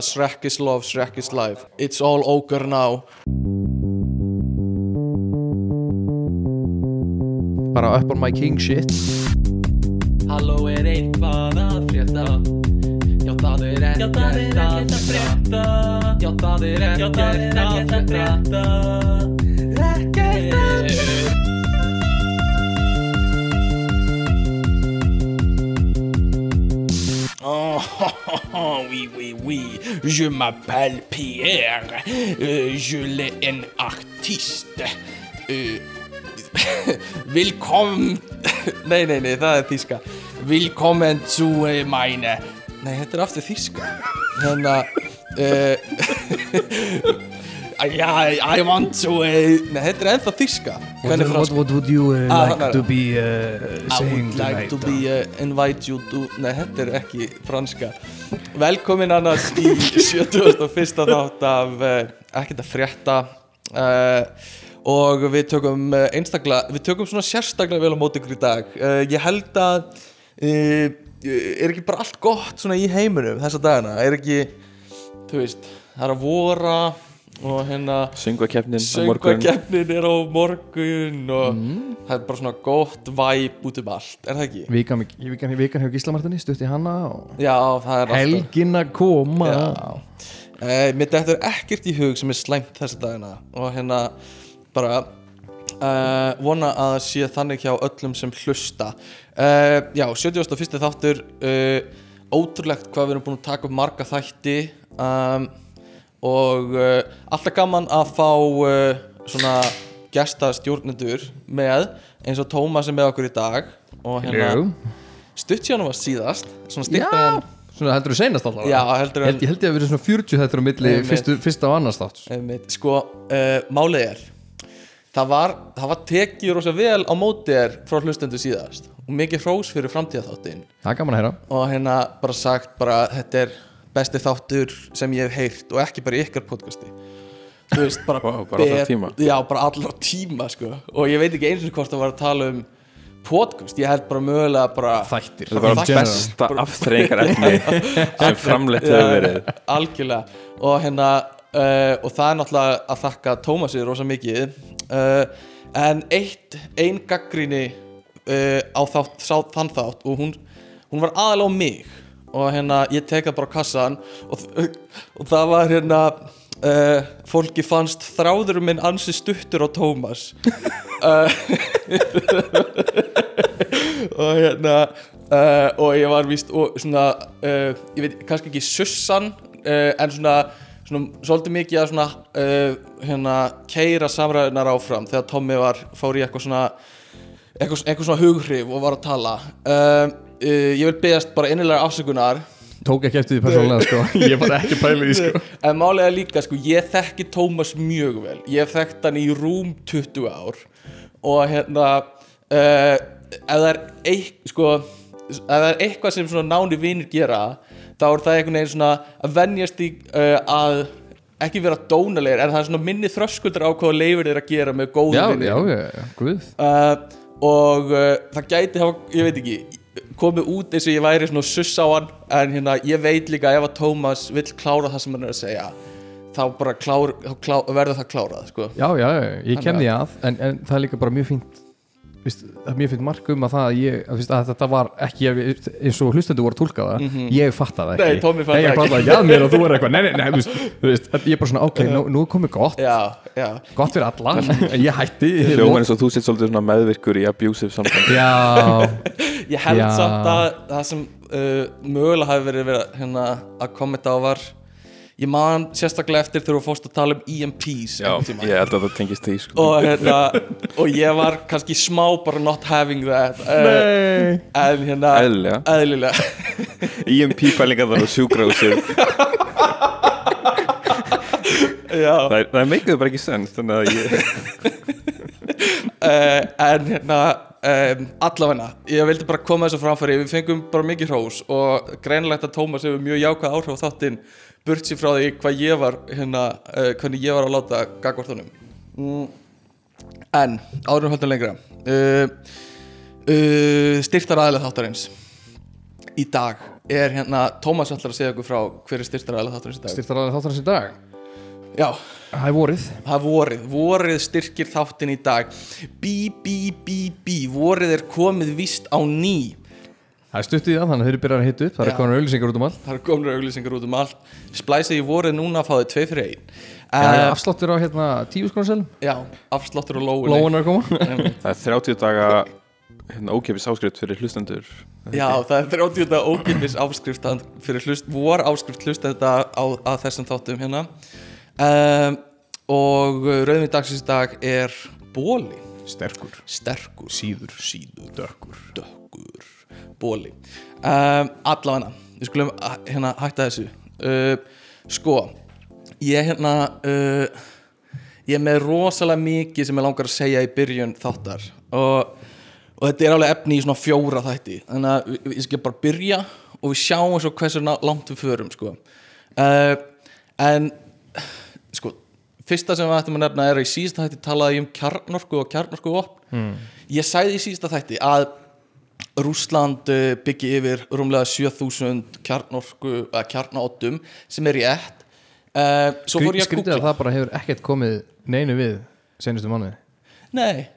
Shrek is love, Shrek is life It's all ogre now Bara up on my king shit Halló er eitthvað að frétta Já það er ekkert að frétta Já það er ekkert að frétta Ekkert að Oh, oui, oui, oui, je m'appelle Pierre, Euh, je l'ai en artiste. Euh, Willkommen, nei, nei, nei, það er þíska. Willkommen zu äh, meine, nei, þetta er aftur þíska. Þannig að, uh, ja, I want to, uh, nei, þetta er ennþá þíska. What, what, what would you uh, Ah, like to be uh, I saying would like tonight? to be uh, invite you to Nei, þetta er ekki franska Velkomin annars í 71. þátt af uh, ekkert að frétta uh, og við tökum uh, einstaklega, við tökum svona sérstaklega vel á móti ykkur í dag uh, ég held að uh, er ekki bara allt gott svona í heiminum þessa dagana, er ekki þú veist, það er að vora og hérna Söngvakeppnin er á morgun og það er bara svona gott væp út um allt, er það ekki? Vikan, vikan, vikan hefur Gísla Martini stutt í hana og Já, það er helgin að koma. Alltaf uh, mér er ekkert í hug sem er slæmt þessa dagina og hérna bara uh, vona að sé þannig hjá öllum sem hlusta. Uh, Já, 71. þáttur uh, ótrúlegt hvað við erum búin að taka upp marga þætti. Um, og uh, alltaf gaman að fá uh, svona gesta stjórnendur með eins og Tómas er með okkur í dag. Og hérna Jú. stutt síðan var síðast svona en svona heldur þú seinast alltaf Já, heldur Ég en held, ég held ég að vera svona 40 þetta á milli fyrstu, fyrsta og annars þátt sko, uh, málið er það var, það var tekið rosa vel á móti er frá hlustendur síðast. Og mikið hrós fyrir framtíðaþáttin Það er gaman að heyra. Og hérna bara sagt bara þetta er besti þáttur sem ég hef heyrt og ekki bara í ykkar podcasti. Þú veist, bara, Vá, bara allra bet- tíma. já, bara allar tíma sko. og ég veit ekki eins og hvort það var að tala um podcast, ég held bara mögulega bara Þættir. Það var Þættir. besta afþreyingar efni sem framleitt hefur verið. algjörlega. Og hérna uh, og það er náttúrulega að þakka Tómasi rosa mikið. Uh, en eitt, ein gaggríni uh, á þátt, sá, þann þátt og hún, hún var aðalega á mig og hérna ég tek það bara kassan og, og það var hérna uh, fólki fannst þráður minn ansi stuttur á Tómas uh, og hérna uh, og ég var víst og svona, ég veit kannski ekki sussan en svona, svona svolítið mikið að svona hérna keira samræðunar áfram þegar Tommy var, fór í eitthvað svona eitthvað, eitthvað svona hughrif og var að tala. Uh, uh, ég vil beðast bara innilega afsökunar. Tók ekki eftir því persónulega sko. Ég var ekki pælið í sko. En málega líka sko, ég þekki Tómas mjög vel. Ég hef þekkt hann í rúm 20 ár. Og hérna uh, ef það er eitthvað sko, ef það er eitthvað sem svona náni vinir gera þá er það einhvern veginn svona að venjast í uh, að ekki vera dónalegir en það er svona minni þröskuldur á hvað leifir þeir að gera með góðu Já, já, já, já, guð. Uh, og uh, það gæti hafa, ég veit ekki komið út eins og ég væri svona suss á hann en hérna, ég veit líka ef að Tómas vill klára það sem hann er að segja þá bara klár, þá klár, verður það klárað sko. Já, já, ég því að en, en það er líka bara mjög fínt Vist, það er mjög fínt mark um að það að ég, að, vist, að þetta var ekki eins og hlustendur voru að tólka það ég fatta það ekki. Nei, fattaði ég ekki. fatta ekki að mér og þú er eitthvað nei, nei, nei, þú veist, þú veist, ég er bara svona ok, nú, nú komið gott, já, já, gott fyrir alla en ég hætti. Hljóman eins og þú sitt svolítið svona meðvirkur í abusive samband Já, ég held Já. samt að það sem uh, mögulega hafi verið verið hérna, að kommenta á var ég man sérstaklega eftir þegar þú fórst að tala um EMPs Já, ég held að það tengist því sko. og, hérna, og ég var kannski smá bara not having that. Uh, nei. en hérna Eðlilega. eðlilega. EMP pælingar þar á sjúkrahúsið. Já. Það það meikuðu bara ekki sens Þannig að ég uh, en hérna um, allavegna, ég vildi bara koma þessu framfæri. Við fengum bara mikið hrós og greinilegt að Tómas hefur mjög jákvæð áhrif á þáttinn burt sér frá því hvað ég var hérna, uh, hvernig ég var að láta gagvart honum. Mm. en, árum höldum lengra uh, uh, styrtar aðlega þáttarins í dag er hérna Tómas ætlar að segja okkur frá hver er styrtaræðilega þátturins í dag. Styrtar þáttarins í dag? Já, Það er vorið. Það er vorið, vorið styrkir þáttin í dag. Bí, bí, bí, bí, vorið er komið víst á ný Það er stutt í það, þannig að þeir eru byrjað að hitta upp. Það Já. er komin auðlýsingar út um allt. Það eru komnur auglýsingar út um allt. Splæsið í vorið núna að fá þið tvei fyrir ein Já, uh, Afsláttur á hérna tíu skrónaselum Já, afsláttur og lóunni Lóan er að koma. Það er 30 daga hérna, ókefis áskrift fyrir hlustendur. Já, það er 30. ógifis áskrift að- fyrir hlust, vor áskrift hlusta þetta á, að þessum þáttum hérna. Um, og rauðvinn dagsins dag er bóli, Sterkur. Sterkur. Síður, síður, dökkur. Dökkur, bóli um, allavega, við skulum uh, hérna hætta þessu. Uh, sko, ég hérna uh, ég er með rosalega mikið sem ég langar að segja í byrjun þáttar. Og, og þetta er alveg efni í svona fjóra þætti. Þannig að ég skal bara byrja og við sjáum svo hversu langt við förum sko. uh, en sko, fyrsta sem við ættum að nefna er að í síðasta þætti talaði ég um kjarnorku og kjarnorku mm. ég sagði í síðasta þætti að Rússland uh, byggi yfir rúmlega 7000 kjarnorku að kjarnóttum sem er rétt. Uh, svo fór ég að Skrítið að googla það bara hefur ekkert komið neinu við senustu mánuði. Nei,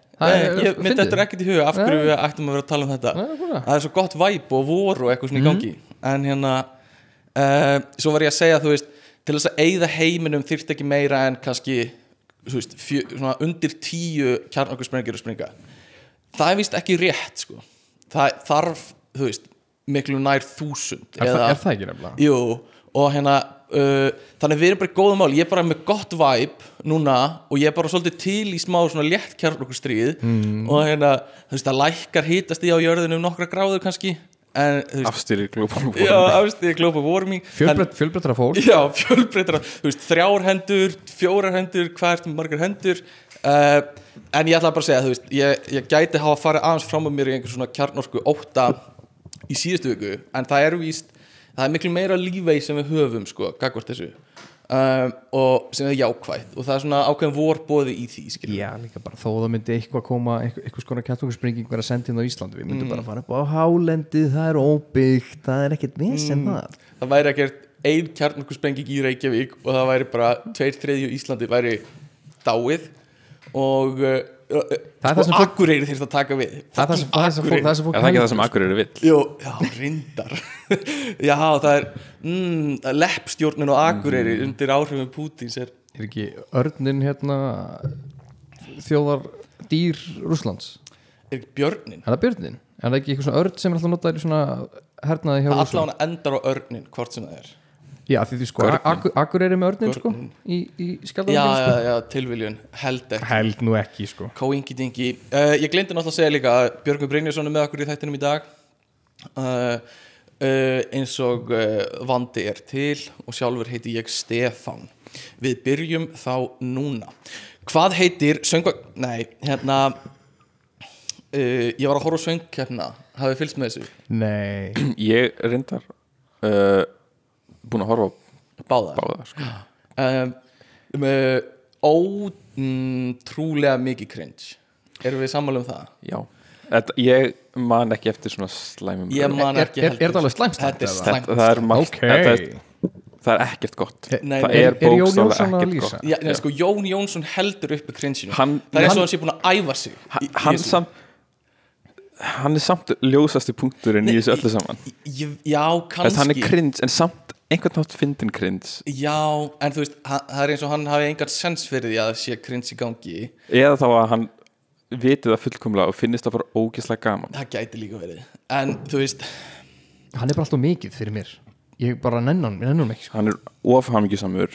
ég myndi þetta er ekkert í huga af hverju við ættum að vera að tala um þetta. Nei, það er svo gott væp og vor og eitthvað svona í gangi. En hérna uh, svo var ég að segja þú veist til þess að eigða heiminum þyrfti ekki meira en kannski veist, fjö, undir tíu kjarnokkursprengir að springa. Það er vist ekki rétt sko það þarf, þú veist, miklu nær þúsund Er, það, er það ekki nefnilega? Jú, og hérna uh, þannig við erum bara í góðum mál ég er bara með gott væp núna og ég er bara svolítið til í smá svona létt kjarnokkurstríð mm. og hérna, þú veist, það lækkar hitast í á jörðinu um nokkra gráður kannski global warming. Fjölbreytt, fjölbreyttra fólk. Já, fjölbreytra, þú veist, þrjár hendur, fjórar hendur, með margar hendur uh, En ég ætla bara að segja, veist, ég, ég gæti hafa farið aðeins fram með mér í einhver svona kjarnorku ótta í síðustu viku En það er víst, það er miklu meira lífey sem við höfum, sko, gagvart þessu um, Og sem er jákvætt. Og það er svona ákveðin vorbóði í því, skilur Já, líka bara þó það myndi eitthvað koma eitthvað, skona kjartungurspringing vera sendið á Íslandi við myndum bara fara upp á hálendið það er óbyggt, það er ekkert vesen það Það væri ekkert ein kjarnorku sprenging í Reykjavík Og það væri bara tveir þriðju Íslandi væri dáið Og Það það sko, Akureyri þyrfti að taka við Það er það sem, það sem fólk, það sem fólk það ekki það heldur. sem Akureyri vill? Já, reyndar Já, það er mm, leppstjórnin og Akureyri undir áhrifum Pútins er Er ekki örnin hérna þjóðar dýr Rússlands er ekki björnin Er það björnin? Er það ekki eitthvað svona örn sem er alltaf notaður í svona hernaði hjá Rússland? Allan endar á örnin, hvort sem það er Já, því því sko, Görnin. Akur, Akur er með örnin sko í, í Já, skjaldaveginn já, sko. já, tilviljun, held ekki. Held nú ekki sko. Kóingi dingi. Uh, Ég glemdi náttúrulega að segja líka að Björgvin Brynjarsson er með okkur í þættinum í dag. Uh, uh, eins og uh, vandi er til og sjálfur heiti ég Stefán. Við byrjum þá núna. Hvað heitir söngva... Nei, hérna uh, Ég var að horfa á söngkeppna Hafið fylgst með þessu? Nei, Ég reyndar uh, búin að horfa á Báðar. báða sko. um, með ótrúlega mikið cringe. Erum við sammála um það? Já. Þetta, Ég man ekki eftir svona slæmum Ég man Er- ekki er- er þetta alveg slæmt Þetta er Þetta, það er margt ok. þetta er, það er ekkert gott. Nei, Það nei, er er Jón bókstaflega Jónsson að ekkert gott Já, nei, sko, Jón Jónsson heldur uppi cringeinu. Hann- Það er eins og hann- sé búin að æfa sig í- Hann, í samt, hann er samt ljósasti punkturinn í þessu öllu saman. Ég- Já, Þess, Hann er kannski. cringe en samt einhvern nátt fyndin cringe. Já, en þú veist, hann- það er eins og hann hafi engan sens fyrir því að það sé cringe í gangi. Eða þá að hann viti það fullkomlega og finnist það bara ógeðslega gaman. Það gæti líka verið. En þú veist, Hann er bara alltaf mikið fyrir mér Ég bara nennan hann, nennan ekki sko. hann er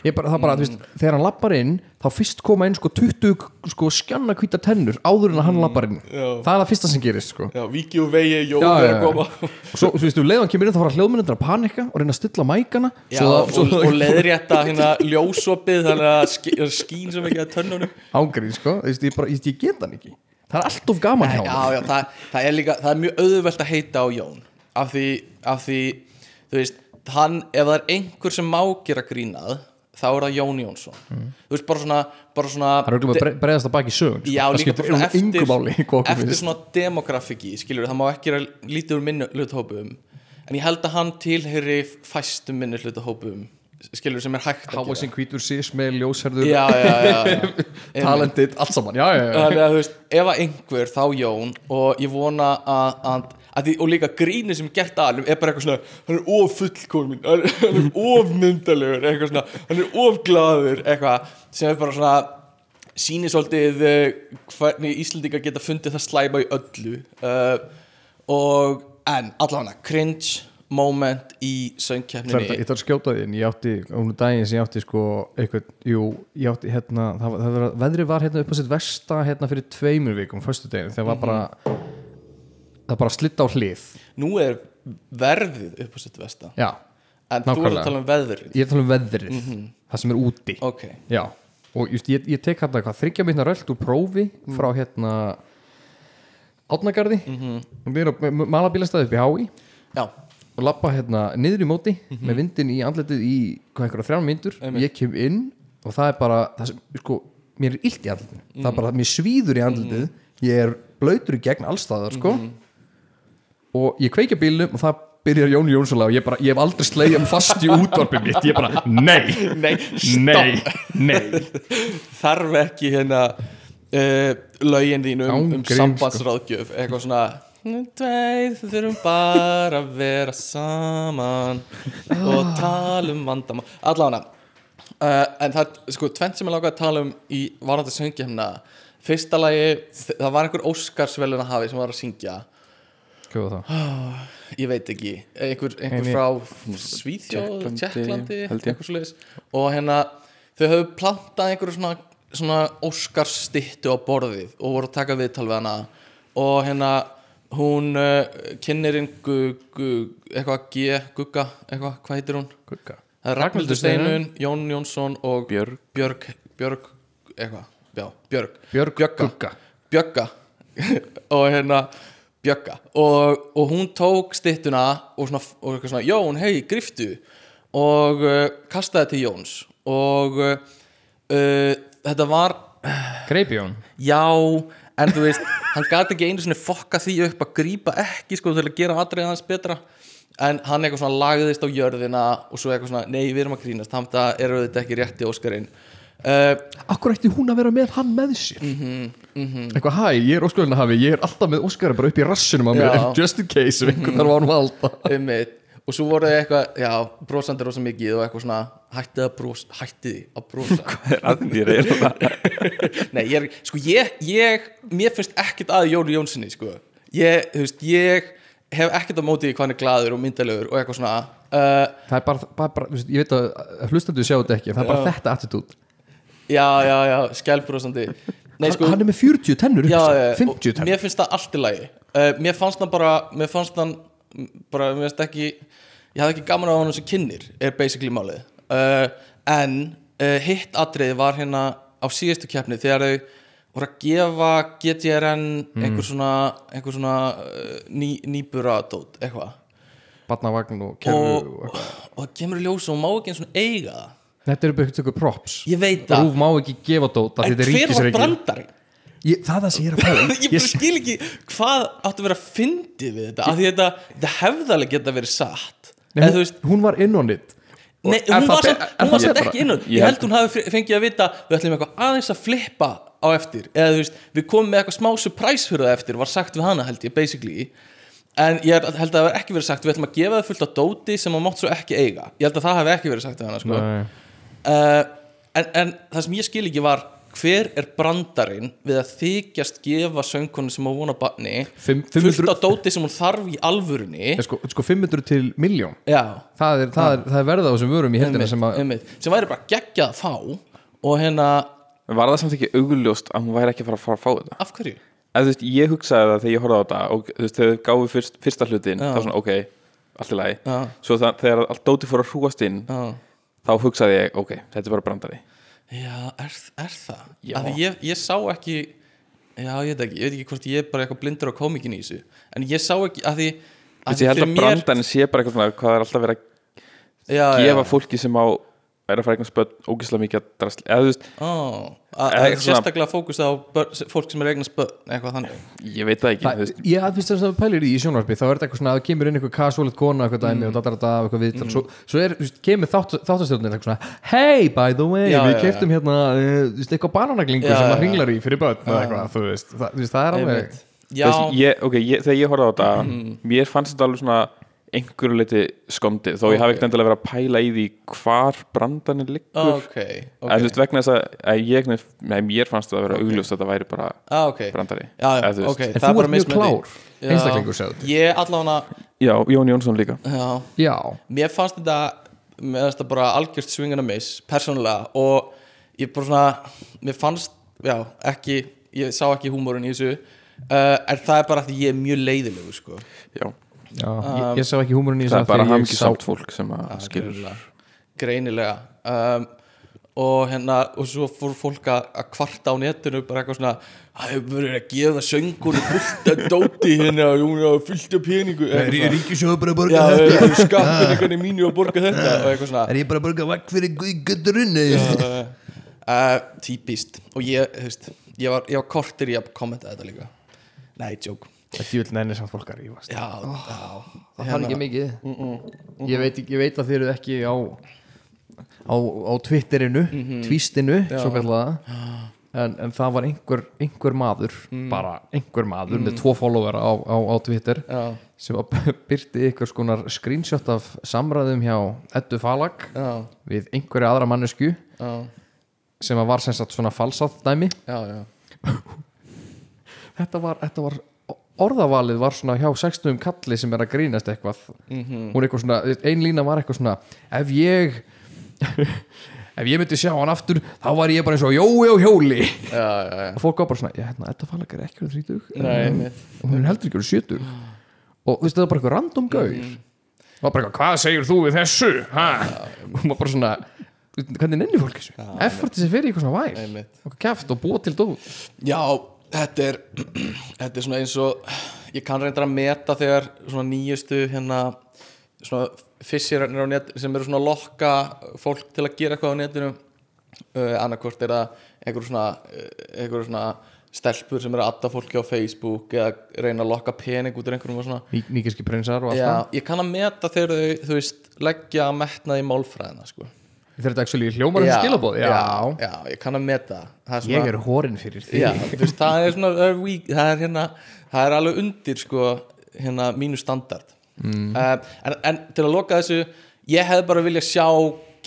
Ég þú veist, þegar hann lappar inn þá fyrst koma inn sko 20 sko skjanna hvíta tennur áður en að hann lappar inn. Já. það er það fyrsta sem gerist sko. Já, Viki og Vegi, Já, er að koma. Og svo, þú veist, þú leiðan kemur inn þá fara hljóðmyndir að panika og reyna að stilla mækana Já, svo og, svo og leiðrétta hérna ljósopið þannig að sk skín sem ekki að tönnunum. Ángríð sko, þú veist, ég, bara, ég, ég get hann ekki. Það er allt of gaman hjá Já, hann já, það, það er líka, það er mjög auðvelt að heita á Jón. Af því, af því þú veist, hann, ef það er einhver sem má gera grínað, þá er það Jón Jónsson. Þú veist, bara svona, bara svona það er auðvitað að bregðast að baki sögun sko. Já, líka bara svona eftir, eftir svona demografiki, skilur það má ekki gera lítið úr minnu hluthópum en ég held að hann tilheyri fæstum minni hluta hópum skilur sem er hægt að Hávaxin hvítur sis með ljósherður já, já, já. Talented, allt saman, já, já, já. Þannig að þú veist, ef að einhver þá Jón. Og ég vona að, að því, og líka gríni sem er gert að hann er bara eitthvað svona, hann er of fullkomin hann er, of myndalegur hann er of eitthvað sem er bara svona sýnir svolítið uh, hvernig Íslandingar geta fundið það slæma í öllu uh, og en allavega cringe moment í söngkeppninni. Ég þarf að skjóta því en ég átti, um daginn sem ég átti sko eitthvað, jú, ég átti hérna það, var- það var, veðri var hérna upp á sitt versta hérna fyrir tveimur vikum, föstu daginn þegar var bara það bara slitt á hlið. Nú er verðið upp á sitt vesta já, en þú ert Nákvæmlega. að tala um veðrið. Ég er að tala um veðrið það sem er úti. Ok, já, og just, ég, ég tek hérna eitthvað þryggja minna rölt úr prófi frá hérna átnagarði mm -hmm. og við erum á malabílastæði upp í hái. Já. Og lappa hérna niður í móti með vindin í andletið í hvað einhverja þrján myndur ég kem inn og það er bara það sem, sko, mér er illt í andletinu það er bara, mér svíður í andletið ég er blöytur í gegn allstaðar sko og ég kveikja bílnum og það byrjar Jón Jónsson og ég, bara, ég hef aldrei slegið um fast í útvarpið mitt. Ég bara, nei, nei, nei, nei. Þarf ekki hérna uh, lögin þín um, um gríns, sambandsráðgjöf eitthvað svona. Tveir þurfum bara að vera saman og tala um vandamál. Allavega uh, en það er sko tvent sem ég láka að tala um í varandi söngjafna fyrsta lagi, það var einhver Óskarsveluna hafi sem var að syngja var það? ég veit ekki, einhver, einhver frá Svíþjóð, Tjekklandi eitthvað svoleiðis. Og hérna þau höfðu plantað einhverju svona, svona Óskarstittu á borðið og voru að taka viðtal við hana. Og hérna hún uh, kynnerinn gu, gu, eitthvað G, Gugga eitthvað, hvað heitir hún? Gugga. Það er Ragnhildur Steinun, Jón Jónsson og Björg. Björg, Björg eitthvað, já, Björg. Björg. Gugga. Bjögga. Og hérna Bjögga. Og, og hún tók stittuna og svona, og svona Jón, hei, griftu og uh, kastaði til Jóns. Og uh, þetta var Greipi Jón? Já, en þú veist hann gæti ekki einu sinni fokka því upp að grípa ekki sko til að gera aðrið hans betra. En hann eitthvað svona lagðist á jörðina og svo eitthvað svona, nei, við erum að grínast. Þannig að það eru þetta ekki rétti Óskarinn uh, Akkur ætti hún að vera með hann með sér? Mhm, Eitthvað, hæ, ég er Óskarinn hafi Ég er alltaf með Óskari bara upp í rassinum á mér. Just in case, ef einhvern þarf á hann að halda. Einmitt. og svo voru þið eitthvað, já, brosandir rosa mikið og eitthvað svona, hættið að brosa hættið að brosa. Er að því reyna nei, ég er, sko, ég, ég mér finnst ekkert að Jóni Jónssoni, sko. Ég, þú veist, ég hef ekkert á móti því hvað hann er glaður og myndalegur og eitthvað svona uh, Það er bara, bara, bara ég veit að hlustandu sjá þetta ekki Það er bara þetta attitút já, já, já, nei, sko, Hann er með 40 tennur já, já, 50 og tennur. mér finnst það allt í lagi. Uh, mér fannst það bara, mér fannst það bara, mér finnst ekki ég hafði ekki gaman á hann sem kynir er basically málið. Uh, en uh, hitt atriði var hérna á síðustu keppni þegar þau voru að gefa GTRN einhver svona, einhver svona ný, nýbura dót, eitthvað. Barnavagn og kerru og, og, og það kemur í ljós og má ekki eins og eiga það Þetta eru bara eitthvað props. Ég veit það, Rúf má ekki gefa dót af því en þetta er hver var brandarinn? ég, Það það sem ég er að pæla í. ég bara skil ekki hvað áttu að vera fyndið við þetta af því þetta, þetta hefðalega geta verið satt. Nei, eða hún, veist hún var inn on it Og Nei, hún var hún betra? ekki innan Ég Ég held hún hafi fe- fengið að vita Við ætlum eitthvað aðeins að flippa á eftir. Eða þú veist, við komum með eitthvað smá surprise fyrir það eftir Var sagt við hana held ég, basically. En ég held að það hafi ekki verið sagt Við ætlum að gefa það fullt á dóti sem að mátt svo ekki eiga. Ég held að það hafi ekki verið sagt við hana sko. Uh, en, en það sem ég skil ekki var Hver er brandarinn við að þykjast gefa söngkonu sem á vona barni Fimm- Fullt 500 á dóti sem hún þarf í alvörunni? Sko, sko 500 til miljón Já, það er, það, er, það er verða á þessum vörum í heldina sem sem væri bara geggjað að fá og hérna, Var það samt ekki augljóst að hún væri ekki að fara að fara að fá þetta? af hverju? Þú veist, ég hugsaði það þegar ég horfði á þetta og veist, þegar þau gáfu fyrst, fyrsta hlutin þá svona, ok, allt í lagi. Já. svo það, þegar allt dóti fór að hrúast inn Já, þá hugsaði ég, ok, þetta er bara brandari já er, er það? Já. Af því ég, ég sá ekki já, ég veit ekki, ég veit ekki hvort ég er bara eitthvað blindur á komikin í þessu en ég sá ekki, að því, Þessi, ég held að brandarinn sé bara eitthvað svona hvað er alltaf verið að já, gefa já, fólki sem á er að fara eignast börn ógislega mikið að drasli eða þú veist, oh, svona- sérstaklega fókus á börn, fólk sem er eignast börn eitthvað þannig. Ég veit það ekki Það, veist, ég að finnst þess að pælir í sjónvarpi þá er þetta eitthvað svona að það kemur inn eitthvað casualit kona eitthvað dæmi og datar þetta af eitthvað viðtal. Svo, svo er, veist, kemur þátt, þáttastjórnir eitthvað svona hey by the way, Já, við já, keftum hérna uh, eitthvað bananaglingu Já, sem já. að hringlar í fyrir börn eða eitthvað, þú veist, það, það er alveg já, þegar ég horfði á þetta mér fannst þetta alveg svona einhverju leiti skondið, þó ég hafi ekkert endilega verið að pæla í því hvar brandanir liggur. Ok, ok, en þú veist vegna þess að, að ég, mér fannst það að vera augljóst að þetta væri bara ah, brandari. Já, já, Eða þú veist. ok, en það þú er bara ert mjög mismunandi. klár. Einstaklingur segðu ég allavega já, Jón Jónsson líka. Já, já, mér fannst þetta mér fannst þetta bara algjörst svingana miss persónulega og ég bara svona mér fannst, já, ekki ég sá ekki húmórin í þessu uh, en það er bara því ég er mjög leiðilegur sko. já, já ég, ég sá ekki húmurinn í það er bara þegar ég hamingi sá- samt fólk sem að skilur. Greinilega. Um, og hérna og svo fór fólk að að kvarta á netinu bara eitthvað svona það hefur verið að gefa söngur fullt að dóti hérna og fullt af peningu. Eitthvað svona. ríkisjóð bara að Já, það er skattinningarnir mínu að borga þetta og eitthvað svona. Er ég bara að borga vekk fyrir gutturunni uh, típist. Og ég, þú veist, ég var, ég var kortir í að kommenta þetta líka. Nei, joke þetta er vel nefnir samt fólk að rífast. Já, já, það þarf ekki mikið. Ég, veit, ekki- ég veit að þið eru ekki á á, á Twitterinu tvístinu, svo kallaða en, en það var einhver, einhver maður bara einhver maður með tvo followera á, á, á Twitter já, sem var byrti ykkur skonar screenshot af samræðum hjá Eddu Falag já, við einhverja aðra mannesku já, sem að var sem sagt svona falsátt dæmi. Já, já. þetta var, þetta var orðavalið var svona hjá 60 kalli sem er að grínast eitthvað. Mhm. hún er eitthvað svona, ein lína var eitthvað svona ef ég ef ég myndi sjá hann aftur þá var ég bara eins og jói og hjóli. Já, já, já. og fólk var bara svona, já hérna, þetta falag er ekki um 30 Nei, og hún heldur ekki um 70 og þú veist það var bara eitthvað random gaur. Mhm. og var bara eitthvað, hvað segir þú við þessu? Og hún var bara svona hvernig nenni fólk þessu, efforti sem fyrir eitthvað svona væl og kæft og búa til dóð Já, þetta er þetta er svona eins og ég kann reyndar að meta þegar svona nýjustu hérna svona fissirarnir á net sem eru svona að lokka fólk til að gera eitthvað á netinu. Uh, annarkvort er það einhver svona, uh, einhver svona stelpur sem eru að adda fólki á Facebook eða reyna að lokka pening út úr einhverjum og svona. Ný, Níkerski prinsar og allt það. ég kann að meta þegar þau, þú veist, leggja að metna í málfræðina sko. Þetta actually hljómar um skilabóð já, já, ég kann að meta það er svona, Ég er hórin fyrir því. Já, veist, það er svona það er, það er hérna, það er alveg undir sko, hérna mínu standard. Mm. en, en til að loka þessu ég hefði bara vilja sjá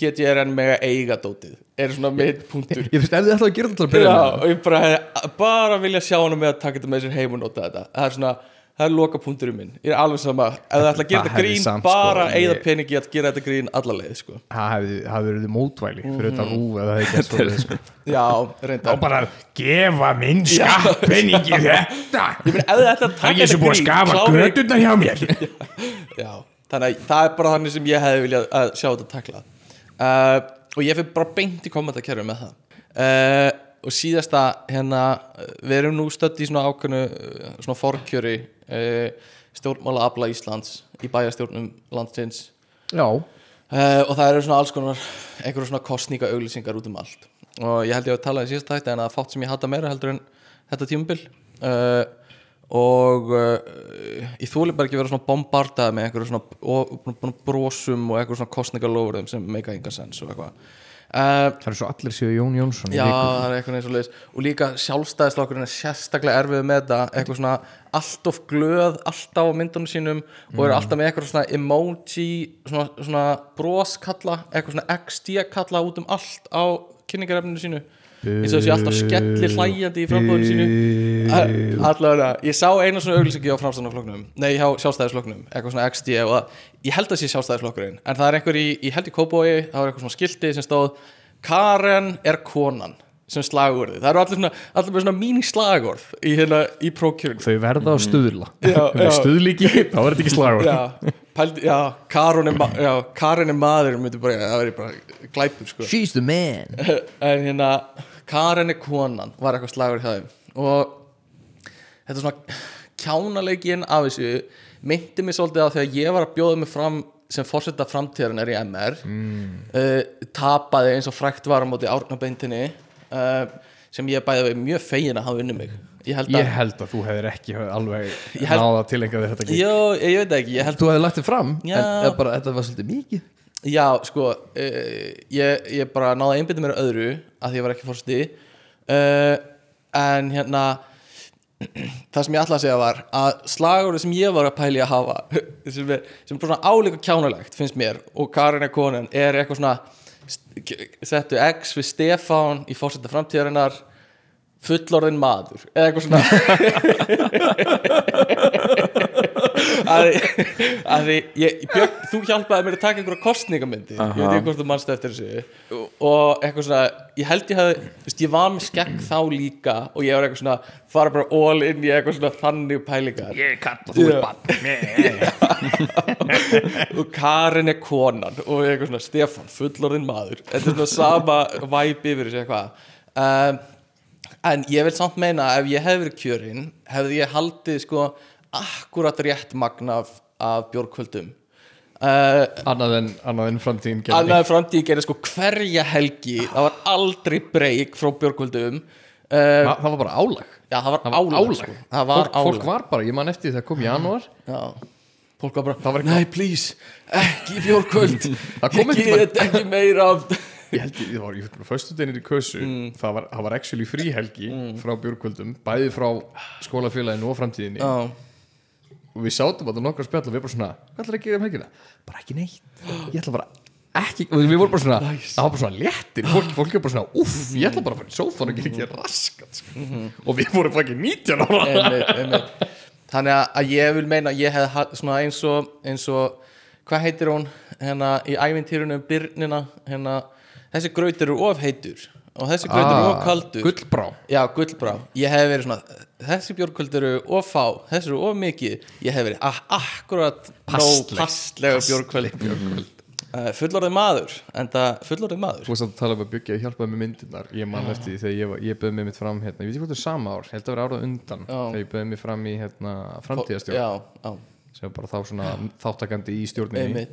GTRN með að eiga dótið. Er svona mitt punktur. Ég finnst ef þið ætlaðu að gera þetta að Já, ég bara, bara vilja sjá hana með að taka þetta með sér heim og nota þetta. Það er svona, það er loka punkturinn minn. Ég er alveg sama, ef það ætla að gera þetta grín samt, bara sko, eigða peningi að gera þetta grín alla leið sko. Það hefði verið mótvæli fyrir þetta rúf eða það hefði gert svo sko. Já, reynda bara gefa minn skattpenningi þetta. Ég meina, ef það ætla að taka þetta grín klára- gödurna hjá mér. Já, þannig að það er bara þannig sem ég hefði viljað að sjá þetta takla uh, og ég fyrir bara beint í kommentakerfi með það. Uh, og síðasta hérna, við erum nú stödd í svona ákveðnu svona forkjöri stjórnmála afla Íslands í bæjarstjórnum landsins. Já, Uh, og það eru svona alls konar einhverjum svona kostninga auglýsingar út um allt. Og ég held ég að tala í síðasta þætti en að fátt sem ég hata meira heldur en þetta tímabil. Uh, og uh, ég þúli bara ekki vera svona bombardað með einhverjum svona brosum og einhverjum svona kostningalofurðum sem meika enga sens og eitthvað uh, það er svo allir séu Jón Jónsson Já, það er eitthvað eins og leis. Og líka sjálfstæðislokkurinn er sérstaklega erfið með þetta eitthvað svona allt of glöð alltaf á myndunum sínum og eru alltaf með eitthvað svona emoji svona, svona broskalla eitthvað svona XD kalla út um allt á kynningarefninu sínu eins og þessi alltaf skellir hlæjandi í frambóðinu sínu. allavega, ég sá eina svona auglýsingi á framstæðanflokknum nei, hjá sjálfstæðisflokknum, eitthvað svona XD og að, ég held að sé sjálfstæðisflokkurinn en það er einhver í, ég held í Kópói það var eitthvað svona skilti sem stóð Karen er konan sem slagurði, það eru allir svona, allir með svona mín slagorð í hérna, í prókjörun Þau verða stuðla. Það já. stuðli ekki, þá er þetta ekki slagur já, pældi, já, Karin er, ma já, Karen er maður myndi bara, það verður bara glæpur sko. She's the man. En hérna Karen er konan var eitthvað slagur hjá þeim. Og þetta er svona kjánalegin af þessu myndi mig svolítið á þegar ég var að bjóða mig fram sem fórseta framtíðarinn er í MR mm. tapaði eins og frækt var á móti árnabeintinni uh, sem ég bæði mjög fegin að hafa unni mig. Ég held að, Ég held að þú hefðir ekki alveg held- náða til einhver þetta ekki Jó, ég, veit ekki, ég held Þú hefði lagt þið fram Já. en bara, þetta var svolítið mikið Já, sko uh, ég, ég bara náði að einbytta mér að öðru að því ég var ekki fórsti uh, en hérna það sem ég ætla að segja var að slagurinn sem ég var að pæli að hafa sem er, sem er svona álíka kjánulegt finnst mér og Karin konan er eitthvað svona settu X við Stefán í fórsetta framtíðarinnar fullorðin maður eða eitthvað svona. Að að því ég, Björn, þú hjálpaði mér að taka einhverja kostningamyndi ég veit ekki hvort þú mannst eftir þessu og eitthvað svona, ég held ég hefði þú veist, ég var með skegg þá líka og ég var eitthvað svona, fara bara all in í eitthvað svona þannig pælingar. Ég katt og þú er bann og Karin er konan og eitthvað svona Stefán, fullorðin maður. Þetta er svona sama væp yfir þessu eitthvað. Um, en ég vil samt meina ef ég verið kjörinn hefði ég haldið sko akkurat rétt magn af, af bjórkvöldum uh, Annað en, annað en framtíðin gerði. annaði framtíð gerði sko hverja helgi það var aldrei breyk frá bjórkvöldum uh, Þa, Það var bara álag. Já það var Það var álag, álag, Sko. það var fólk, fólk álag. var bara, ég man eftir þegar kom janúar. Já. fólk var bara, Það var nei please ekki Það kom ég get ekki meira af Ég held ég, ég var, ég var föstu deginir í kösu. Það, var, það var actually fríhelgi frá björgkvöldum, bæði frá skólafélaginu og framtíðinni. Já. Og við sátum á þetta nokkar spjall og við bara svona, hvað ætlar að gera um helgina? Bara ekki neitt, ég ætla bara ekki, og við vorum bara svona það var bara svona léttir, fólk, fólk er bara svona uff, ég ætla bara að fara í sófan og gera ekki raskat sko. og við vorum bara ekki 19 ára þannig að- að ég vil meina að ég hef svona eins og, eins og hvað heitir hún hérna í ævintýrunum Byrnina hérna, þessi grautur eru of heitur og þessi grautur eru of kaldur. gullbrá. Já, gullbrá, ég hef verið svona þessi bjórkvöld eru of fá, þessi eru of mikið. Ég hef verið ah, akkurat passlega bjórkvöld. uh, fullorðið maður enda fullorðið maður. Þú veist að tala um að byggja að hjálpaði með myndirnar. Ég man eftir því þegar ég, ég bauði mig mitt fram hérna, Ég veit ekki hvort það er sama ár, held að vera árað undan Já. Þegar ég bauði mig fram í hérna, framtíðastjórn sem bara þá svona þáttakandi í stjórninni.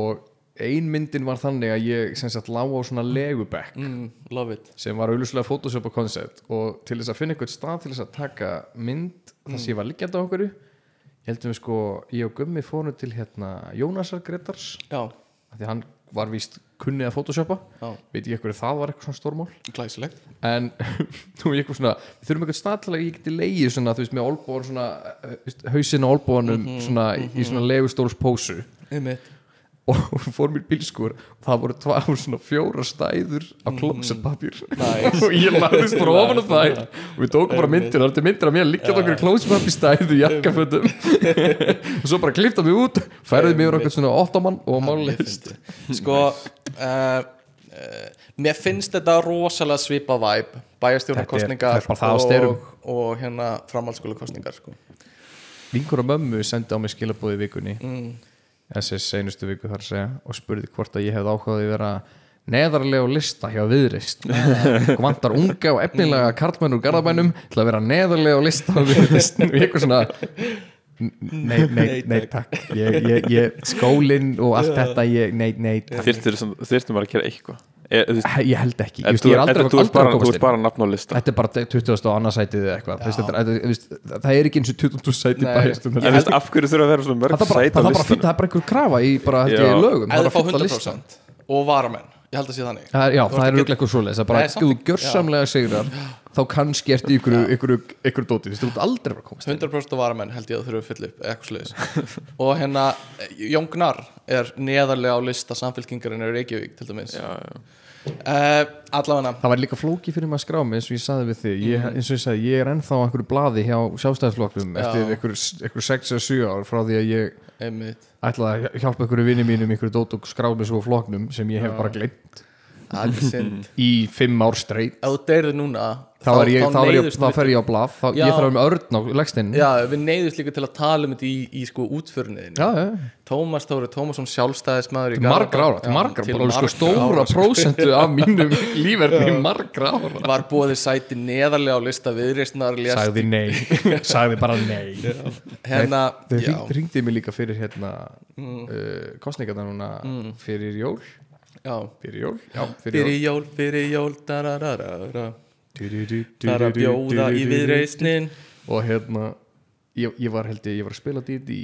Og ein myndin var þannig að ég sem sagt lá á svona legubekk mm, love it. sem var auðvitað Photoshop og concept og til þess að finna eitthvað stað til þess að taka mynd þar sem ég var liggjandi á okkur ég heldum við sko, ég og Gummi fórum til hérna Jónasar Gretars já, því hann var víst kunnið að photoshopa já, veit ég eitthvað það var eitthvað svona stórmál. Glæsilegt. En nú ég eitthvað svona við þurfum eitthvað stað til að ég geti leið svona þú veist með olbóðan svona eh, veist, hausinn á olbóðanum svona í svona legustóls pósu og fór mér bílskur og það voru tvær svona fjóra stæður af klósettpapír Nice. og ég lagðist bara ofan á þær. Og við tókum bara myndir, það er myndir af mér líka okkur klósettpapír stæðu í jakkafötum. Og svo bara klifta mig út færði mig yfir okkur svona óttamann og máleist sko uh, uh, mér finnst þetta rosalega svipa væp það það styrum. og, og hérna framhaldsskóla kostningar sko. vinkur og mömmu sendi á mig skilabóði vikunni. Mm. Þessi seinustu viku þar að segja og spurði hvort að ég hefði ákvaði að vera neðarlega á lista hjá viðreist vantar unga og efnilega karlmenn úr garðabænum til að vera neðarlega á lista og ég eitthvað svona nei, nei, nei, takk. ég, ég, ég, skólinn og allt þetta ég, nei, nei, takk Þyrftir þyrftum bara að gera eitthvað e, ég held ekki, ég, þú ég er aldrei, aldrei bara, inn bara nafn á lista. Þetta er bara 20. og annarsætið eða eitthvað. Það er ekki eins og 20. sæti Nei. bæjast En veist, af hverju þurfa að vera svona mörg það er bara, sæt á það er bara, er einhver krafa í lögum. Það fá að fylla listan 100% og varamenn, ég held að sé þannig. Já, það er auðvitað eitthvað svoleiðis það er bara gjörsamlega sigrar þá kannski ertu í ykkur, ykkur, ykkur dóti þú ert aldrei að komast inn. 100% og varamenn held ég að þurfa að fylla upp eða eitthvað sliðis og hérna Jón Gnar er neðarlega á lista samfélkingarinn er Reykjavík til dæmis Já, já. uh, allavega það var líka flóki fyrir maður að skrá mig eins og ég saði við þig ég, eins og ég sagði, ég er ennþá á einhverju blaði hjá sjálfstæðisflokkum Já. eftir einhver, einhver 6 eða 7 ár frá því að ég einmitt ætlaði að hjálpa einhverju vinni mínum einhverju dót og skrá mig svo á flokknum sem ég hef Já. bara synd í fimm ár straight. Ef þú deyrið núna þá, er ég, þá, ég, þá fer ég á þá, Já. ég þarf um örn á legstinn. Já, við neyðust líka til að tala um þetta í, í sko útförniðin já, já. Tómas Tóri Tómasson sjálfstæðismæður Til margra ára, Já, margra, til sko margra stóra sko. prósentu af mínum lífverðin í margra ára. Var búið sæti neðarlega á lista viðreistnar sagði nei, sagði bara nei. Hérna, þau hringdi mig líka fyrir hérna uh, kostningarna núna fyrir jól fyrir jól, já, fyrir jól fyrir jól. það er að bjóða í viðreistnin og hérna ég, ég var held ég, ég var að spila D&D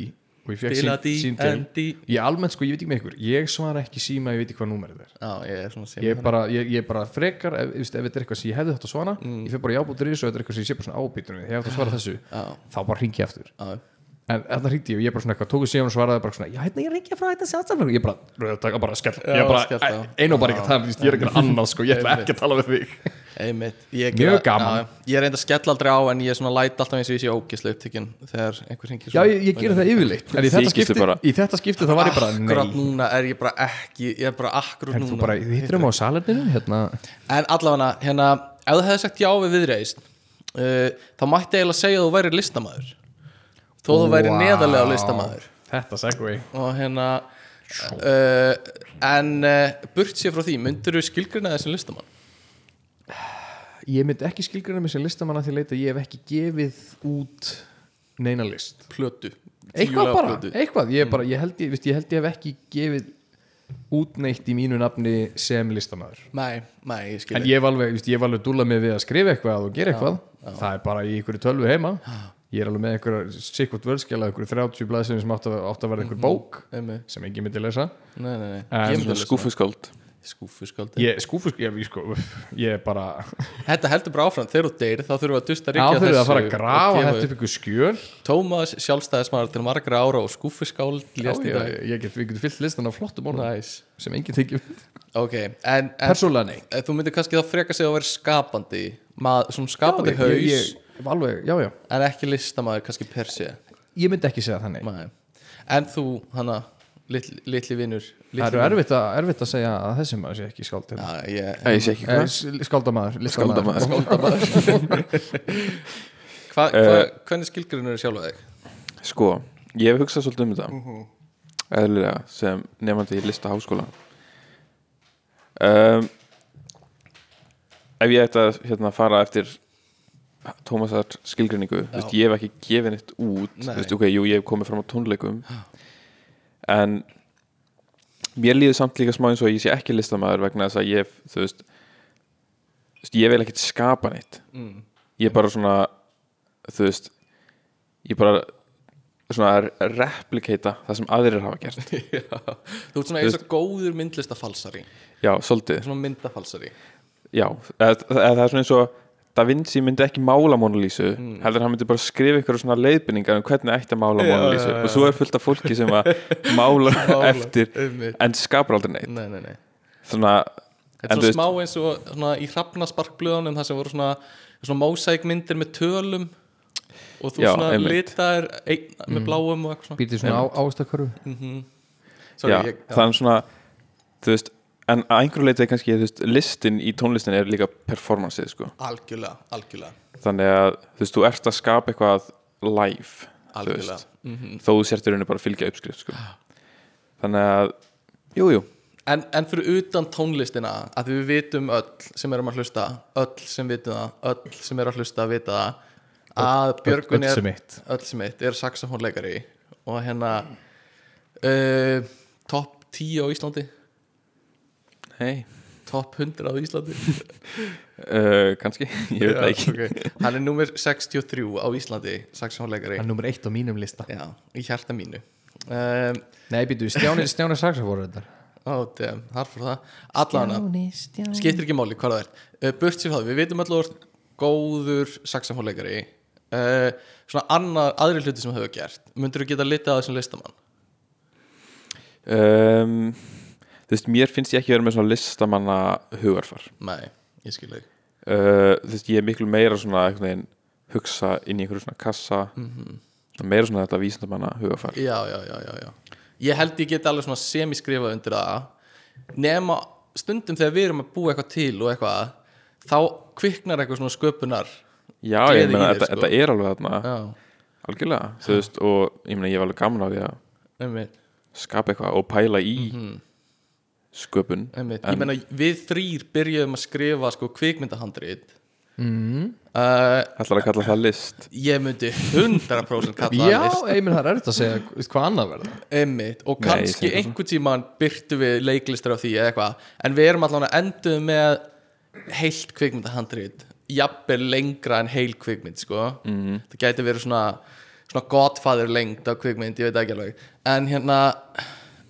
og ég fekk sín, sín til D&D. ég almennt sko, ég veit ekki með ykkur ég svara ekki síma, ég veit ekki hvað númerið er já, ég er ég er bara, ég, ég er bara frekar ef, ef, þetta er eitthvað sem ég hefði þetta að svara ég fyrir bara í ábútur í þessu og þetta er eitthvað sem ég sé bara svona ábýtunum ég hefði þetta að svara þessu, þá bara ringi ég aftur já, en þetta hringdi ég og ég bara svona eitthvað tóku síðan og svaraði bara svona já hérna ég ringi frá þetta sjálfstæðan ég bara, rauðataka, bara skell. Ég bara, skell, einu bara ekki að tala ég er ekki annað sko, ég ætla ekki að tala við þig. Einmitt. Ég, Mjög gaman. já, ég reyndi að skella aldrei á en ég er svona læt alltaf eins og ég sé ógislega upptekinn þegar einhver hringir já ég, ég gera það yfirleitt. En í þetta skipti, bara. í þetta skipti þá var ég bara akkurat nei. núna er ég bara ekki ég er bara akkurat þú núna. bara, þið hittir um á salerninu hérna, en allavega hérna ef þú hefði sagt já við viðreist uh, þá mætti eiginlega segja að þú væri listamaður þó þú væri Vá. neðarlega listamaður. Þetta segway og hérna uh, en uh, burt sér frá því myndur þú skilgrina þessi listamann? Ég myndi ekki skilgrina mig sem listamanna því leita ég hef ekki gefið út neina list. Plötu. Eitthvað bara, plötu. eitthvað. Ég, bara, ég, held, ég, veist, ég held ég hef ekki gefið út neitt í mínu nafni sem listamæður nei, nei, ég skil en ég hef alveg, alveg dúlað mig við að skrifa eitthvað og gera eitthvað. það er bara í einhverju tölvu heima ég er alveg með einhverja sikkert vörskjala einhverju 30 blaðsum sem átt að, átt að vera einhver bók Einmitt. sem engin myndi lesa. Nei, nei, nei. Ég myndi lesa. Skúfuskáld skúfuskáld ég, skúfus, ég, ég, sko, ég er bara þetta heldur bara áfram, þegar þú deyr þá þurfum við að dusta á ríkja þeirri að fara að grafa þetta upp ykkur skjöl. Tómas sjálfstæðismæður til margra ára og skúfuskáld Já, ég, get, við getum fyllt listan af flottum orðum nice. sem enginn tekið ok, en, en eh, þú myndir kannski þá freka sig að vera skapandi mað, svona skapandi Já, haus ég, ég, ég, alveg, já, já. en ekki listamaður kannski per se ég myndi ekki segja þannig Nei. en þú, hana litli, litli vinnur það eru erfitt, að- erfitt að segja að þessi maður sé ekki skáld. Já, ég, ég sé ekki hvað s- skáldamaður listamaður. Skáldamaður. hva, hva, hvernig skilgrunur er sjálf að þig? Sko, ég hef hugsað svolítið um þetta eðlilega sem nefandi í lista háskóla um, Ef ég ætti að hérna, fara eftir Tómasar skilgrinningu veist, ég hef ekki gefið neitt út veist, ok, jú, ég hef komið fram á tónleikum. En mér líður samt líka smá eins og ég sé ekki listamaður vegna þess að ég þú veist þú veist, ég vil ekkert skapa neitt. Mm. ég er bara svona þú veist ég bara svona að replikata það sem aðrir hafa gert. Já. þú ert svona eins og góður myndlistafalsari já, svolítið, svona myndafalsari. Já eða það er svona eins og Da Vinci myndi ekki mála Mona Lísu heldur hann myndi bara skrifa ykkur svona leiðbynningar um hvernig ætti að mála Mona já. og svo er fullt af fólki sem að mála eftir en skapar aldrei neitt. Nei, nei, nei. Svona, Þetta er svona smá eins og svona, í hrafnasparkblöðunum það sem voru svona, svona mósækmyndir með tölum og þú Já, svona einmitt. litaðir einn með bláum og eitthvað svona. Býtið svona á, ástakörfu Sorry, já, ég, það er svona þú veist, en að einhverju leiti er kannski þú veist, listin í tónlistin er líka performanceið sko algjörlega, algjörlega þannig að þú veist, þú ert að skapa eitthvað live þú algjörlega veist, Mhm. þó þú sért í rauninni bara að fylgja uppskrift sko. þannig að, jú, jú en, en fyrir utan tónlistina að við vitum öll sem erum að hlusta öll sem vitum það, öll sem eru að hlusta að vita það að Björgun öll er sem eitt. öll sem eitt er saxofónleikari og hérna uh, topp 10 á Íslandi hei, topp 100 á Íslandi. Uh, kannski. Ég veit það ekki. okay. hann er nummer 63 á Íslandi saxofónleikari. Hann er nummer eitt á mínum lista. Já, í hjarta mínu. Um, nei býtið, Stjáni, Stjáni Saxafóru þetta ó, damn, þar fyrir það allana, skiptir ekki máli hvað það er. Uh, burt sér því, við vitum allir góður saxofónleikari. Uh, svona annar, aðri hluti sem þú hefur gert myndur þú geta litið að þessum listamann? Um, þú veist, mér finnst ég ekki vera með svona listamanna hugarfar. Nei, ég skil þig. Uh, þú veist, ég er miklu meira svona veginn hugsa inn í einhverju svona kassa. Svona meira svona þetta vísindamanna hugarfar. Já, já, já, já, já. Ég held ég get alveg svona semiskrifað undir það. Nema stundum þegar við erum að búa eitthvað til og eitthvað þá kviknar eitthvað svona sköpunar já, ég meina, þetta, sko. þetta er alveg þarna. Algjörlega, þú veist, og ég meina, ég var alveg gaman á því að skapa eitthvað og pæla í sköpun. Einmitt. En- ég meina við þrýr byrjuðum að skrifa sko kvikmyndahandrit. Mm. uh, ætlar að kalla það list? Ég myndi 100% kalla Já, það list. ég minn það er erfitt að segja hvað annað verða einmitt, og Nei, kannski það einhvern tímann byrtu við leiklistur á því eða eitthvað, en við erum allan að enduð með heilt kvikmyndahandrit jafnvel lengra en heil kvikmynd sko, Mhm. það gæti verið svona svona godfather lengt á kvikmynd ég veit ekki alveg, en hérna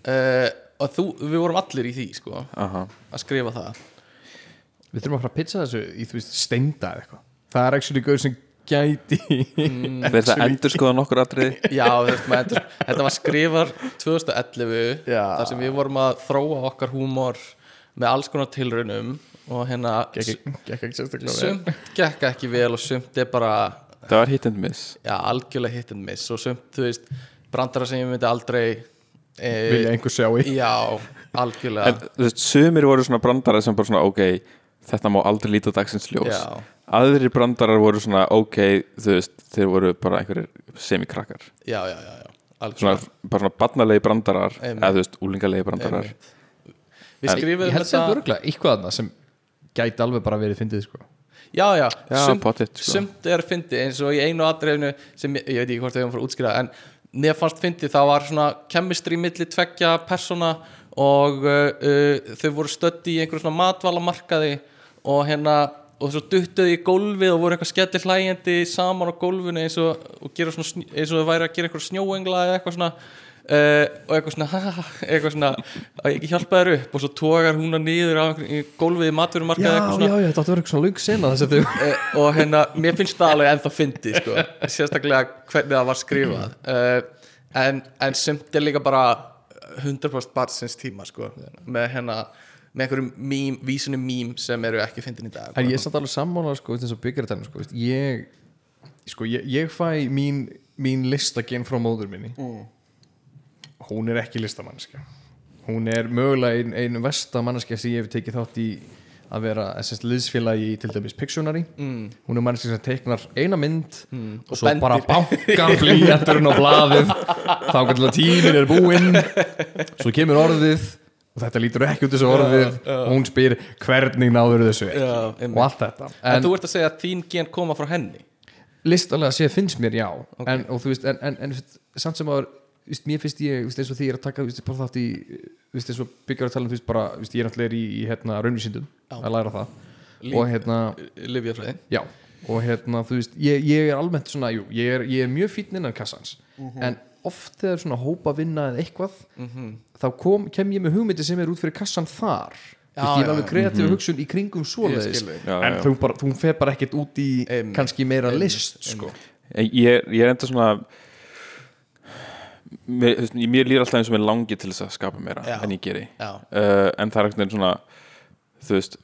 uh, og þú, við vorum allir í því sko, Aha. að skrifa það. Við þurfum að fara að pizza þessu í þú veist steinda eða eitthvað. Það er actually gauð sem gæti þeir það endur skoða nokkur atriði. Já, þetta, maður, þetta var skrifar 2011 Já. þar sem við vorum að þróa okkar húmor með alls konar tilraunum og hérna sumt gekk ekki vel og sumt er bara það var hit and miss. Já, algjörlega hit and miss og sumt, þú veist, brandara sem ég myndi aldrei Vilja einhver sjá í? Já, algjörlega. En veist, sumir voru svona brandara sem bara svona, ok, þetta má aldrei líta dagsins ljós. Já, aðrir brandarar voru svona, ok þú veist, þeir voru bara einhverjir semikrakkar já, já, já, já svona, bara svona barnalegi brandarar Einmitt. eða þú veist, úlingalegi brandarar. Einmitt. Við skrifum að það er örgulega eitthvað þarna sem gæti alveg bara verið fyndið sko. Já, já, Já, sumt, pottet, sko. sumt er fyndið eins og í einu atriðinu sem ég, ég veit ekki hvort þau erum frá að útskýra en mér fannst fyndið það var svona chemistry milli tveggja persóna og uh, uh, þau voru stödd í einhverjum svona matvalamarkaði og hérna og svo duttuðu í gólfið og voru eitthvað skellir hlægjandi saman á gólfinu eins og, og eins og þau væri að gera eitthvað snjóengla eða eitthvað svona uh, og eitthvað svona, ha, ha, eitthvað svona að ég ekki hjálpa þér upp. Og svo togar hún að niður á gólfið í matverumarkaði Já, já, já, þetta vera eitthvað svona lung sena uh, og hérna, mér finnst það alveg ennþá fyndi sko, sérstaklega hvernig það var skrifað. Uh, en, en sumt er líka bara 100% barnsins tíma sko, með hérna með einhverjum mím, vísunum mím sem eru ekki fyndin í dag En ég er samt alveg sammála sko, eins og byggjartæmi sko, ég, sko, ég, ég fæ mín, mín listagen frá móður minni hún er ekki listamanniska hún er mögulega ein, ein versta manneska sem ég hef tekið þátt í að vera liðsfélagi í til dæmis Pictionary mm. hún er manneska sem teiknar eina mynd mm. og svo bendir. bara bankar blíjanturinn á blaðið. Þá að tíminn er búinn. Svo kemur orðið og þetta lítur ekki út þessu orðið. og hún spyr hvernig náður þessu ekki? Já, og allt þetta. en, en þú ert að segja að þín gen koma frá henni? Listalega sé finnst mér já. En, og þú veist, en, en, en samt sem að veist, mér finnst ég, þú veist, eins og því ég er að taka þú veist, bara þátt í, eins og byggjar að tala um bara, ég er náttúrulega í, í hérna, raunvísindum að læra það Líf- og hérna, Livjafræði já og hérna, þú veist, ég, ég er almennt svona, jú, ég er, ég er mjög fínn innan kassans en oft þegar svona hópa vinna eða eitthvað þá kom, kem ég með hugmyndi sem er út fyrir kassan þar Já, ég er alveg kreatív hugsun í kringum svoleiðis. Já, en já. þú, bara, þú fer bara ekkert út í Einmitt. kannski meira Einmitt, list sko. ég, ég ég er enda svona mér, veist, mér líður alltaf eins og mér langi til þess að skapa meira Já. en ég geri. Uh, en það er veginn svona þú veist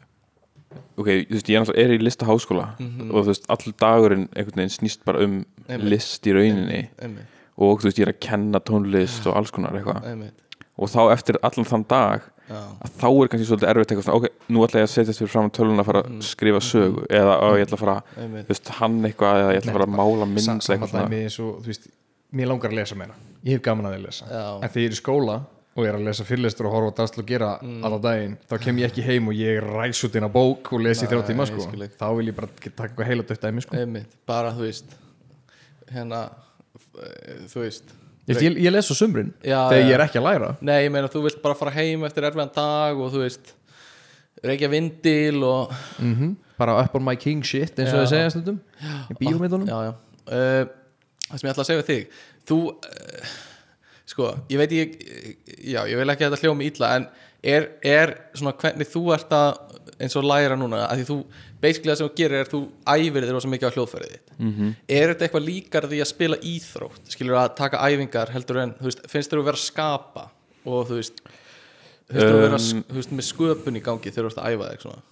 ok, þú veist, ég er, er í listaháskóla og þú veist, allur dagurinn einhvern veginn snýst bara um Einmitt. list í rauninni. Einmitt, og þú veist, ég er að kenna tónlist og alls konar eitthvað. Og þá eftir allan þann dag að þá er kannski svolítið erfitt eitthvað svona, ok, nú ætla ég að setjast fyrir fram tölun að fara að skrifa sögu eða ó, ég ætla að fara, veist, hann eitthvað eða ég ætla að fara að mála mynd Sa- sama eitthvað svona. dæmi eins og, þú veist, mér langar að lesa meira ég hef gaman að að lesa Já. en þegar ég er í skóla og ég er að lesa fyrirlestur og horfa á dagsl og gera Mm. alla daginn þá kem ég ekki heim og ég ræs út inn á bók og lesi þrjá tíma ég sko. ekki. þá vil ég bara taka eitthvað heila dött dæmi sko. einmitt, bara þú veist hérna eh, þú veist ég, ég, ég les á sumrin Já, þegar já. ég er ekki að læra Nei, ég meina þú vilt bara fara heim eftir erfiðan dag og þú veist reykja vindil og mm bara up on my king shit eins og Já. það segja stundum í bíómyndunum Já, já uh, Það sem ég ætla að segja við þig Þú, uh, sko, ég veit ég Já, ég vil ekki að þetta hljóma illa en er, er svona hvernig þú ert að eins og læra núna að því þú, basically það sem þú gerir er þú æfir þér rosa mikið á hljóðfærið þitt. -hmm. Er þetta eitthvað líkar því að spila íþrótt skilur að taka æfingar heldur en veist, finnst þér að vera að skapa og þú veist finnst þér að vera Um, þú veist, með sköpun í gangi þegar þú ert að æfa þig svona?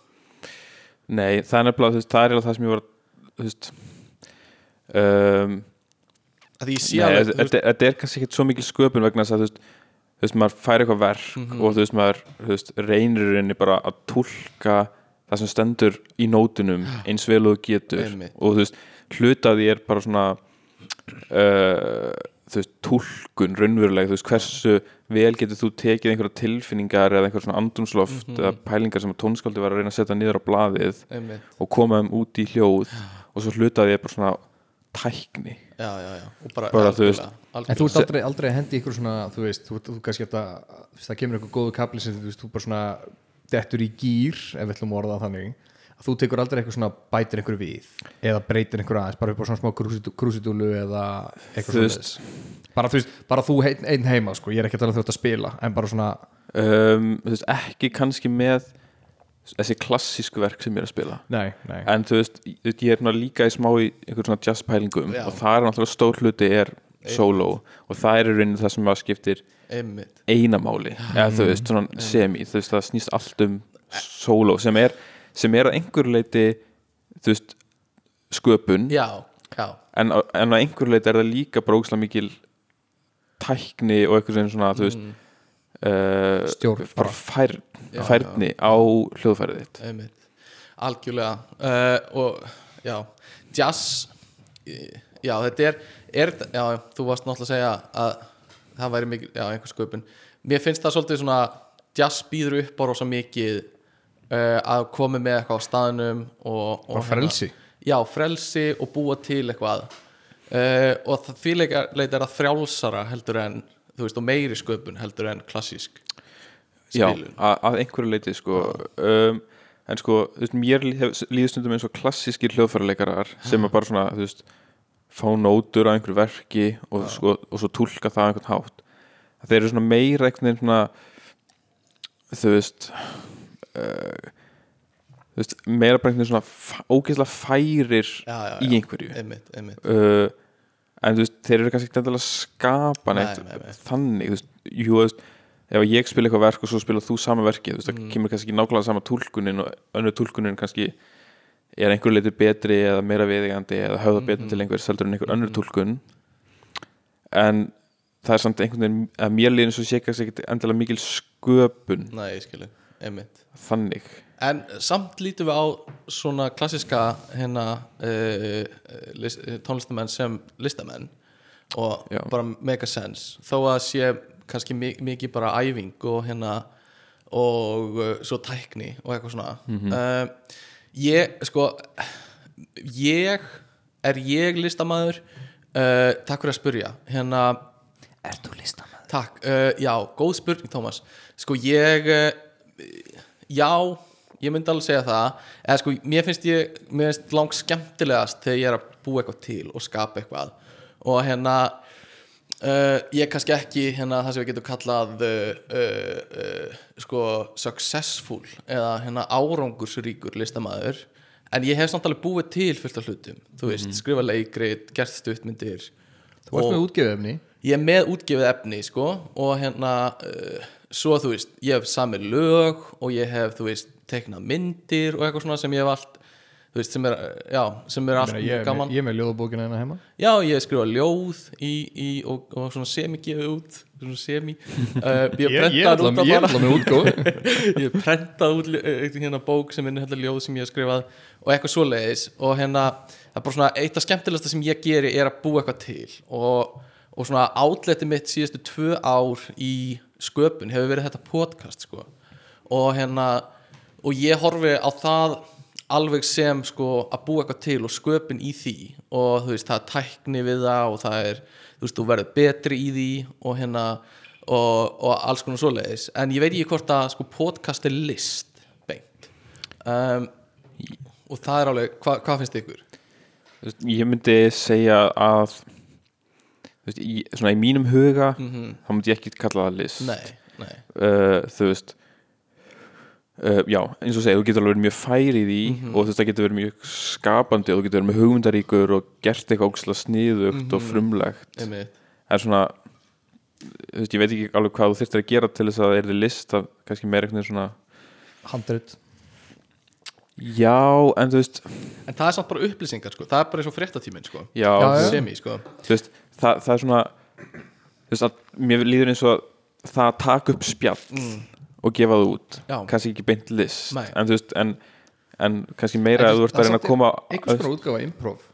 Nei, það er nefnilega, þú veist, það er það sem ég var þú veist um, þetta er kannski ekkert svo mikil sköpun vegna þess að þú veist maður fær eitthvað verk Mhm. og þú veist, maður veist, reynir rauninni bara að túlka það sem stendur í nótunum eins vel og getur Einmitt. og þú veist, hluta af því er bara svona uh, þú veist, túlkun raunveruleg, þú veist, hversu vel getur þú tekið einhverja tilfinningar eða einhver svona andrumsloft Mhm. eða pælingar sem tónskáldi var að reyna að setja niður á blaðið einmitt og koma þeim út í hljóð og svo hluta af því er bara svona tækni. Já, já, já, og bara, Bara, þú veist- algjörlega, En þú ert aldrei, aldrei að hendi ykkur svona þú veist, þú, þú kannski þetta það kemur eitthvað góðu kapli sem þú veist, þú bara svona dettur í gýr, ef við ætlum að orða þannig að þú tekur aldrei eitthvað svona bætir einhver við eða breytir einhver aðeins, bara upp á svona smá krúsidúlu eða eitthvað svona veist- bara þú veist, bara þú ein, einn heima sko, ég er ekki að tala um þú ert að spila en bara svona, um, þú veist, ekki kannski með þessi klassísku verk sem ég er að spila. Nei, nei. En þú veist, ég ég er líka í smá í einhver svona jazz pælingum Já. og það er náttúrulega stór hluti er solo og það er í rauninni það sem maður skiptir einmitt, einamáli eða þú veist, svona semi þú veist, það snýst allt um solo sem er, sem er að einhverju leiti þú veist, sköpun. Já, já. En, á- en að einhverju leiti er það líka brókslega mikil tækni og eitthvað svona, þú veist Mm. Uh, bara fær, Já, færni á hljóðfærið þitt. Einmitt, algjörlega. Uh, og já, jazz eh, já, þetta er, er já, þú varst náttúrulega að segja að það væri mikil, já, einhver sköpun. Mér finnst það svolítið svona jazz býður upp á rosa mikið uh, að koma með eitthvað á staðnum og, og Bara frelsi. já, frelsi og búa til eitthvað. Uh, og það því leita er að frjálsara heldur en þú veist, og meiri sköpun heldur en klassísk Já, spilun. að, að einhverju leiti sko. Um, en sko, þú veist, mér líður stundum eins og klassískir hljóðfæraleikarar sem er bara svona, þú veist fá nótur á einhverju verki og, sko, og svo túlka það á einhvern hátt. Þeir eru svona meira veginn svona þú veist uh, þú veist, meira bara einhvern svona ógeðslega færir já, já, í já. einhverju. Einmitt, einmitt. Uh, en þú veist, þeir eru kannski ekki að skapa Nei, neitt nei, nei. þannig, þú veist, jú, þú veist ef ég spila eitthvað verk og svo spila þú sama verki þú veist, Mm. það kemur kannski ekki nákvæmlega sama túlkunin og önnur túlkunin kannski er einhver leitur betri eða meira viðigandi eða höfða betur Mhm. til einhver seldur en einhver önnur túlkun en það er samt einhvern veginn að eins og sé kannski ekki endilega mikil sköpun Nei, ég skilu, einmitt þannig En samt lítum við á svona klassiska hérna uh, list, tónlistamenn sem listamenn og Já. bara make a sense. Þó að sé kannski mi mikið bara æfing og hérna og uh, svo tækni og eitthvað svona. Uh, ég sko ég er ég listamæður uh, takk fyrir að spurja hérna Er þú listamæður? Takk, uh, já, góð spurning Tómas. Sko ég uh, Já, ég myndi alveg segja það eða sko, mér finnst ég mér finnst langt skemmtilegast þegar ég er að búa eitthvað til og skapa eitthvað. Og hérna uh, ég er kannski ekki hérna það sem við getum kallað uh, uh, uh, sko successful eða hérna árangursríkur listamaður. En ég hef samt alveg búið til fullt af hlutum. Þú veist, skrifa leikrit, gert stuttmyndir Þú varst með útgefið efni ég er með útgefið efni sko og hérna uh, svo þú veist, ég hef samið lög og ég hef, þú veist, teiknað myndir og eitthvað svona sem ég hef allt veist, sem er, já, sem er allt ég, mjög er gaman. ég er með ljóðabókina hérna heima. Já, ég hef skrifað ljóð í, í, og, og svona semi gefið út svona semi uh, ég að bara með útgóð ég prentað út uh, hérna bók sem er hérna ljóð sem ég hef skrifað og eitthvað svoleiðis. Og hérna það er bara svona eitt af skemmtilegsta sem ég geri er að búa eitthvað til. Og, og svona átletti mitt síðustu tvö ár í sköpun hefur verið þetta podcast sko. Og hérna og ég horfi á það alveg sem sko að búa eitthvað til og sköpun í því. Og þú veist það er tækni við það og það er þú veist þú verður betri í því og hérna og, og alls konar svoleiðis. En ég veit ekki hvort að sko podcast er list beint. Um, og það er alveg, hva, hvað finnst ykkur? Ég myndi segja að þú veist, í, svona í mínum huga þá myndi ég ekki kalla það list. Nei, nei. Uh, þú veist uh, já, eins og segja, þú getur alveg verið mjög fær í því Mhm. og þú veist, það getur verið mjög skapandi og þú getur verið með hugmyndaríkur og gert eitthvað ógæslega sniðugt Mhm. og frumlegt einmitt. en svona þú veist, ég veit ekki alveg hvað þú þyrftir að gera til þess að það er þið list að kannski meira eitthvað svona Handrit já, en þú veist En það er samt bara upplýsingar sko, það er bara eins og fréttatíminn sko já, Já. Semi sko þú veist, það, það er svona þú veist að mér líður eins og að það að taka upp spjall og gefa það út. Já. kannski ekki beint list en veist, en, en kannski meira að þú ert að reyna að koma einhvers konar útgáfa improv.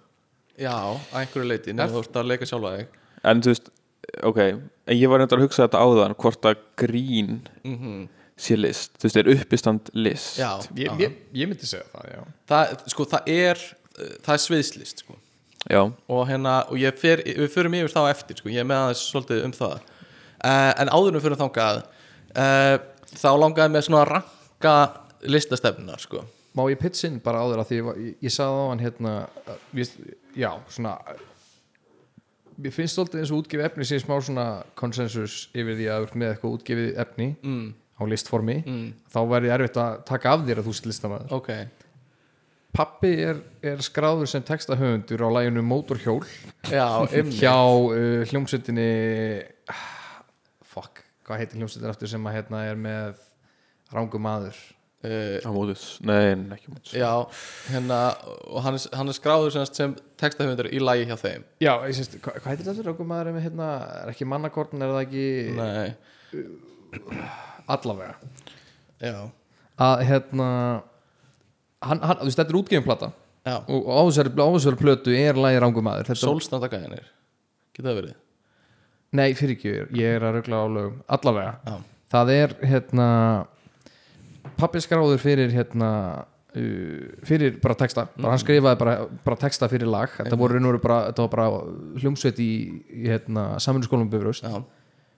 Já, að einhverju leiti, nefnir þú ert að leika sjálfa þig. En þú veist, ok en ég var reyndar að hugsa þetta áðan hvort að grín sé list. Þú veist, er uppistand list? Já, ég, ég, ég myndi segja það, já. Það, sko, það er það er sviðslist, sko. Já, og hérna, og ég fer, við förum yfir þá eftir sko, ég er með aðeins svolítið um það. Uh, en áður en fyrir þangað uh, þá langaði mér svona að ranka listastefnunar sko. Má ég pitch inn bara áður að því ég, ég, ég sagði á hann hérna víst, Já, svona Mér finnst svolítið eins og útgefið efni sé smá svona konsensus yfir því að með eitthvað útgefið efni mm. á listformi. Mm. þá væri erfitt að taka af þér að þú sitt listamæður ok, Pappi er, er skráður sem textahöfundur á læginu Mótorhjól. Já, hjá uh, hljómsveitinni ah, hvað heitir hljómsveitin aftur sem að hérna er með Rángu maður? Uh, á mótus nei, en ekki mótus já, hérna og hann er, hann er skráður sem, sem textahöfundur í lagi hjá þeim. Já, ég sést, hvað, hvað heitir þetta Rángu maður er með hérna, er ekki mannakorn er það ekki? Nei, allavega. Já, að hérna hann, hann, þú veist, þetta er útgefin plata. Já. Og á þessari, plötu er lægi Rángu maður. Þetta, sólstandagæðinir, geta það verið Nei, fyrir ekki, ég er að rögla á lögum. Allavega, já, það er hérna pappi skráður fyrir hérna uh, fyrir bara texta, bara hann skrifaði bara, bara texta fyrir lag, þetta voru raun og veru bara, þetta var bara hljómsveit í, í hérna, samfunnsskólum bifröst. Já,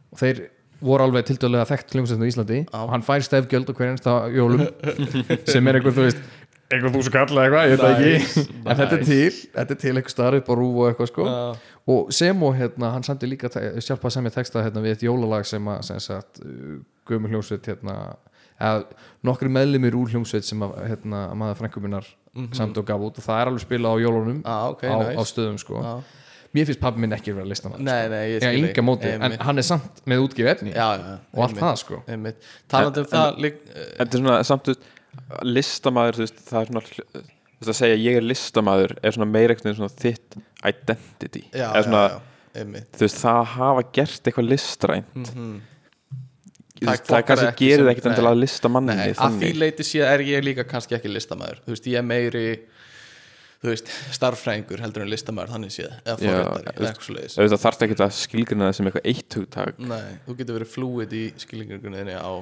og þeir voru alveg tiltölulega þekkt hljómsveitin á Íslandi. Og hann fær stefgjöld á hverjumsta jólum sem er einhver, þú veist einhver þúsund kall eða eitthvað, ég veit það Nice, ekki en þetta er til, þetta er til einhver starf upp á rúf og eitthvað sko. Já, og sem og hérna, hann samti líka sjálpa að semja texta hérna, við eitt jólalag sem að sem sagt, uh, gömur hljómsveit hérna, eða nokkri meðlimir úr hljómsveit sem að hérna, að maður frænkuminnar mm -hmm. samt og gaf út. Og það er alveg spilað á jólunum ah, ok, á, nice. á stöðum sko. já. mér finnst pabbi minn ekki vera listamann nei, nei, ég Já, skil enga móti, en hann er samt með útgif efni já, já, og allt það sko. Einmitt. talandi um En- það lík, uh, þetta er svona samt þú veist, listamaður þú veist, það er svona þú veist, að segja ég er listamaður er svona meira eitthvað svona þitt identity. Já, svona, já, já, þú veist, það að hafa gert eitthvað listrænt. Mhm. Þú Það veist, það kannski gerir það ekkert endilega listamanni Nei, að því leiti sé er ég líka kannski ekki listamæður þú veist, ég er meiri þú veist, starffræðingur heldur en listamæður þannig séð, eða þú eða veist, eitthvað svo leiðis það þarf ekki að skilgrina það sem eitthvað eitt hugtak. Nei, þú getur verið flúið í skilningunniðinni á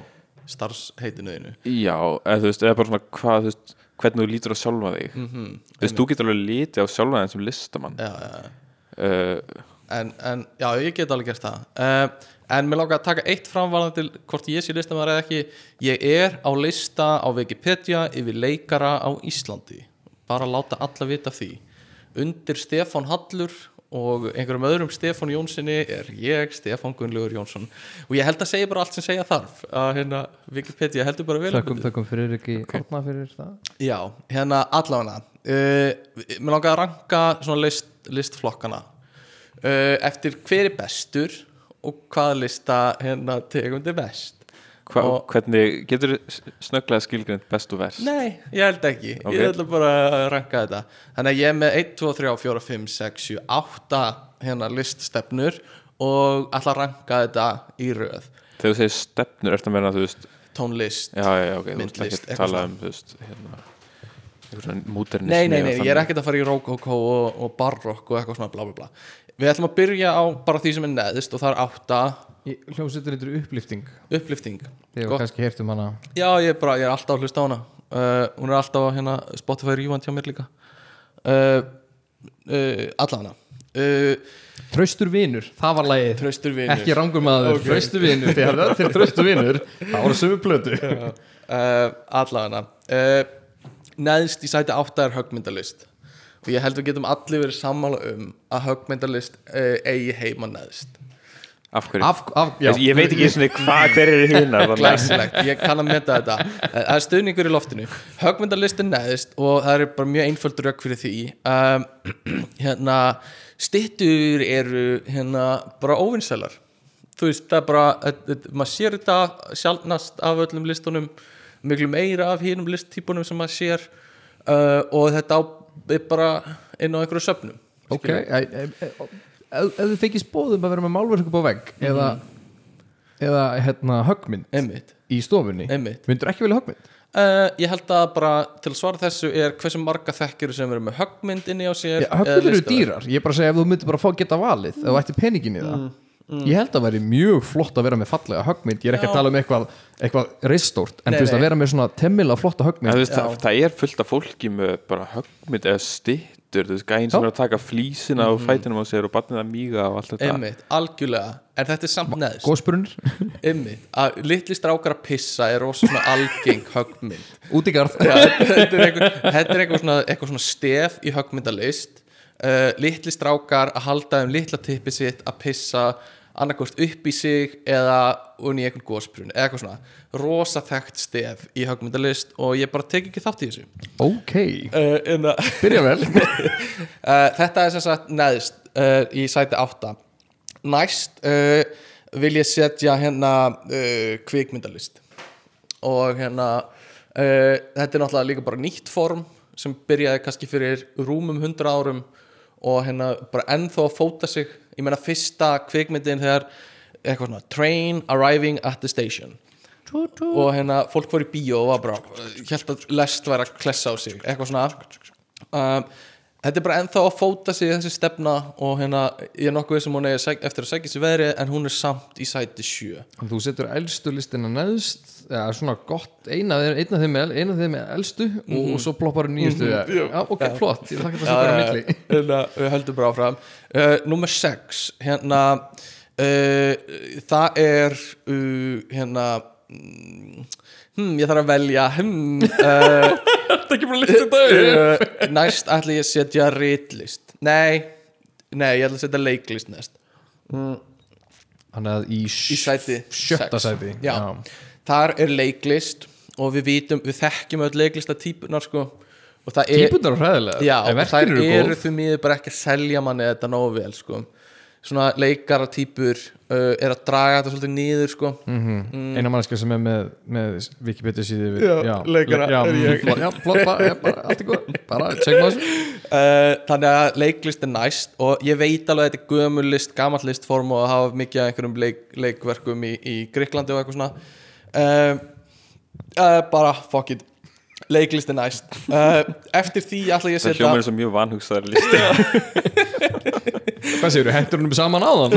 starfsheitinuðinu já, eða þú veist, eða bara svona hvað þú veist, hvernig þú lítur á sjálfa þig. Mm -hmm. þú veist, þú getur alveg litið á sjálfa þig sem listamann. Já, já, já. uh, En, en já, ég get alveg gert það. Uh, En mér langar að taka eitt framvarðan til hvort ég sé listamæður eða ekki. Ég er á lista á Wikipedia yfir leikara á Íslandi. Bara láta alla vita því. Undir Stefán Hallur og einhverjum öðrum Stefán Jónssoni er ég, Stefán Gunnlaugur Jónsson. Og ég held að segja bara allt sem segja þarf að hérna, Wikipedia heldur bara vel um Þakkum, þakkum fyrir ekki okay. fyrir það. Já, hérna allavega uh, Mér langar að ranka list, listflokkana. Uh, eftir hver er bestur og hvaða lista hérna tegundi best hva, Og- hvernig, getur snögglega skilgrind best og verst? Nei, ég held ekki. Ok. Ég ætla bara að ranka þetta. Þannig að ég er með 1, 2, 3, 4, 5, 6, 7, 8 hérna liststefnur og ætla að ranka þetta í röð. Þegar þú segir stefnur, ertu að meina þú veist Tónlist. Já, já, já, ok, þú Myndlist, ekki að tala um þú hérna modernismi Nei, nei, nei, ég er ekkert að fara í rokoko og, og barokk og eitthvað svona bla bla bla Við ætlum að byrja á bara því sem er neðist og það er átta. Hljómsveitir þetta er upplifting upplifting hefur Gott. kannski heyrt um hana. Já, ég er, bara, ég er alltaf að hlusta á hana. Uh, Hún er alltaf á hérna Spotify rífand hjá mér líka. Uh, uh, Alla hana. Uh, Traustur vinur, það var lagið. Traustur vinur. Ekki rangur maður, Ok. traustur vinur. Þegar það er traustur vinur. Það voru sömu plötu. Uh, Alla hana. Uh, Neðst í sæti átta er högmyndalist Og ég held við getum allir verið sammála um Að högmyndalist uh, eigi heima neðst. Af hverju, af, af, já, ég veit ekki svona hvað hver er hérna Glæsilegt, ég kann að meta þetta. Eh, Það er stuðningur í loftinu. Högmyndalist er neðist og það er bara mjög einföld rök fyrir því. Um, Hérna Stittur eru hérna bara óvinnsælar Þú veist, það er bara maður sér þetta sjálfnast af öllum listunum miklu meira af hinum listtípunum sem maður sér uh, og þetta á, bara inn á einhverju söfnum Ok, ef þið fengið spóðum að vera með málverk upp á vegg eða eða hérna höggmynd einmitt, í stofunni einmitt. myndur ekki vilja höggmynd? Uh, Ég held að bara til að svara þessu er hversu marga þekkjur sem eru með höggmynd inni á sér Já, höggmyndir eru dýrar, ég er bara að segja ef þú myndir bara fá geta valið ef þú ætti peningin í það Mm, ég held að veri mjög flott að vera með fallega höggmynd. Ég er ekki Já. að tala um eitthvað, eitthvað ristórt en þú veist að vera með svona temmilega flotta En, höggmynd þú veist, Já. það, það er fullt af fólki með bara höggmynd eða stittur þú veist, gæinn sem er að taka flísina Mhm. og fætinum á sér og barnið að míga og allt þetta. Einmitt, algjörlega. En þetta er samt neðst. góðspurunir, litli strákar að pissa er rosa svona algeng höggmynd. Út í garð. Þetta er eitthvað, þetta er eitthvað, svona, eitthvað svona stef í höggmyndalist. Uh, litli strákar að halda um litla tippi sitt að pissa annarkvort upp í sig eða unni í einhvern gósbrun eða eitthvað svona rosa þekkt stef í höggmyndalist og ég bara tek ekki þátt í þessu. Ok, uh, en, uh, byrja vel. Þetta er sem sagt neðst uh, í sæti 8 Næst uh, vil ég setja hérna uh, kvikmyndalist. Og hérna uh, þetta er náttúrulega líka bara nýtt form sem byrjaði kannski fyrir rúmum 100 árum og hérna bara ennþá að fóta sig ég meina fyrsta kvikmyndin þegar eitthvað svona train arriving at the station. Og hérna fólk fór í bíó og var bara held að lest væri að klessa á sig eitthvað svona. Um, þetta er bara ennþá að fóta sig þessi stefna og hérna ég er nokkuð sem hún er eftir að segja sér veðri en hún er samt í sæti 7 þú setur elstu listina neðst ja, svona gott, eina af þeim er, þeim er elstu og, og svo ploppar nýjustu. Mm já, ok, flott, ég þakka það sem bara milli. Hérna, við höldum bara áfram. Uh, Númer 6 hérna uh, það er uh, hérna mm, hm, ég þarf að velja hm, uh, Þetta ekki bara listið þetta uh, næst ætla ég að setja ritlist. Nei, nei, ég ætla að setja leiklist næst. Þannig að í, í sæti sjötta sex. sæti já. Þar er leiklist og við vitum, við þekkjum öll leiklista típunar sko. Og það er, Típunar er hræðilega já, en og þær eru því miður bara ekki að selja manni þetta nógu vel sko. Svona leikara típur uh, er að draga þetta svolítið niður sko. Mm. eina mannska sem er með, með Wikipedia síðu við, Já, leikara, já, er ég. flott, já, flott, bara, já, bara, allt er góð bara, á þessu uh, þannig að leiklist er næst og ég veit alveg að þetta er gömul list, gamall listform og hafa mikið af einhverjum leik, leikverkum í, í Gríklandi og eitthvað svona uh, uh, bara fuck it. Leiklist er næst. Uh, eftir því ætla ég að það setja hljómar eins og mjög vanhugsaðar listi hvað þú, hendur húnum saman áðan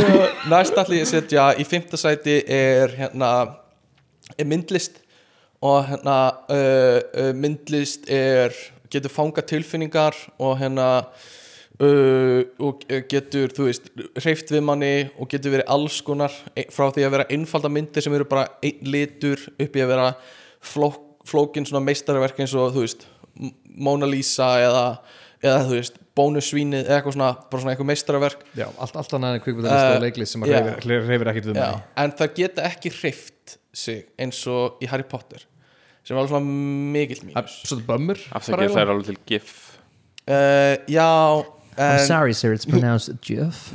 næst ætla ég að setja í fimmta sæti er hérna er myndlist. Og hérna uh, uh, myndlist er getur fanga tilfinningar og hérna uh, og getur þú veist hreift við manni og getur verið alls konar e- frá því að vera einfalda myndir sem eru bara einn litur upp í að vera flók, flókin svona meistarverk eins og þú veist Mona Lisa eða eða þú veist bónusvínið eða eitthvað svona bara svona eitthvað meistarverk já, allt, allt annað en kvikmyndalist Uh, og leiklist sem að já. reyfir, reyfir ekkert við Já, mig en það geta ekki hreift sig eins og í Harry Potter sem var alveg svona mikill mínus. Svo bömmur það er alveg til gif. Uh, Já I'm sorry, sir. It's pronounced Jeff.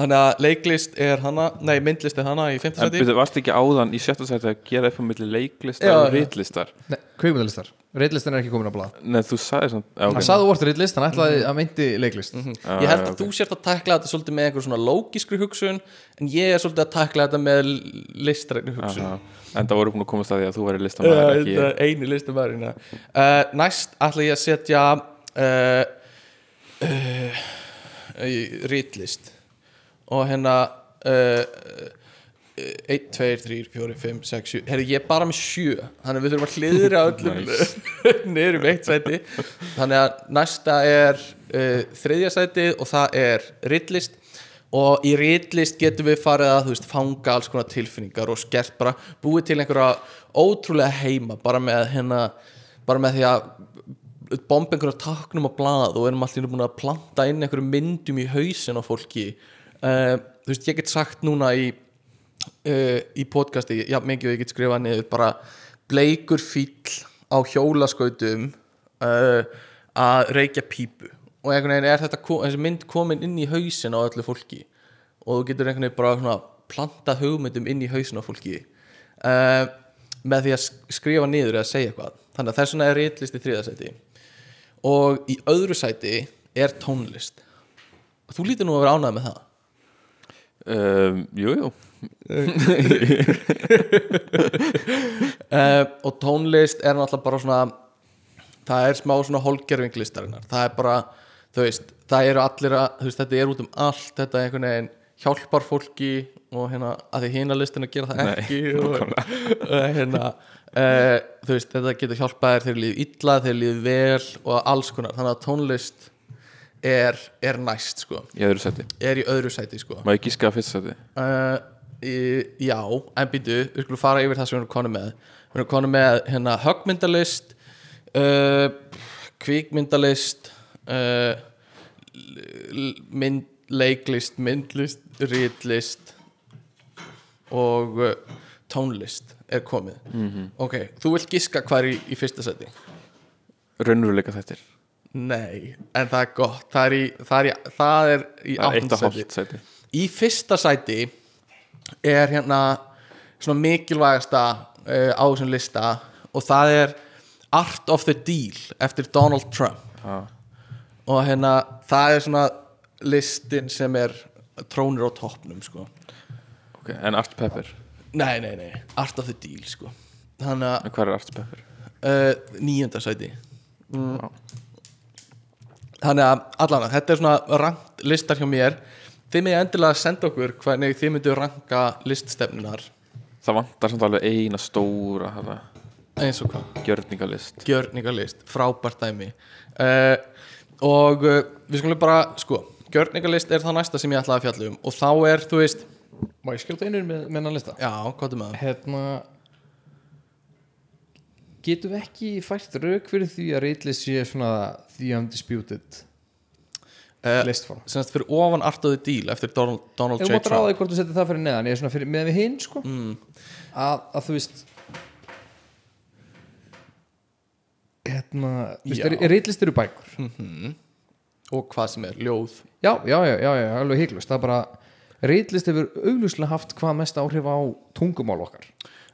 Þannig að leiklist er hana Nei, myndlist er hana í 5. en seti byrju, varst ekki áðan í sjötta sæti að gera upp á milli leiklistar Já, og já. rítlistar Nei, kvikmyndalistar, reitlistin er ekki komin á blað Nei, þú sagði svona já, hann okay. saði orð reitlist, hann ætlaði að meinti leiklist Ég held að þú sért að takla þetta svolítið með einhver svona lógiskri hugsun en ég er svolítið að takla þetta með listrækni hugsun Aha. en það voru búin að komast að því að þú væri listamæður ekki þetta er eini listum verðina uh, Næst ætla ég að setja uh, uh, í ritlist. Og hérna uh, 1, 2, 3, 4, 5, 6, 7 Herri, ég er bara með 7 Þannig við þurfum að hliðra öllum niður um eitt sæti. Þannig að næsta er uh, þriðja sæti og það er ritlist. Og í ritlist getum við farið að veist, fanga alls konar tilfinningar og skert bara búið til einhverja ótrúlega heima bara með hérna bara með því að bomba einhverja taknum á blað og erum allir búin að planta inn einhverjum myndum í hausin á fólki. Uh, þú veist, ég get sagt núna í uh, í podcasti, já mikið og ég get skrifað niður bara bleikur fíll á hjólaskautum uh, að reykja pípu. Og einhvern veginn er þetta þessi mynd komin inn í hausin á öllu fólki. Og þú getur einhvern veginn bara svona planta hugmyndum inn í hausin á fólki. Með því að sk- skrifa niður eða segja eitthvað. Þannig að þess vegna er rétlist í þriðasæti og í öðru sæti er tónlist. Og þú lítur nú að vera ánægð með það. Um, Jú, jú. Uh, og tónlist er náttúrulega bara svona það er smá svona hólgerfing listarinnar. Það er bara, þú veist það eru allir að, þú veist, þetta er út um allt þetta einhvern veginn hjálpar fólki og hérna, að því hina listina gera það Nei, ekki og, og hérna uh, þú veist, þetta getur hjálpað þér þegar líður illa, þegar líður vel og alls konar, þannig að tónlist er, er næst, sko. Í öðru seti er í öðru sæti, sko. Má ég gíska að fyrsta seti? uh, í, Já, en býtu við skulum fara yfir það sem við erum konum með. Við erum konum með hérna höggmyndalist uh, kvikmyndalist uh, l- mynd, leiklist myndlist, ritlist og uh, tónlist er komið. Ok, þú vilt giska hvað er í, í fyrsta seti Raunveruleika þettir nei, en það er gott. Það er í, það er í, það er í Það er hálft seti í fyrsta sæti er hérna svona mikilvægasta uh, á þessum lista og það er Art of the Deal eftir Donald Trump. Já. og hérna það er svona listin sem er trónir á toppnum sko. Ok, En Art Pepper nei, nei, nei, Art of the Deal sko. Þannig að Hvað er Art Pepper? uh, nýjönda sæti. Já. þannig að allan að þetta er svona rangt listar hjá mér. Þið með endilega senda okkur hvernig þið myndu ranka liststefnunar Það vantar samt alveg eina stóra hana, eins og hvað? Gjörningalist. Gjörningalist, frábært dæmi. Uh, og uh, við skulum bara, sko, gjörningalist er það næsta sem ég ætlaði að fjalla um. Og þá er, þú veist, Má ég skjóta einur með, hennan lista? já, hvað er með það? Hérna Getum við ekki fært rauk fyrir því að reytlist sé svona The Undisputed Uh, listform semst fyrir ofan Art of the Deal eftir Donald, Donald J. þú mátt ráða Trump því hvort þú settir það fyrir neðan Ég er svona fyrir, með við hinn sko mm. að, að þú veist Hérna Þú veist, er, reytlist eru bækur og hvað sem er, ljóð Já, já, já, já, já, alveg hygglust Það er bara Reytlist hefur augljóslega haft hvað mest áhrif á tungumál okkar.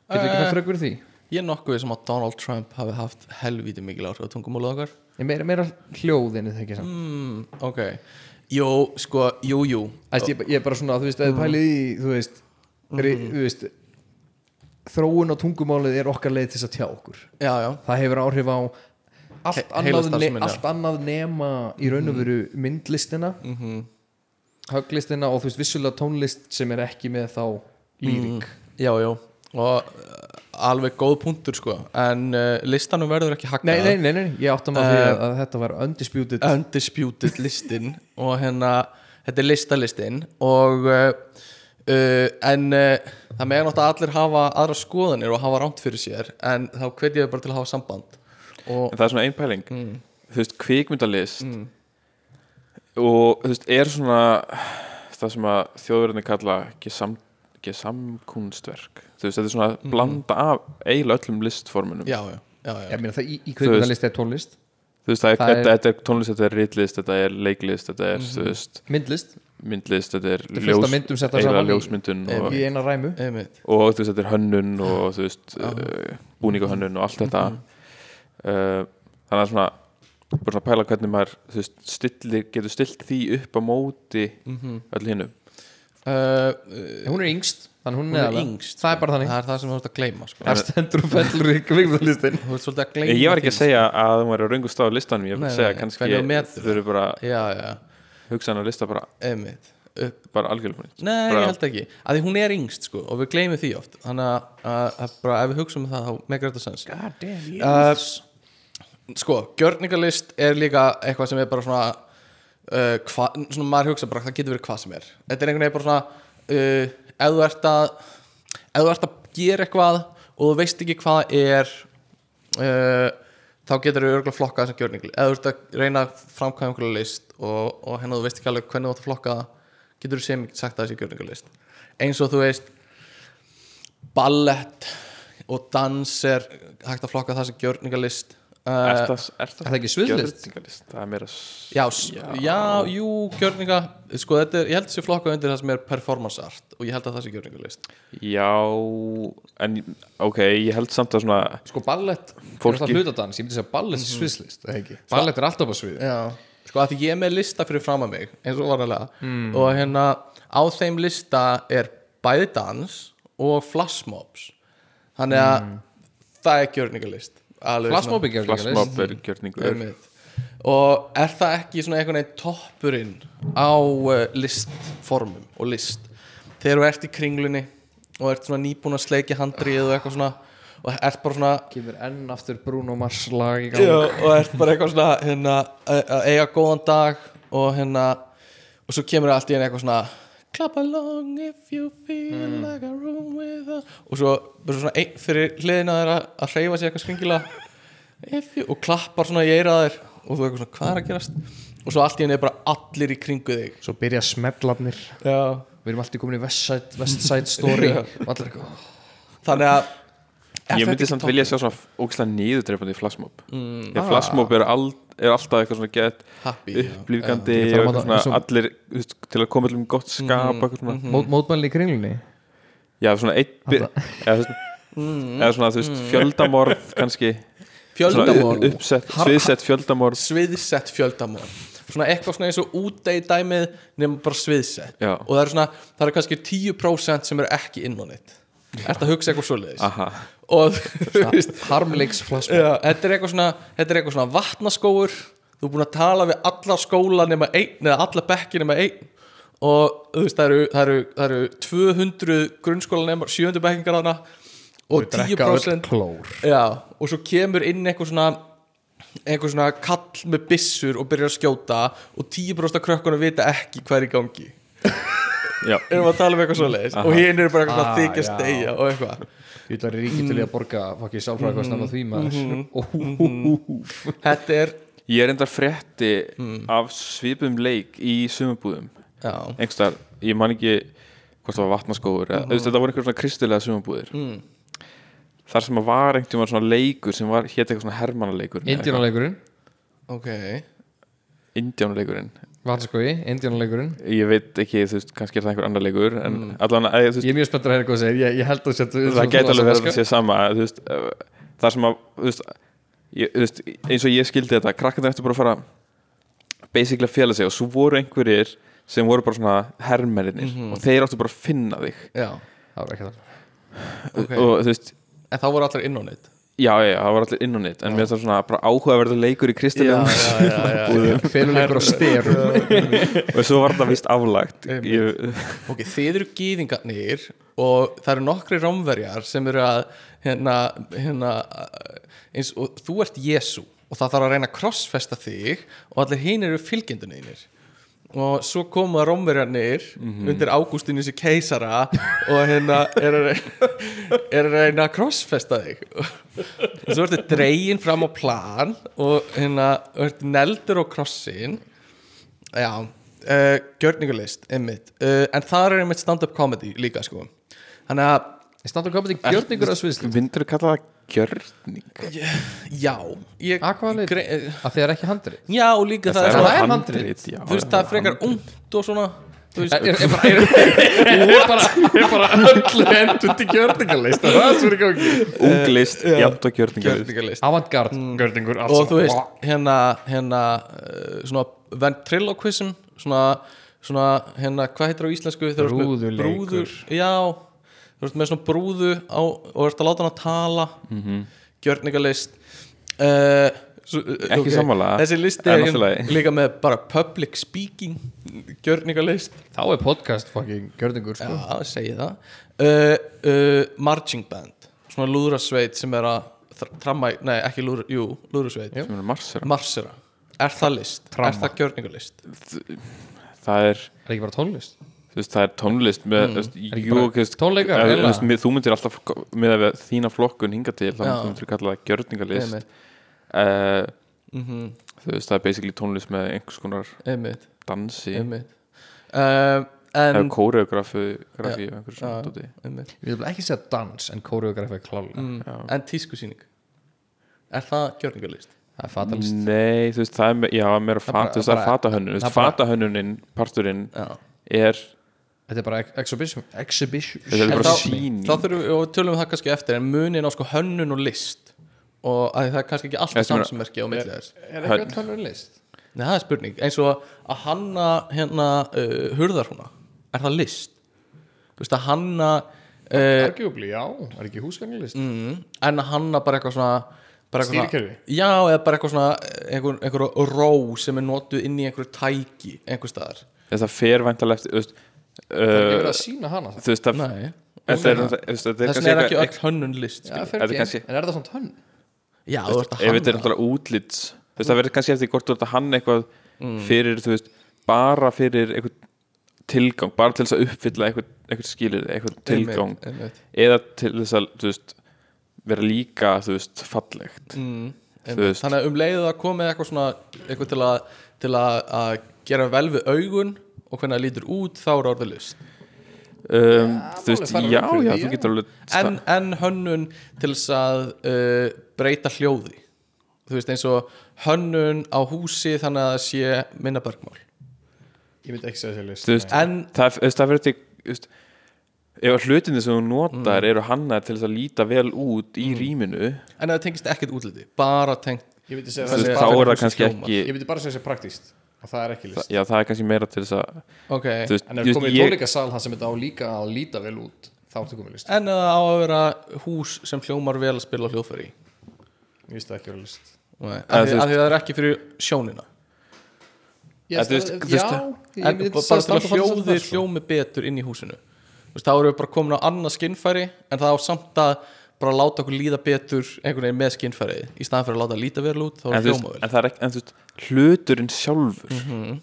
Getur við ekki rauk fyrir því? ég er nokkuð sem að Donald Trump hafi haft helvíti mikil áhrif á tungumálið okkar. Ég meira, meira hljóðinni þegar ekki mm, ok, jú, sko, jú, jú. Æst, ég, ég er bara svona, þú veist, eða pælið í þú veist, mm. þú veist þróun á tungumálið er okkar leið til þess að tjá okkur. Já, já, það hefur áhrif á allt, He- annað, ne allt annað nema í raun og veru myndlistina. Mhm höglistina og þú veist vissulega tónlist sem er ekki með þá lýring Já, já, og uh, alveg góð punktur sko. En uh, listanum verður ekki hakkað nei, nei, nei, nei, ég átta maður því Eh, að, að þetta var undisputed. Undisputed listin. Og hérna, þetta er listalistin. Og uh, uh, En uh, það meðan átt að allir hafa aðra skoðanir og hafa rámt fyrir sér. En þá hvet ég þau bara til að hafa samband. Og En það er svona ein pæling. Mm, Þú veist, kvikmyndalist mm, og þú veist, er svona það sem að þjóðverðinni kalla gesam, gesamkunstverk? Þú veist, þetta er svona blanda af eiginlega öllum listformunum. Já, já, já, já. ég meina það í, í kveikmyndalist er tónlist? Þú veist, það er, Það er- þetta, þetta er tónlist, þetta er ritlist þetta er leiklist, þetta er, þú veist myndlist, myndlist, þetta er, þetta er settar eiginlega ljósmyndun og, í eina ræmu. Einmitt. og þú veist, þetta er hönnun og þú veist, uh, búningahönnun og allt þetta. Uh, þannig að svona bara svona pæla hvernig maður þú veist, stillir, getur stilt því upp á móti Mhm. öll hinnu uh, uh, hún er yngst, þannig hún Hún er er yngst. Það er bara þannig. Það er það sem þú ert að gleyma sko. það stendur og fellur í kveikmyndalistin Þú ert svolítið að gleyma ég var ekki að segja að hún var að röngu stað á listanum ég var að segja nei, kannski þú þau eru bara sko. Já, já, hugsaðan að lista bara, einmitt. Bara algjörlega Nei, Bara- ég held ekki, að því hún er yngst sko, og við gleymum því oft. Þannig að, að, að bara, ef við hugsaum um það þá megar þetta sens. God damn uh, Sko, gjörningalist er líka eitthvað sem er bara svona uh, hva, svona maður hugsa bara, það getur verið hvað sem er. Þetta er einhvern veginn bara svona uh, ef þú ert að ef þú ert að gera eitthvað og þú veist ekki hvað er uh, þá getur þú örgulega flokkað þessum gjörningal ef þú ert að reyna að framkvæða einhverja list og, og hérna þú veist ekki alveg hvernig þú átt að flokka getur þú sem sagt að þessi gjörningalist. Eins og þú veist ballett og dans er hægt að flokka það sem gjörningalist er uh, það, er það, Er það ekki sviðlist? það er meira já, já. já, jú, gjörninga sko, er, ég held að sé flokka undir það sem er performance art og ég held að það sé gjörningalist. Já, en ok, ég held samt að svona sko ballett er Fólki- það hlutadans, ég myndi segja ballett er sviðslist, eða ekki? Ballett er alltaf á svið já, sko að því ég er með lista fyrir fram að mig eins og vanalega. Og hérna á þeim lista er bæði dans og flashmobs þannig að það er gjörningalist Alveg svona- Flashmob gjörningalist Flashmob gjörningur Einmitt. og er það ekki svona einhvern veginn toppurinn á uh, listformum og list? Þegar þú ert í kringlunni og ert svona nýbúin að sleikja handrið og eitthvað svona og ert bara svona Kemur enn aftur Bruno Mars lag í gang. Já, og ert bara eitthvað svona hérna, að eiga góðan dag og hérna og svo kemur allt í henni eitthvað svona clap along if you feel like a room with a og svo, svo svona einn fyrir hliðina þeirra að hreyfa sér eitthvað skringilega. If you, og klappar svona í eira þér. Og þú eitthvað svona hvað er að gerast? Og svo allt í henni er bara allir í kringu þig. Svo byrja smellarnir. Já. Við erum alltaf komin í West Side, West Side Story. Og allir eitthvað þannig að er Ég þetta myndi samt vilja sjá svona ógæslega niðurdreifandi í flashmob. Mm. Að flashmob er, all, er alltaf eitthvað svona gett upplýfgandi Ég og svona og- allir til að koma til um gott skap eitthvað svona. Mót, Mótmælinn í kringlunni? Já, svona eitt eða, veist, eða svona, þú veist, fjöldamorð kannski. Fjöldamorð. uppsett, sviðsett fjöldamorð. Sviðsett fjöldamorð. Svona eitthvað svona eins og útdegi dæmið nema bara sviðsett. Já. og það er svona, það er kannski 10% sem eru ekki inn á neitt Ertu að hugsa eitthvað Aha, og þú veist. Harmleiks flashmob já, þetta er eitthvað svona er svona vatnaskóur þú er búin að tala við alla skóla nema einn eða alla bekki nema einn. Og þú veist, það eru, það eru, það eru 200 grunnskóla nema 700 bekkingar þarna. Og Drekka öll 10% klór. Já, og svo kemur inn eitthvað svona eitthvað svona kall með byssur og byrjar að skjóta. Og 10% af krökkunum vita ekki hvað er í gangi. Erum að tala um eitthvað svoleiðis? Og hinn eru bara eitthvað Ah, þykjast já. deyja og eitthvað Ég ætla að ríki til í að borga Fokki sálfræði hvað snabba því maður. Þetta er, Ég er endar frétti af svipum leik í sumabúðum já, einhverstaðar, ég man ekki hvort það var vatnaskóður mm þetta voru einhver svona kristilega sumabúðir mm. þar sem að var einhvern veginn svona leikur sem var, hétt eitthvað svona hermannaleikur Indjánaleikurinn ok. Indjánaleikurinn Vatnskói, Indjánaleikurinn ég veit ekki, þú veist, kannski er það einhver annar leikur en allan að, veist, Ég er mjög spenntur að heyra hvað segir. Ég, ég held að setja það gæti alveg verið að sé sama þú veist, það sem að veist, ég, veist, eins og ég skildi þetta krakkarnir eftir bara að fara basically að fjela sig og svo voru einhverjir sem voru bara svona hermennir og þeir áttu bara að finna þig. Já, Það var ekki það ok. og veist, En þá voru allir inn á neitt já, já, það var allir inn á nýtt en mér er það svona bara áhugaverður leikur í já, Feluleikur á styrum og svo var það vist aflagt. Ég, Ok, þið eru gýðingarnir og það eru nokkri rámverjar sem eru að hérna, hérna eins og þú ert Jésu og það þarf að reyna að krossfesta þig og allir hinn eru fylgjendunir og svo koma rómverjarnir undir Ágústinus í keisara og hérna er að reyna, er að, reyna að krossfesta þig. Og svo ertu dregin fram á plan og hérna ertu neldur á krossin. Já, uh, gjörningalist einmitt, uh, en það er einmitt stand-up comedy líka sko. Þannig að, Stand-up comedy gjörningur að sviðslu myndur þú kalla það gjörning? Já ég, Að hvaða leyti? grei- eh, Að þið er ekki handrið Já, og líka það, er er, það svona, handrit. já, Þú veist, það er frekar ungt og svona Þú veist, Er, er, bara, er, er, bara, er öllu endur til gjörningalist Það er svo er í gangi unglist, jafnt og gjörningalist. Avantgard gjörningur Og þú veist, hérna, hérna uh, svona ventriloquism svona, svona, hérna, hvað heitir á íslensku Brúðuleikur. Já, þú veist með svona brúðu á, og ert að láta hann að tala mm -hmm. gjörningalist uh, Ekki sammála, Þessi listi er lagi. líka með bara public speaking gjörningalist Þá er podcast fucking gjörningur sko. Já, segi það uh, uh, Marching band Svona lúðrasveit sem er að tramma, nei ekki lúðra, jú, lúðrasveit sem er marsera Marsera, er það list? Tramma. Er það gjörningalist? það er, Er ekki bara tónlist þú veist, það er tónlist með, mm. veist, Er jú, veist, tónleikar, ef- eiginlega? þú veist, mér- þú myndir alltaf með að þína flokkun hinga til þá Já. myndir þú kalla það gjörningalist uh, Mhm, þú veist, það er basically tónlist með einhvers konar einmitt, dansi einmitt. Uh, eða En kóreografi grafi og einhverju svona dóti. einmitt. Ég vil ekki segja dans en koreografi er klálega Mm. En tískusýning Er það gjörningalist? Það er fatalist Nei, þú veist, það er, já, meira Það er fata, það er fatahönnun er fatahönnunin, parturinn Já er, Þetta er bara ex- exhibition Exhibition þetta er bara þá- Þá þurfum við, og tölum við það kannski eftir En munin á sko hönnun og list. Og að það er kannski ekki alltaf samsmerki á milli þess. Er Hönn. ekki hönnun list? Nei, það er spurning. Eins og að hanna hérna uh, hurðar húna er það list? Þú veist að hanna uh, Arguably, já, er ekki húsganglist mm, en að hanna bara eitthvað svona bara eitthvað svona- Stýrikerfi? já, eða bara eitthvað svona einhver, einhver ró sem er notuð inn í einhver tæki einhver staðar. Það fer væntalega eftir þú veist, Það er ekki verið að sína hana það þú veist nei þetta er- þetta er þess vegna er ekki öll hönnun list Já, skilur. fer Þetta er ekki, kannski- en er það svona tönn? já, þú ert að ef þetta er hanna náttúrulega útlits þú veist það verður kannski eftir hvort þú ert að hanna eitthvað fyrir þú veist bara fyrir eitthvað tilgang bara til þess að uppfylla eitthvað, eitthvað skilir eitthvað tilgang Einmitt, einmitt. eða til þess að þú veist vera líka þú veist fallegt Mm, einmitt. veist. þannig að um leiðu að komið eitthvað svona eitthvað til að, til að, að gera vel við augun og hvernig það lítur út þá er orðið list. Um, þú veist, já, já, þú getur alveg en, en hönnun til þess að uh, breyta hljóði. Þú veist eins og hönnun á húsi þannig að það sé minna bergmál. Ég myndi ekki segja sér list. Þú veist, en það, það verður til þú veist, ef hlutinni sem þú notar Mm. eru hannar til þess að líta vel út í rýminu en það tengist ekkert útliti bara tengt þá er það kannski ekki Ég myndi bara segja sér praktíst og það er ekki list. Já, það er kannski meira til þess að ok. veist, En ef þú komum í tónleikasal það sem þetta á líka að líta vel út þá ertu komið list. En eða á að vera hús sem hljómar vel að spila á hljóðfæri. Ég veist það ekki vera list. Nei, af því það er ekki fyrir sjónina. Ég þú veist, Já, bara til að hljóði hljómi betur inn í húsinu. Þá erum við bara komin á annað skinnfæri en það á samt að bara láta okkur líða betur einhvern veginn með skinnfærið í staðan fyrir að láta líta vel út þá er þú veist, hljóma vel en það er ekki en, veist, hluturinn sjálfur Mhm.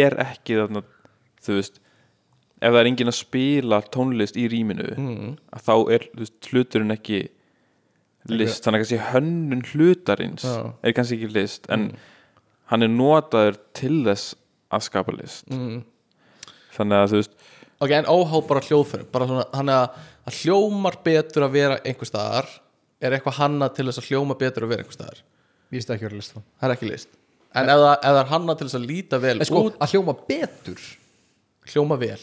er ekki þarna þú veist ef það er enginn að spila tónlist í rýminu Mhm. að þá er veist, hluturinn ekki list, þannig að kannski hönnun hlutarins Já. er kannski ekki list en hann er notaður til þess að skapa list mm. þannig að þú veist ok, en óháð bara hljóðfæri bara svona, hann að, að hljómar betur að vera einhver staðar er eitthvað hannað til þess að hljóma betur að vera einhver staðar? Ég veist það ekki vera list það er ekki list. En ef það, ef það er hannað til þess að líta vel En sko, út að hljóma betur? Hljóma vel.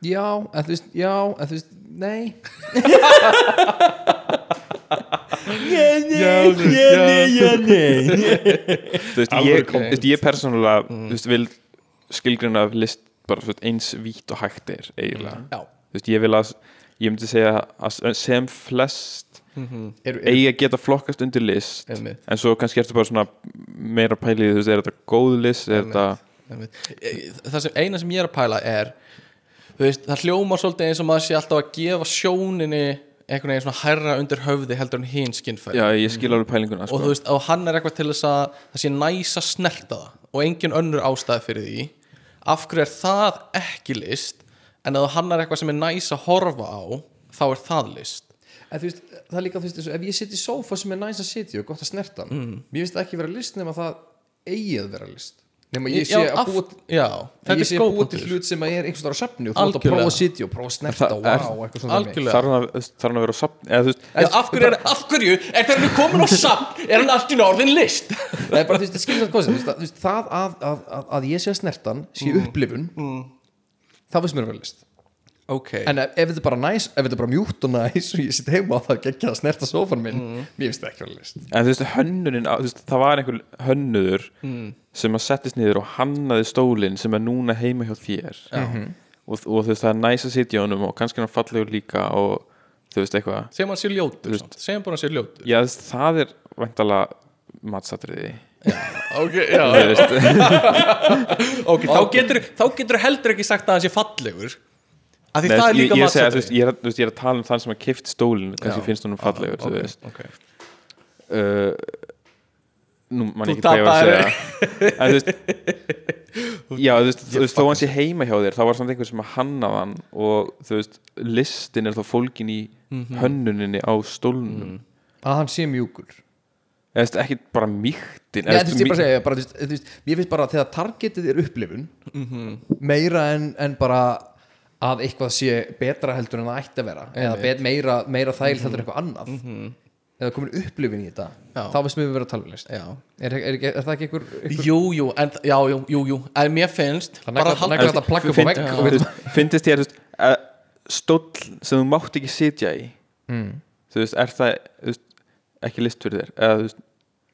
Já, en þú veist, já, en þú veist, nei. Þú veist, Alvöru ég, kom- þú veist, ég persónulega vil skilgrina list bara eins vítt og hægt er eiginlega já, þú veist, ég vil að ég myndi segja að sem flest eru, eru, eigi að geta flokkast undir list Einmitt. en svo kannski ertu bara svona meira pælið, þú veist, er þetta góð list er þetta. E- það sem eina sem ég er að pæla er veist, það hljómar svolítið eins og maður sé alltaf að gefa sjóninni einhvern veginn svona hærra undir höfði heldur en hinn skinnfæri já, ég skil alveg pælinguna og sko. þú veist, og hann er eitthvað til þess að það sé næs að snerta það og engin önnur ástæði fyrir því af hverju er það ekki list? En ef hann er eitthvað sem er næs að horfa á þá er það list. En þú veist, það er líka, þú veist, ef ég sitt í sófa sem er næs að sitja og gott að snerta Mm. Mér finnst það ekki vera list nema það eigi að vera list Nema ég sé já, að búa ég er sé að búa til hlut sem að er einhvers staðar á safni og þú átt að prófa að sitja og prófa að snerta er- wow, eitthvað svona dæmi. algjörlega. Þarf hann að, hann að vera á safn eða þú veist, Já, af hverju, er, af hverju? Er það nú komin á samt er hann allt í norðin list? Það er bara, þú veist, það skilur það koncept, þú veist, að- að, að, að, að ég sé að snerta hann sé upplifun það finnst mér að vera list. Ok, En ef, ef þetta er bara næs, ef þetta er bara mjút og næs og ég sitt heima á það geggja að snerta sófan minn mér finnst það ekki að vera list. en þú veist, hönnunin á- þú veist, það var einhver hönnuður sem að settist niður og hannaði stólinn sem er núna heima hjá þér. Og, og þú veist, það er næs að sitja á honum og kannski er hann fallegur líka og þú veist, eitthvað. Segjum hann sé ljótur segjum bara hann sé ljótur. Já, það er væntalega matsatriði. Ok, já. Þú veist, ok, þá getur, þá getur heldur ekki sagt að hann sé fallegur. Af því Nei, það er ég, líka ég, að, veist, ég, er, að- þú veist, ég er að tala um þann sem að kift stólinn kannski Já. finnst honum fallegur þú ok, veist. ok. uh, nú man Þú ég ekki hvað ég var að segja. En þú veist já, þú veist, þú veist þó hann sé heima hjá þér þá var samt einhver sem að hanna hann og þú veist, listin er þá fólkin í Mhm. hönnuninni á stólnum. Að hann sé mjúkur. Eða þú veist, ekki bara mýktin ég bara segja, bara, veist, veist, mér finnst bara að þegar targetið er upplifun meira en, en bara að eitthvað sé betra heldur en það ætti að vera eða meira, meira þægilt heldur en eitthvað annað eða komin upplifun í þetta Já. þá veist mér við vera að tala um list já. Er, er, er, er það ekki einhver, einhver Jú, jú, en, já, jú, jú, jú. En mér finnst Það halda- negla þetta plagg upp á vegg. finnst þér að stóll sem þú mátt ekki sitja í mm. þú veist, er það veist, ekki list fyrir þér? Eða þú veist,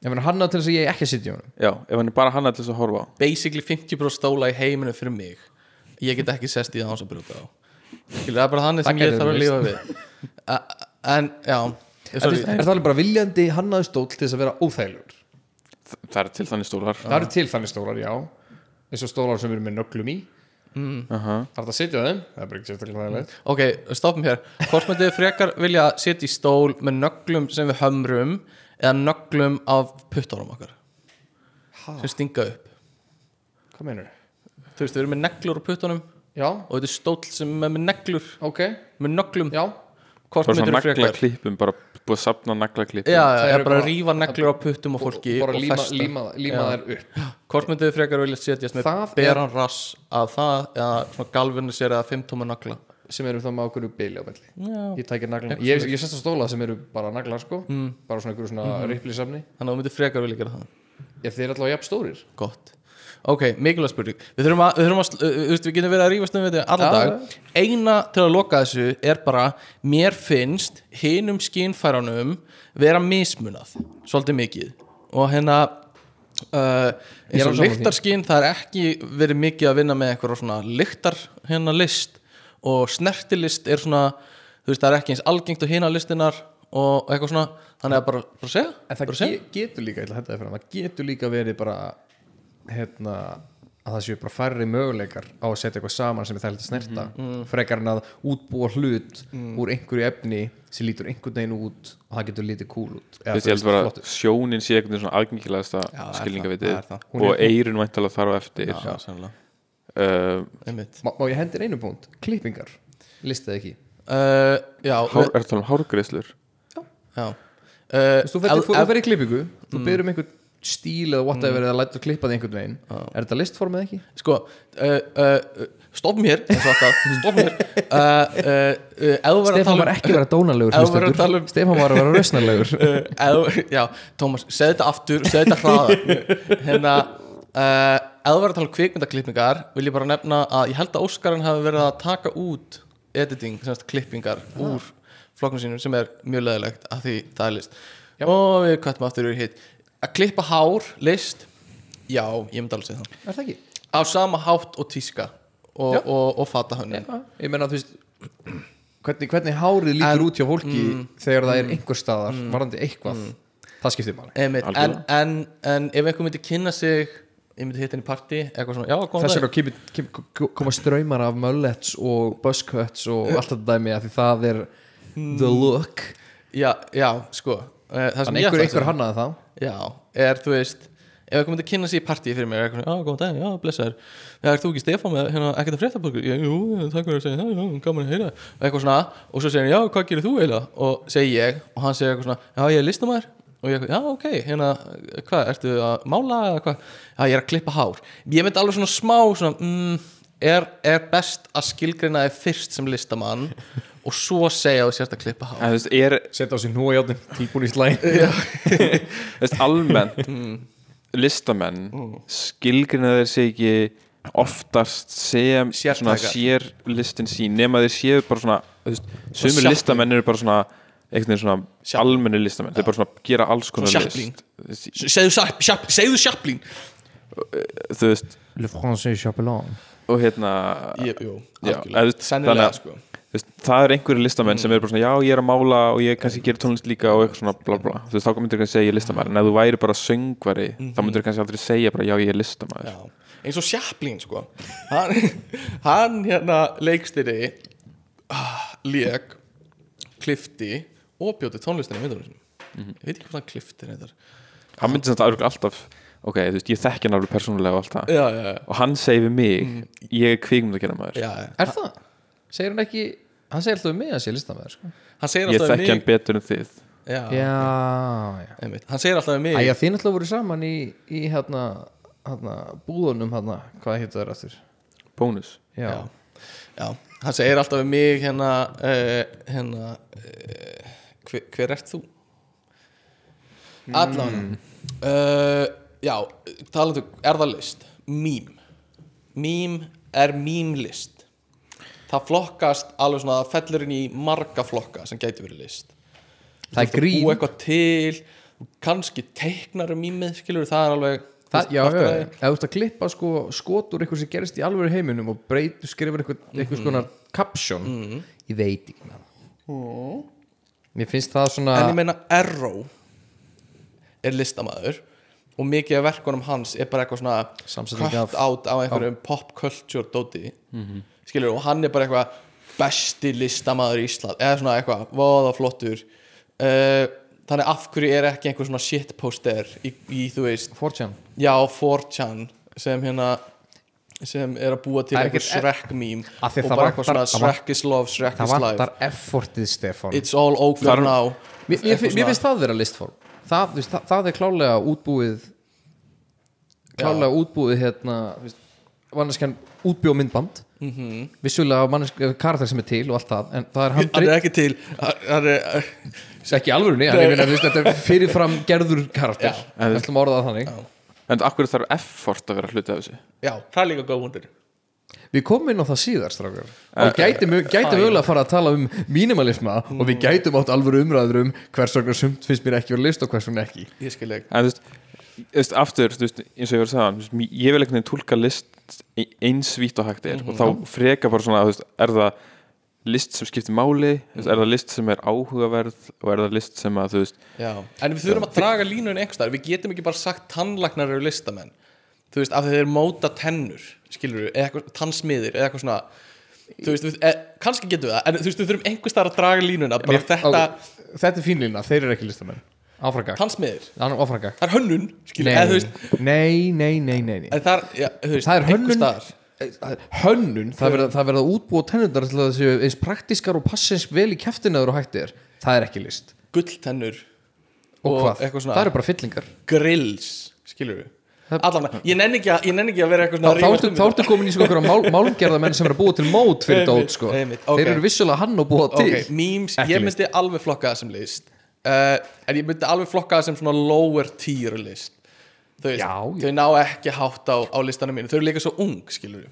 meina hann á til þess að ég ekki að sitja í honum. Já, ef hann er bara hannað til þess að horfa á. Basically 50% stóla í heiminu fyrir mig. Ég get ekki sest í það hans að brjóta á. Það er bara þannig sem ég þarf að lifa við. En já Er sorry, það alveg bara viljandi hannaði stól til þess að vera óþægilegur? Það er til þannig stólar. Það eru til þannig stólar, já. Eins og stólar sem við erum með nöglum í. Það er þetta að sitja á þeim, það er bara ekki sérstaklega þægilegt. Ok, stoppum hér. Hvort myndið þið frekar vilja setja í stól með nöglum sem við hömrum eða nöglum af puttunum okkar? Sem stinga upp. Hvað meinur? þú veist, við erum með neglur á puttunum Já, og þetta er stóll sem er með neglur. Ok, með nöglum, já. Hvort svona þið frekar búið að sapna naglaklippum. Já, Það er bara að rífa neglur á puttum og fólki og bara og líma, festa. líma, líma þær upp. Hvort myndið þið frekar vilja setjast með Það er- beran rass að það eða svona galvanisir eða fimmtóma nagla? Sem eru þá með okkur bili á melli Já. Ég tækir nagla Ég, ég sest á stóla sem eru bara naglar sko. Bara svona einhverju svona mm -hmm. Þannig að þú myndið frekar vilja gera það. Ég þeir allavega jafn stórir. Gott Ok, mikilvæg spurning. Við þurfum að, við, þurfum að, uh, uh, við getum verið að rífast um þetta allan dag. Eina til að loka þessu er bara Mér finnst hinum skínfæranum vera mismunað Svolítið mikið. Og hérna uh, eins og lyktarskín það er ekki verið mikið að vinna með eitthvað svona lyktar hérna list. Og snertilist er svona þú veist það er ekki eins algengt á hina listinar og eitthvað svona. Þannig að bara, bara segja En það bara segja. ge getur líka, ég ætla að henda það fyrir það getur líka verið bara hérna að það séu bara færri möguleikar á að setja eitthvað saman sem er að snerta. Frekar en að útbúa hlut úr einhverju efni sem lítur einhvern veginn út og það getur lítið cool út. Ég held bara sjónin sé einhvern veginn svona aðgengilegasta Já, skilningavitið og eirun væntalega þar á eftir. Já, sannlega uh, Einmitt. Má, má ég hendir einu punkt, klippingar. Listið ekki. Uh, já, hár, Er það um hárgreislur? já. Uh, Þú veist, þú ferð í klippingu þú byrður um einhvern stíl eða whatever eða lætur klippa þig einhvern veginn. Er þetta listform eða ekki? Sko, uh, uh, stopp mér stopp mér. Uh, uh, uh, að tala var ekki að vera dónalegur Ef við erum að tala um- Stefán var að vera rausnalegur uh, Já, Tómas, segð þetta aftur segð þetta hraðar. Hérna, uh, þú verður að tala um kvikmyndaklippingar. Vil ég bara nefna að ég held að Óskarinn hafi verið að taka út editing, semst klippingar úr flokknum sínum sem er mjög leðilegt að því það er list. Og við kvættum aftur í hitt að klippa hár, list? Já, ég myndi alveg segja það. Er það ekki? á sama hátt og tíska og, Já. og, og fata hönnun Ég meina þú veist hvernig, hvernig hárið lítur En- út hjá fólki þegar það er einhver staðar varandi eitthvað? Það skiptir máli. En, Algjörlega. en, en ef einhver myndi kynna sig ég myndi hitta henni í partí eitthvað svona, já, góðan þess vegna kemur, kemur, koma ströymar af mullets og buzzcuts og allt þetta dæmi af því það er the look. Já, já, sko það sem að einhver segja- hannaði það já, er, þú veist ef einhver myndi kynna sig í partí fyrir eitthvað, já, góðan dag, já, blessaður. Já, er þú ekki Stefán með hérna, ekkert að fréttabúrgur já, jú, takk fyrir að segja það, já, gaman að heyra. Eitthvað svona, og svo segir hann, já, hvað gerir þú eiginlega? Og segi ég, og hann segir eitthvað svona já, ég er listamæður og ég, já, ok, hérna hvað, ertu að mála eða hvað? Já, ég er að klippa hár. Ég myndi alveg svona smá, svona, mm, er, er best að skilgreina þig fyrst sem listamann og svo segja þú sért að klippa er setja á sér núajáttinn, tilbúin í slæn almennt listamenn skilgrina þeir sig ekki oftast sem sér listin sín nema þeir séu bara svona veist, sumir Chaplin. listamenn eru bara svona einhvern veginn svona almenni listamenn þeir bara svona gera alls konar Chaplin. list. Segðu, Chaplin þú veist Le Français Chapelon og hérna ég, jú, Já, eða, sennilega sko. þú veist, það er einhverju listamenn sem er bara svona já ég er að mála og ég kannski gerir tónlist líka og eitthvað svona bla bla. Þú veist þá myndir kannski segja ég er listamæður en ef þú væri bara söngvari þá myndir kannski aldrei segja bara já ég er listamæður Já, eins og Chaplin sko. Hann, hann hérna leikstýri ah, lék klifti og bjóti tónlistina í myndunum sinum ég veit ekki hvað hann klifti hann myndi að alltaf ok, þú veist, ég þekki hann alveg persónulega og allt það. Já, já, já, og hann segir við mig ég er kvikmynd að gera maður já, Er það? Segir hann ekki hann segir alltaf um mig að sé listamæður sko. ég alltaf við þekki hann betur en þið. Já, Já, hann segir alltaf við mig Æja, þið náttúrulega voru saman í, í hérna, hérna, búðunum hérna, hvað heitir það aftur? bónus. Já, hann segir alltaf við mig hérna uh, hérna uh, hver, hver ert þú? allan. Uh, já, talandu er það list? mím. Mím er mím-list. Það flokkast alveg svona það fellur inn í marga flokka sem gæti verið list. Það er Þú grín. búa eitthvað til kannski teiknar um mýmið skilur það er alveg Það, já, já, já, þú ert að klippa sko, skot úr eitthvað sem gerist í alveg heiminum og breyt, skrifur eitthvað, eitthvað svona caption ég veit ekki með það mér finnst það svona en ég meina Arrow er listamaður og mikið af verkunum hans er bara eitthvað svona Samsetning cut af- out á einhverjum pop culture dóti. Skilur og hann er bara eitthvað besti listamaður í Ísland eða svona eitthvað, voða flottur. Uh, þannig af hverju er ekki einhver svona shitposter í, í þú veist, 4chan já 4chan sem hérna sem er að búa til Það er einhver ekkert- Shrek meme Af því og það bara eitthvað svona Shrek is love, Shrek það is life. vantar effortið Stefan it's all over now. Mér, finnst það vera listform það, þú veist, það, það er klálega útbúið klálega útbúið hérna manneskjan útbjóð myndband. Mm -hmm. vissulega manneskjan karakter sem er til og allt það en það er hann handrit er ekki til. Hann er, ekki alvörunni, ég meina, þú veist, þetta er fyrirfram gerður karakter, Já. við ætlum að orða það þannig. En akkur þarf effort að vera hluti af þessu? Já, það er líka góð hundur við komum inn á það síðar strákar. Og gætum, gætum mögulega að fara að tala um mínimalisma og við gætum átt alvöru umræður um hvers vegna sumt finnst mér ekki verið list og hvers vegna ekki. Ég skil ekki En þú veist, þú veist aftur, þú veist, eins og ég var að mér- ég vil veginn tólka list e- eins vítt og hægt er. Og þá freka bara svona, þú veist, er það list sem skiptir máli, veist, er það list sem er áhugaverð og er það list sem að, þú veist já. en við þurfum að draga línun einhverstaðar við getum ekki bara sagt tannlagnar eru listamenn. Þú veist, af því þeir móta tennur skilur eða eitthvað, tannsmiðir eða eitthvað svona þú veist, e, kannski getum við það en þú veist, við þurfum einhverstaðar að draga línuna bara þetta, Á- þetta er fínlína, þeir eru ekki listamenn. Áfragak, tannsmiðir? Áfragak það er hönnun, skilur við, eða þú veist nei, nei, nei, nei, nei. það er, þú veist, það er hönnun einhversstaðar. hönnun, það verða, það verða að útbúa tennundar til að það séu eins praktískar og passins vel í kæftinaður og hægt er. Það er ekki list. Gulltennur og, Og hvað, það eru bara fyllingar. grills, skilur við Allan, ég nenni ekki nenni ekki að vera eitthvað þá, þá, ertu, um ertu komin í svona mál, málgerðamenn sem eru að búa til mót fyrir Einmitt, dót sko. einmitt, ok. þeir eru vissulega hann og búa til ok, memes, ég list. myndi alveg flokka það sem list uh, en ég myndi alveg flokka það sem svona lower tier list þau, Já, já. þau ná ekki hátt á, á listanum mínu, þau eru líka svo ung skilur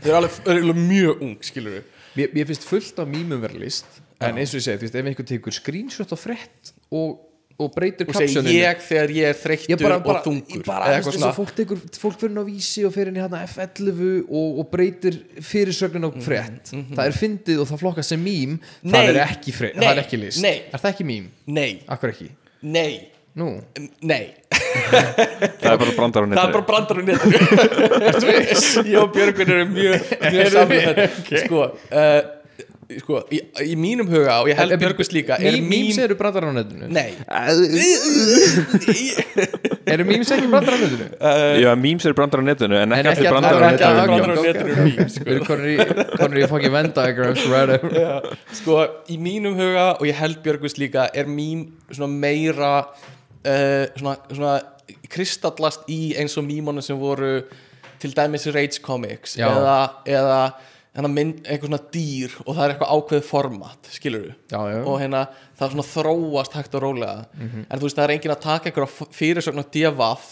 þau eru alveg, alveg mjög ung skilur mér, finnst fullt af mýmum vera list en eins og ég segi, ef einhver tekur screenshot á frett og, og breytir og captioninu. ég þegar ég er þreyttur og þungur ég bara eða svona. fólk, tekur, fólk fyrir inn á vísi og fyrir inn í hérna F11 og, og breytir fyrirsögnin á frétt. það er fyndið og það flokkast sem mím Nei. það er ekki, frétt, Nei. það er ekki list. Nei. er það ekki mím? nei, Akkur ekki? nei, Nú, nei. Það er bara brandar á það er bara brandar á netinu. Ég og Björgun eru mjög, mjög samlega þetta. Sko, uh, sko í, í mínum huga og ég held Björgus líka er Mím, Míms mím eru brandar á netinu nei Eru míms ekki brandar á netinu? Já, memes eru brandar á netinu en ekki En ekki allir brandar á netinu brandar á netinu eru memes, sko. Við erum konur í, diagrams right sko í mínum huga og ég held Björgus líka er mím svona meira uh, svona, svona kristallast í eins og mímónu sem voru til dæmis Rage Comics Já. eða, eða mynd, eitthvað svona dýr og það er eitthvað ákveðið format skilur við og hérna það svona þróast hægt og rólega. Mhm. en þú veist það er enginn að taka einhverja fyrirsögn á devaf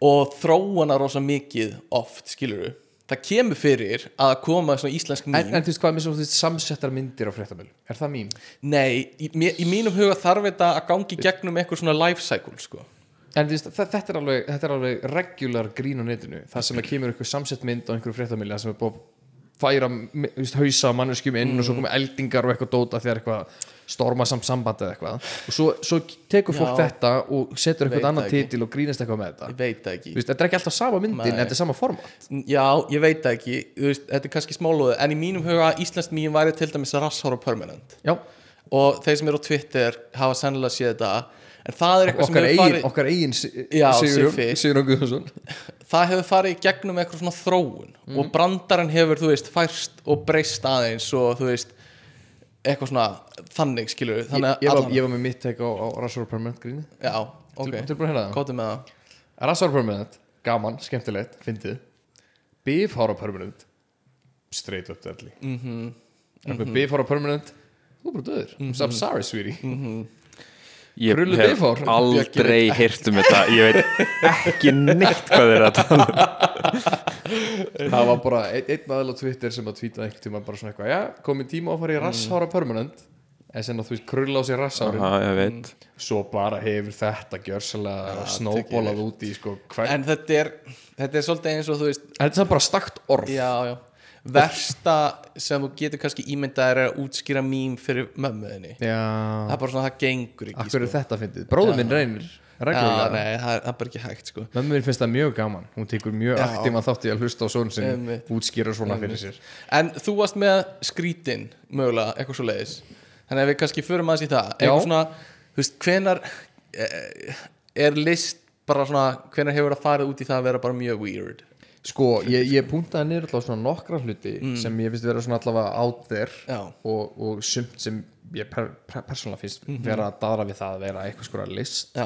og þróana rosa mikið oft skilur við það kemur fyrir að koma svona íslensk mím En, en þú veist hvað með svo þú veist, samsettar myndir á fréttamölu Er það mím? Nei, í, mér- í mínum huga þarf þetta að gangi gegnum eitthvað svona life cycle sko. En þú veist, þe- þetta er alveg, er alveg regular grín á netinu. Það sem að kemur eitthvað samsett mynd á einhverju fréttamölu sem er búið færa veist, hausa manneskjum inn og svo komið eldingar og eitthvað dóta þegar eitthvað storma samt samband eða eitthvað. Og svo, svo tekur fólk Já. þetta og setur eitthvað annan titil og grínast eitthvað með þetta. Ég veit það ekki. Veist, þetta er ekki alltaf sama myndin, en þetta er sama format. Já, ég veit það ekki. Veist, Þetta er kannski smálóðu En í mínum huga Íslandst mím væri til dæmis Rasshóra Permanent. Já, Og þeir sem eru á Twitter hafa sennilega séð þetta En það er eitthvað sem hefur farið okkar eigin. Sigurjón Guðmundsson. Það hefur farið gegnum eitthvað svona þróun Mhm. Og brandarinn hefur, þú veist, færst og breyst aðeins Og þú veist Eitthvað svona þannig, skilur við ég, ég, var, ég var með mitt tek á, á Rassor Permanent gríni. Já, ok? Kóttu með það. Rassar Permanent, gaman, skemmtilegt, fyndið. Bifhára Permanent Straight up deadly. Mm -hmm. Mhm. Bifhára Permanent Þú er bara döður I'm sorry sweetie Ég Krullu hef bifár. aldrei heyrt um þetta. Ég veit ekki neitt hvað þeir eru að tala um. Það var bara einn, einn aðal á Twitter sem að tvíta einhvern tíma bara svona eitthvað Já, komið tíma á að fara í Mm. Rasshára Permanent. En sem að þú veist krulla á sér rassárin Aha, ég veit. Svo bara hefur þetta gjörsalega snóbólað út í sko hver... en En þetta er, þetta er svolítið eins og þú veist þetta er samt bara stakt orð. Já, já Versta sem þú getur kannski ímyndað er að útskýra mím fyrir mömmuðinni Það já, er bara svona, það gengur ekki akkur er sko. þetta fyndið? Bróður minn reynir Já, reglulega nei, það er, það er bara ekki hægt sko. Mömmu minn finnst það mjög gaman. Hún tekur mjög Já. aktíma þátt í að hlusta á són sin Einmitt. útskýra svona fyrir sér. En þú varst með skrítin mögulega, eitthvað svo leiðis Þannig að við kannski förum aðeins í það. Já. Eitthvað svona, þú veist, hvenar eh, er list bara svona hvenar hefur það farið út í það að vera bara mjög weird sko, ég, ég puntaði niður alltaf svona nokkra hluti sem ég finnst vera svona allavega out there og, og sumt sem ég per, per, persónulega finnst vera að daðra við það að vera eitthvað skora list.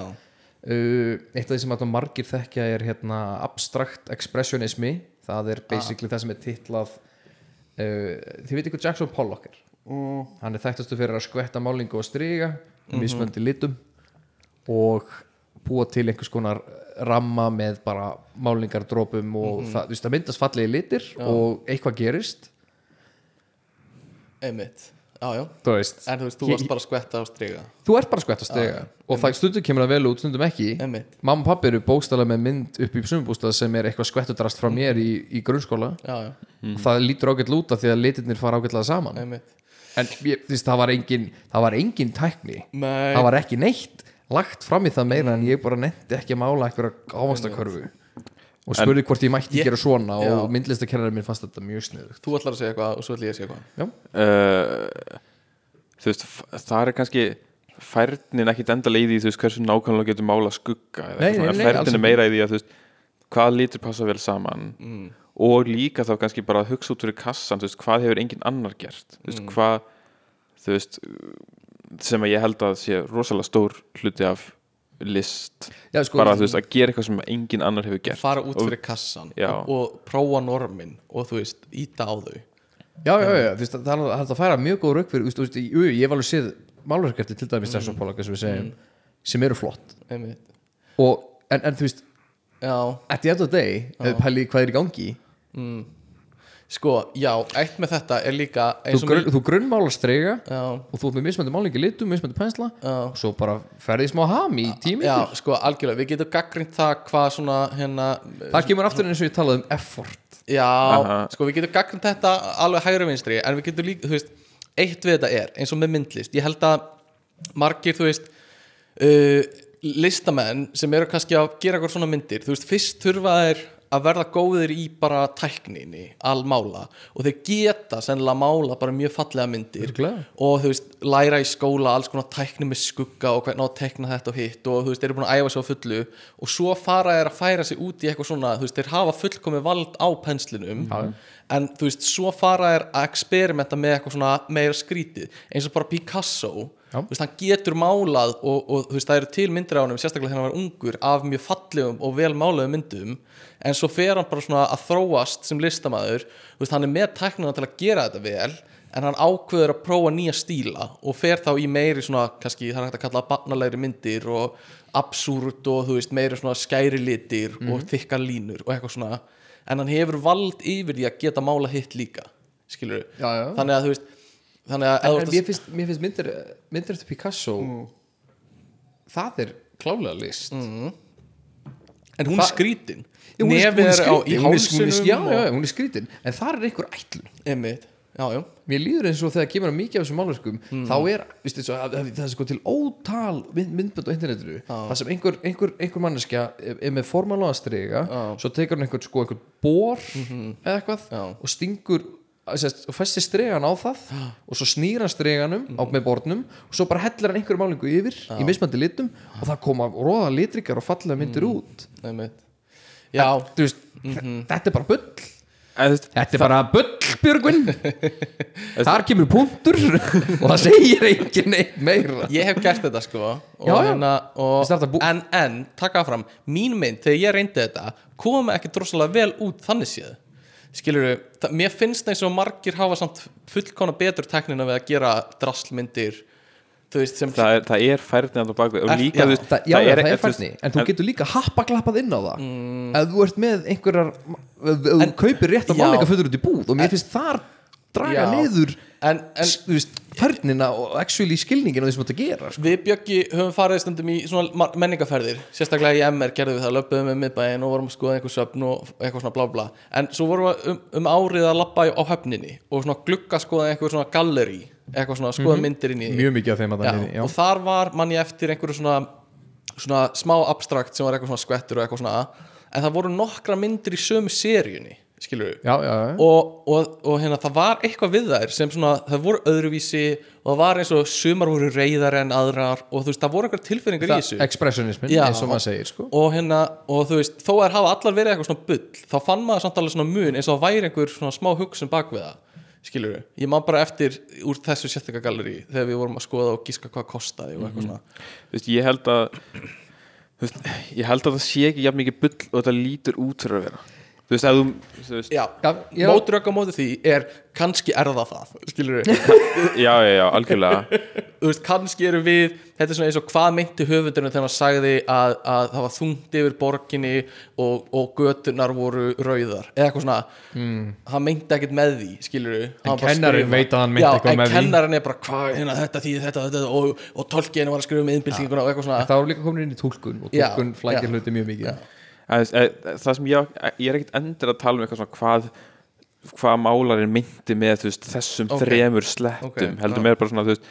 Uh, eitt af því sem alltaf margir þekkja er hérna abstrakt expressionismi. Það er basically það sem er titlað uh, þið veit ykkur Jackson Pollock er? Mm. hann er þekktastu fyrir að skvetta málingu og stryga mm mismöndi litum og búa til einhvers konar ramma með bara málingardrópum og það, þú veist, það myndast fallegi litir og eitthvað gerist. Einmitt. Já, já. En þú veist, þú varst bara að skvetta á striga. Þú ert bara að skvetta stryga og það stundum kemur það vel út, stundum ekki. Einmitt, Mamma og pappi eru bókstala með mynd upp í sumubústað sem er eitthvað skvettudrast frá mér í, í grunnskóla. Já, já, og það lítur ágætt lúta því að litirnir fara ágætlega saman. Einmitt. En ég, þú veist, það var engin það var engin tækni. Nei, það var ekki neitt lagt fram í það meira en ég bara nefndi ekki að mála eitthvað ávastakörfu og spurði hvort ég mætti Ég- gera svona Já. og myndlistakennarinn minn fannst þetta mjög sniðugt. Þú ætlar að segja eitthvað og svo ætla ég að segja eitthvað. Uh, þú veist, það er kannski færnin ekkit enda leiði í þú veist hversu nákvæmlega getur mála skugga eða Nei, nei, nei, færnin er meira í því að þú veist hvað litur passa vel saman mm. og líka þá kannski bara að hugsa út fyrir kassan þú veist, hvað hefur enginn annar gert? Þú veist, Mm. hvað þú veist, sem að ég held að sé rosalega stór hluti af list. Já, sko, bara þú veist, að gera eitthvað sem enginn annar hefur gert. Fara út fyrir kassan Já. og, og prófa normin og þú veist, íta á þau. Já, já, já, þú veist, það er það að færa mjög góð rauk fyrir, þú veist, ég hef alveg séð málverk eftir til dæmis þessum mm. sem við segjum sem eru flott. Einmitt. Og, en, en þú veist, Já, at the end of the day pælið í hvað er í gangi? Mm. Sko, já, eitt með þetta er líka þú, eins og grunn, þú grunnmálar strega Já, og þú ert með mismöndi málingi litum, mismöndi pensla já. og svo bara ferði í smá ham í tími Já, sko, algjörlega, við getum gaggrind það hvað svona, hérna það kemur aftur eins og ég talaði um effort. Já, Aha. sko, við getum gaggrind þetta alveg hægri vinstri, en við getum líka, þú veist eitt við þetta er, eins og með myndlist ég held að margir, þú veist uh, listamenn sem eru kannski að gera eitthvað svona myndir þú veist, fyrst þurfa þeir að verða góðir í bara tækninni al mála. Og þeir geta sennilega mála bara mjög fallega myndir. Örugglega. og þú veist, læra í skóla alls konar tækni með skugga og hvernig á að tekna þetta og hitt og þú veist, þeir eru búin að æfa sig á fullu. Og svo fara þeir að færa sig út í eitthvað svona þú veist, þeir hafa fullkomi vald á penslinum. En þú veist, svo fara þeir að experimenta með eitthvað svona meira skrítið. Eins og bara Picasso veist, hann getur málað og, og þú veist, það eru til myndir á hann sérstaklega þegar hann var ungur af mjög fallegum og vel málaðum myndum. En svo fer hann bara svona að þróast sem listamaður, þú veist, hann er með tæknina til að gera þetta vel en hann ákveður að prófa nýja stíla og fer þá í meiri svona, kannski það er hægt að kalla barnalegri myndir og absúrt og þú veist, meiri svona skæri litir og þykkar línur og eitthvað svona. En hann hefur vald yfir því að geta mála hitt líka skilur já. þannig að þú veist þannig að, ef en, þú en ert mér finnst, mér finnst myndir, myndir eftir Picasso það er klálega list. En hún er skrítin. Hún er- er er á, í skrítin, hálsinum já, já, já, hún er skrítin. En það er einhver ætlun. Einmitt, já, já. Mér líður eins og þegar kemur að mikið af þessum málverkum þá er, að, það er sko til ótal mynd, myndbönd á internetinu það sem einhver, einhver, einhver manneskja er, er með formálaða strega svo tekur hann einhver, sko, einhver bor eða eitthvað Já. og stingur og festir stregan á það og svo snýr hann streganum á með bornum og svo bara hellir hann einhverju málingu yfir í mismandi litum og það koma róða litrikar og fallega myndir út. Einmitt. Já, Þú veist, þetta er bara bull. Þetta er bara bull, Björgvin. Þar kemur punktur. Og það segir engin neitt meira. Ég hef gert þetta sko. Og Já, já. hérna og, þetta en, en, taka fram mín mynd, þegar ég reyndi þetta kom ekki drossalega vel út þannig séð skilur við, mér finnst eins og margir hafa samt fullkona betur teknina við að gera drasslmyndir þú veist, sem það er, það er færðin að það bak við. Og Er- líka já, þú veist, það, Já, það er þú veist, færni En þú getur líka happaklappað inn á það. Ef þú ert með einhverjar Ef þú kaupir rétt að málinga fyrir út í búð og mér finnst þar draga Já. niður en, en s- þú veist, færnina og actually skilningin og því sem þetta gera sko. Við Bjöggi höfum farið stundum í svona ma- menningarferðir Sérstaklega í MR gerðum við það Löpum við miðbæinn og vorum að skoða einhver söfn og eitthvað svona blá blá En svo vorum við um, um árið að labba á höfninni Og svona glugga skoða einhver svona gallerí Eitthvað svona skoða myndir inn í mjög mikið af þeim að já, það já. Og þar var mann ég eftir einhverju svona Svona smá abstrakt sem var eitthvað svona skvettur og eitthvað svona En það voru nokkra myndir í sömu seríunni Skilur Já, já, já. og, og, og hérna það var eitthvað við þær sem svona, það voru öðruvísi og það var eins og sumar voru reyðar en aðrar og þú veist, það voru eitthvað tilfinningar í Það- þessu. expressionismin, eins og maður segir sko. og hérna, og þú veist, þó að hafa allar verið eitthvað svona bull, þá fann maður samt alveg svona mun eins og það væri einhver svona smá hugsun bak við það, skilur við, ég man bara eftir úr þessu sérstakka gallerí þegar við vorum að skoða og gíska hvað kostaði og eitthvað svona. Þú veist, ég held að ég held að það sé ekki jafn mikið bull og þetta lítur út fyrir að vera þú veist, ef þú, Já, Já, já. mótrök á móti því er kannski er það það, skilur við já, já, já, algjörlega þú veist, kannski eru við þetta er svona eins og hvað meinti höfundurinn þegar hann sagði að, að það var þungt yfir borginni og, og götunar voru rauðar, eða eitthvað svona hann meinti ekkert með því, skilur við En kennarinn veit að hann meinti eitthvað með en því. kennarinn er bara, hvað, hérna, þetta því, þetta, þetta og, og tolkien var að skrifa um innbyltinguna og eitthvað svona Það var líka komin inn í tólkun og Já, tólkun flækir já. hluti mjög mikið Já. En, það sem ég, ég er ekkert endur að tala um eitthvað svona hvað hvað málarinn myndi með veist, þessum Ok. þremur slettum. Ok, heldur mér bara svona veist,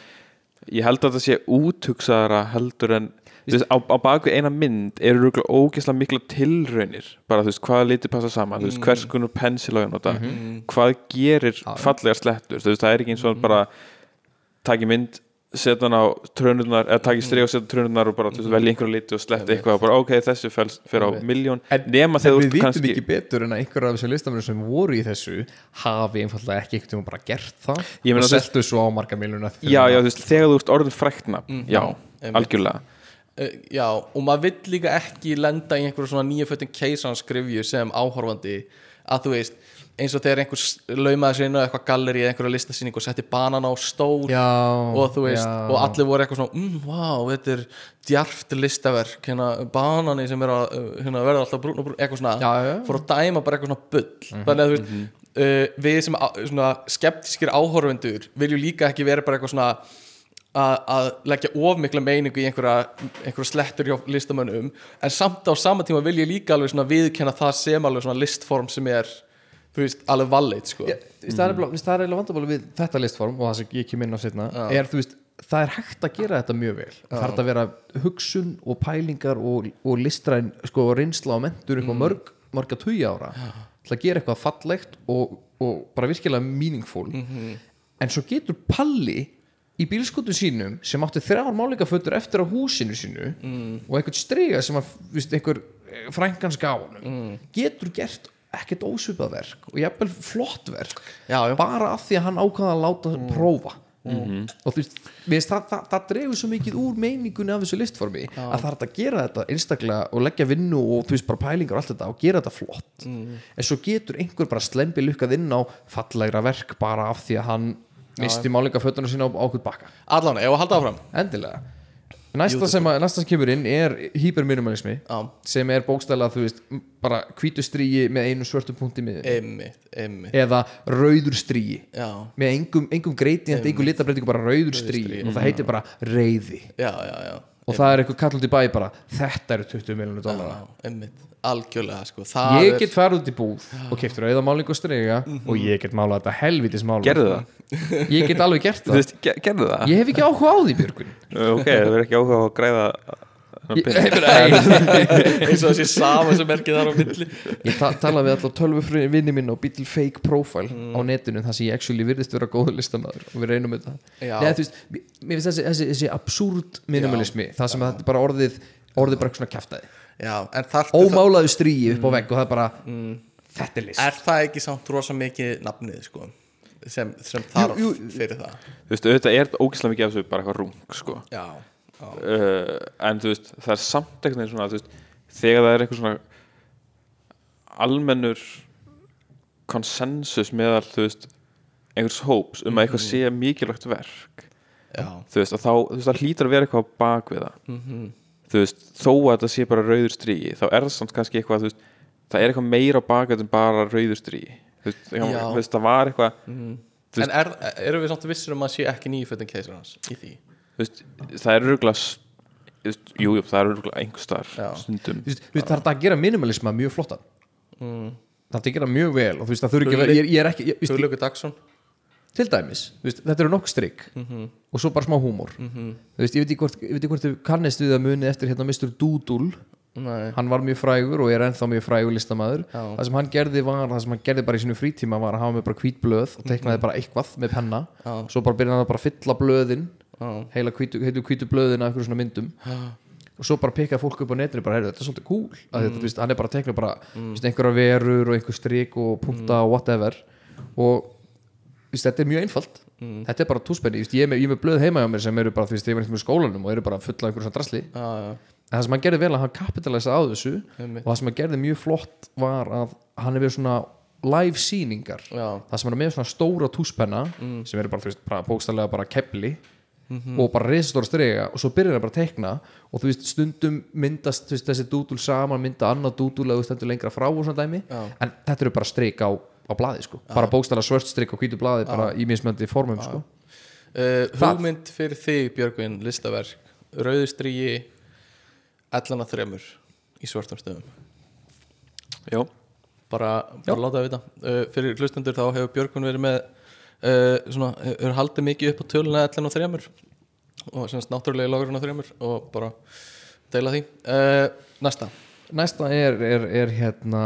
ég held að það sé úthugsaðara heldur en veist, á, á baku eina mynd eru ógeðslega mikla tilraunir. Bara þú veist, hvaða liti passa saman veist, hvers konar pensil á ég nota hvað gerir fallegar slettur. Það er ekki eins og bara taki mynd setja hann á trönurnar eða taki strið og setja trönurnar og bara þú veist, velja einhverja liti og sletta eitthvað og bara ok, þessu fyrir á miljón nema En þegar þú við ert vitum kannski ekki betur en að einhverja af þessum listamennum sem voru í þessu hafi einfallega ekki tíma bara gert það og seltu svo á marga miljuna já, já, þú veist, þegar þú ert orðin fræktna já, einmitt. algjörlega. Uh, já, og maður vill líka ekki lenda í einhverju svona nýja fötum keisanskrifju sem áhorfandi að þú veist, eins og þegar einhver s- laumaði sér inn á eitthvað galleri eða einhverja listasýning og setti banan á stól Já, og þú veist, já. og allir voru eitthvað svona mm, wow, þetta er djarft listaverk hérna, banani sem er að uh, hérna, verða alltaf brún og brún, eitthvað svona. Já, fór að dæma bara eitthvað svona bull. Þannig að þú veist, uh, við sem svona skeptískir áhorfendur viljum líka ekki vera bara eitthvað svona að, leggja of mikla meiningu í einhverja, einhverja slettur hjá listamönnum en samt á sama tíma vil ég líka alveg viðkenna það sem alveg listform sem er þú veist, alveg valið sko. Þú veist, það er er eiginlega vandamáli við þetta listform og það sem ég kem inn á setna er þú veist, það er hægt að gera þetta mjög vel. Það er hægt að vera hugsun og pælingar og, og listræn sko, reynsla og mentur upp á mörg marga tugi ára til að gera eitthvað fallegt og, og bara virkilega meaningful. En svo getur Palli í bílskotu sínum sem átti þrjár málingafötur eftir á húsinu sínu og einhvern strega sem að viðst, einhver frænkans gáðunum getur gert ekkert ósvipað verk og jafnvel flott verk. Já, já. bara af því að hann ákvaða að láta prófa. Og þú veist, það, það, það dregur svo mikið úr meiningunni af þessu listformi að það er að gera þetta einstaklega og leggja vinnu og þú veist bara pælingar og allt þetta og gera þetta flott. En svo getur einhver bara slempi lukkað inn á fallegra verk bara af því að hann misti málingafötuna sína á ákvöld bakka. Allan, ef að halda áfram? Endilega næsta sem, að, næsta sem kemur inn er hyperminimalismi Já. sem er bókstæðlega þú veist bara hvítu stríi með einu svörtum punkti einmitt eða rauður stríi já, með engum, engum greitin engum litabreitingu bara rauður stríi. og það heitir bara reyði já, já, já. Og það er eitthvað kall út í bæ bara þetta eru 20 miljonur dólara Já, einmitt, algjörlega sko. það ég get farið út í búð og keftur auða málingu og strega og ég get málað þetta helvitis mála gerðu það, ég get alveg gert það. veist, ge- gerðu það. Ég hef ekki áhuga á því Björgun ok, það verður ekki áhuga á að græða eins og þessi sama sem er ekki þar á milli. Ég ta talaði við alltaf tölvu vinni minn og býtil fake profile Mm. á netinu þar sem ég actually virðist vera góður listamæður og við reynum þetta. Nei, þú veist, mér finnst þessi, þessi, þessi absúrt minimalismi það sem að þetta bara orðið orðið bara eitthvað svona þar ómálaðu stríi upp á vegg og það er bara þetta er list. Er það ekki samt rosa mikið nafnið sko, sem, sem þarf jú. fyrir það. Þú veist, auðvitað er ógislega mikið af þessu bara eitthvað rung sko. já, já, uh, en þú veist, það er samt eitthvað neginn svona, þú veist, þegar það er eitthvað svona almennur konsensus meðal, þú veist einhvers hóps um að eitthvað sé mikilvægt verk já, þú veist, að þá, þú veist, það hlýtur að vera eitthvað bak við það. Þú veist, þó að þetta sé bara rauður stríi, þá er það samt kannski eitthvað, þú veist, það er eitthvað meira bak við en bara rauður stríi þú veist, það var eitthvað Þú En er, erum við samt vissir um að sé ekki nýju fötin keisarans í því? Veist, það er örgulega jú, jú, það er örgulega einhver staðar Já. stundum veist, það er að gera minimalisma mjög flottan Mm. það er að gera mjög vel og þú veist, það þurfi ekki að vera ég, ég er ekki, ég, þú veist, Huglöku Dagsson til dæmis þetta eru nokkuð strik Mhm. og svo bara smá húmor þú veist, ég veit ekki hvort, ég veit ekki hvort þið kannist við að muni eftir hérna Mr. Doodle Nei, hann var mjög frægur og er ennþá mjög frægur listamaður. Já. það sem hann gerði var, það sem hann gerði bara í sínu frítíma var að hafa með bara hvít blöð og teiknaði bara eitthvað með penna. Já. svo bara byrjaði hann að bara fylla blöðin já, heila heitu hvítu blöðin af einhverjum svona myndum. Og svo bara pikkaði fólk upp á netinu bara, þetta er svolítið cool að þetta, þú veist, hann er bara að tekna bara mm. einhverja verur og einhver strik og punta og whatever. Og veist, þetta er mjög einfalt. Þetta er bara túspenni, ég er með, blöð heima hjá mér sem eru bara, þú veist, ég var eitthvað með skólanum og eru bara fulla af einhverjum svona drasli. Já, já, en það sem hann gerði vel að hann kapitalæsa á þessu Einmitt. og það sem hann gerði mjög flott var að hann er við svona live sýningar. Já, það sem hann er með svona stóra túspenna sem eru bara, þú veist, bara bókstallega bara kepli og bara reisastóra strega og svo byrjar hann bara að teikna og þú veist, stundum myndast þú veist, þessi dúdul saman, mynda annað dúdul að þú stendur lengra frá og svona dæmi. Já. en þetta eru bara streik á, á blaði sko. bara bókstallega svört streik á hvítu blaði bara í mismöndi formum sko. Uh, hugmynd fyrir þig Björgvin listaverk rauðustrígi ellana þremur í svartum stöðum. Já, bara, bara láta það vita. Uh, fyrir hlustendur þá hefur Björgvin verið með uh, svona, hefur haldið mikið upp á töluna ellana þremur og semst náttúrulega logurinn á þremur og bara deila því. Uh, næsta. Næsta er, er, er hérna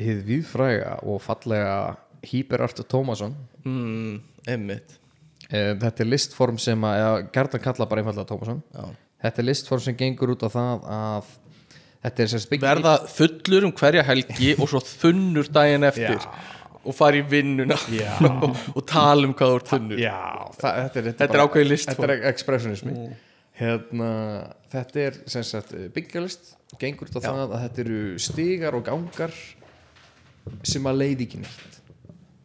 hið viðfræga og fallega Hýberart Tómasson. Mm, einmitt. Eh, þetta er listform sem að eða, Gerdan kalla bara einfallega Tómasson. Já. Þetta er listform sem gengur út á það að þetta er verða fullur um hverja helgi og svo þunnur daginn eftir og fara í vinnuna og, og tala um hvað þú ert þunnur. Já, það, þetta er, Þetta er ákveðið listform. þetta er expressionismi. Hérna, þetta er sem sagt byggjalist gengur út á það að þetta eru stigar og gangar sem að leiði ekki neitt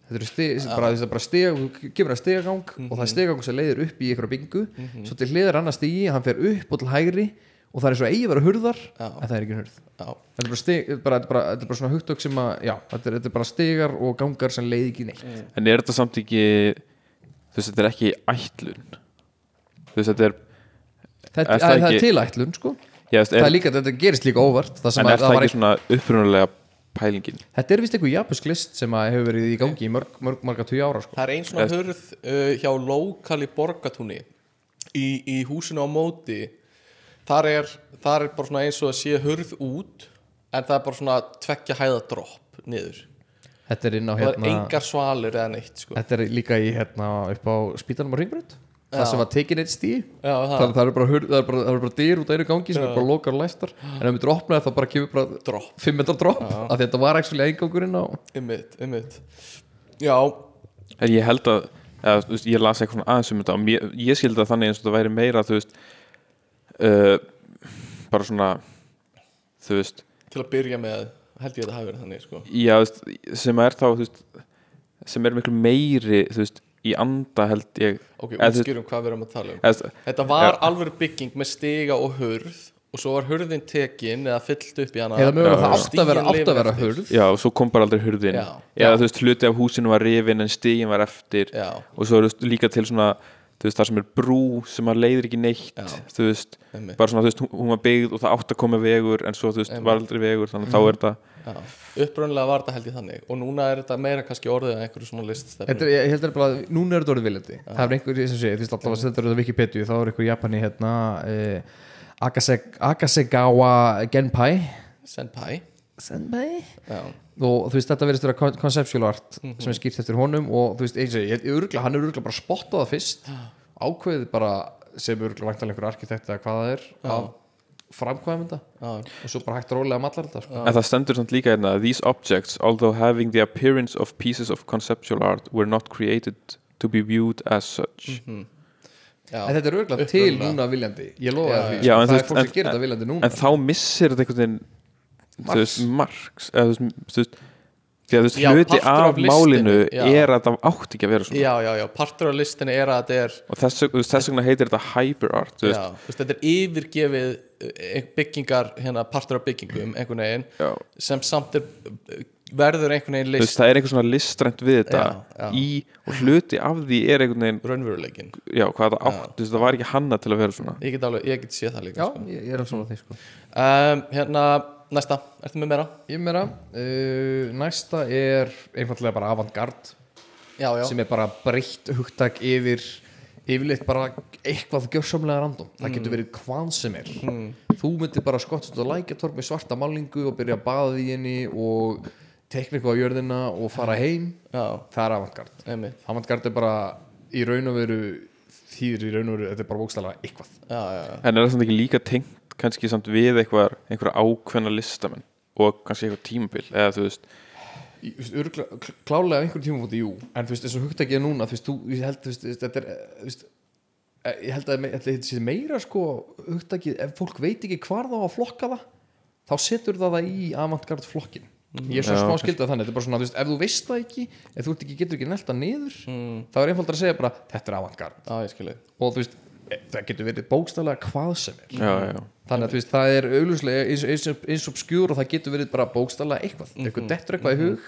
þetta eru stig, bara, þetta er bara þú kemur að stigagang og það er stigagang sem leiðir upp í einhverja byggu svo til hliðar annar stigi, hann fer upp og til hægri og það er svo eigi vera hurðar Já. en það er ekki hurð. Já. þetta er bara, er bara, þetta er bara, þetta er bara svona hugtök sem að já, þetta er, þetta er bara stigar og gangar sem leiði ekki neitt. En er þetta samt ekki þú veist, þetta er ekki ætlun? Þú veist, þetta er þetta, Er það það, það ekki- er tilætlun sko. Já, veist, það er er, líka, þetta gerist líka óvart það sem en að, er það það var ekki svona upprunalega pælingin Þetta er vist eitthvað japansk list sem að hefur verið í gangi í mörg, mörg, marga tugi ára sko. Það er einn svona hurð uh, hjá lokali borgatúni í, í húsinu á móti þar er, þar er bara svona eins og að sé hurð út en það er bara svona tveggja hæða dropp niður Þetta er inn á og það er hérna engar svalir eða neitt sko. Þetta er líka í hérna upp á spítanum á Ringbrönd Það Já. sem var tekin eitt stíð Já, það, það, það eru bara, hurð- það er bara, það er bara dyr út á einu gangi sem er bara lokar og læstar. En ef við opna það þá bara kemur bara Dropp. 5 metrar dropp af því þetta var ekki eingangurinn á ymmit, ymmit Já, en ég held að eða, þú veist, ég las eitthvað aðeins um þetta og mér, ég skildi það þannig eins og það væri meira þú veist uh, bara svona þú veist, til að byrja með held ég að þetta hafi verið þannig sko. já, veist, sem er þá veist, sem er miklu meiri þú veist, í anda held ég. Ok, útskýrum hvað við erum að tala um. Eða, Þetta var Já. alveg bygging með stiga og hurð og svo var hurðin tekin eða fyllt upp í hana. Eða mögulega það átt að vera, átt að vera hurð. Já, og svo kom bara aldrei hurðin. Já. eða Já. þú veist, hluti af húsinu var rifin en stigin var eftir. Já, og svo er líka til svona þú veist, það sem er brú sem að leiðir ekki neitt Já. þú veist, Einmitt. bara svona þú veist, hún- var byggð og það átt að koma vegur en svo þú veist, var aldrei vegur þannig að þá er þetta já. Upprunnilega var þetta held ég þannig. Og núna er þetta meira kannski orðið en einhverju svona liststefnu. Þetta er, ég held að bara, núna er þetta orðið viljandi það er einhver, sem sé, þú veist alltaf að setja þetta á Wikipedia þá er einhver Japani hérna eh, Akase, Akasegawa Genpai. Senpai. Senpai? Já, og þú veist þetta verðist vera con- conceptual art sem er skýrt eftir honum og þú veist eins og ég, ég örgla, hann er örgla bara spottað það fyrst. Ákveðið bara sem örgla væntanlega einhver arkitekt eða hvað það er að framkvæða þetta. Og svo bara hægt rólega mallar þetta sko. En það stendur samt líka hérna These objects, although having the appearance of pieces of conceptual art were not created to be viewed as such. Já. en þetta er örgla Upprunalega. til núna viljandi. Ég lofa Já, því, já. sko. Já, en það er fólk sem gerir þetta viljandi núna. En þá missir þetta einhvern veginn Veist, marks eða, þú veist, því að þú veist, Já, hluti af af málinu já. er að það átti ekki að vera svona. Já, já, já, partur af listinni er að þetta er og þess, þess vegna heitir þetta hyper art þú veist, veist, þetta er yfirgefið eh, byggingar, hérna partur af byggingum einhvern veginn já. sem samt er verður einhvern veginn Þú veist, list það er einhver svona listrænt við þetta Já, já. í, og hluti af því er einhvern veginn raunveruleikin já, hvað það átt, þú veist, það var ekki hanna til að vera svona. Ég get alveg, ég get séð það líka Já, sko. ég, ég er alveg svona því sko. Um, hérna, næsta, ertu með meira? Ég meira, uh, næsta er einfallega bara avantgard já, já, sem er bara breytt hugtak yfir yfirleitt bara eitthvað gjörsamlega random. Það getur verið hvað sem er. Þú myndir bara skottast á lækjatorp með svarta málingu og byrja að baða í henni og tekna eitthvað á jörðina og fara heim. Já, það er avantgard avantgard er bara í raun og veru þýðir í raun og veru, þetta er bara bókstæðlega eitthvað. Já, já, já, en er það samt ekki líka tengt kannski samt við eitthvað, einhverja ákveðna listamenn og kannski eitthvað tímabil eða þú veist, klálega á einhverjum tímafóti, jú. En þú veist, eins og hugtakið er núna þú veist, þú, ég held, þú veist, þetta er þú veist, eh, ég held að þetta sé meira sko, hugtakið, ef fólk veit ekki hvar þá að flokka það þá setur það það í avantgard flokkin ég er svo smá skildað þannig, þetta er bara svona, þú veist, ef þú veist það ekki ef þú ert ekki, getur ekki nelta niður Mm. þá er einfaldar að segja bara, þetta er avantgard og þú veist, það getur verið bókstæðlega hvað sem er. Já, já, þannig að veist, það er augljóslega eins, eins, og skjúr og það getur verið bara bókstæðlega eitthvað, eitthvað dettur eitthvað í hug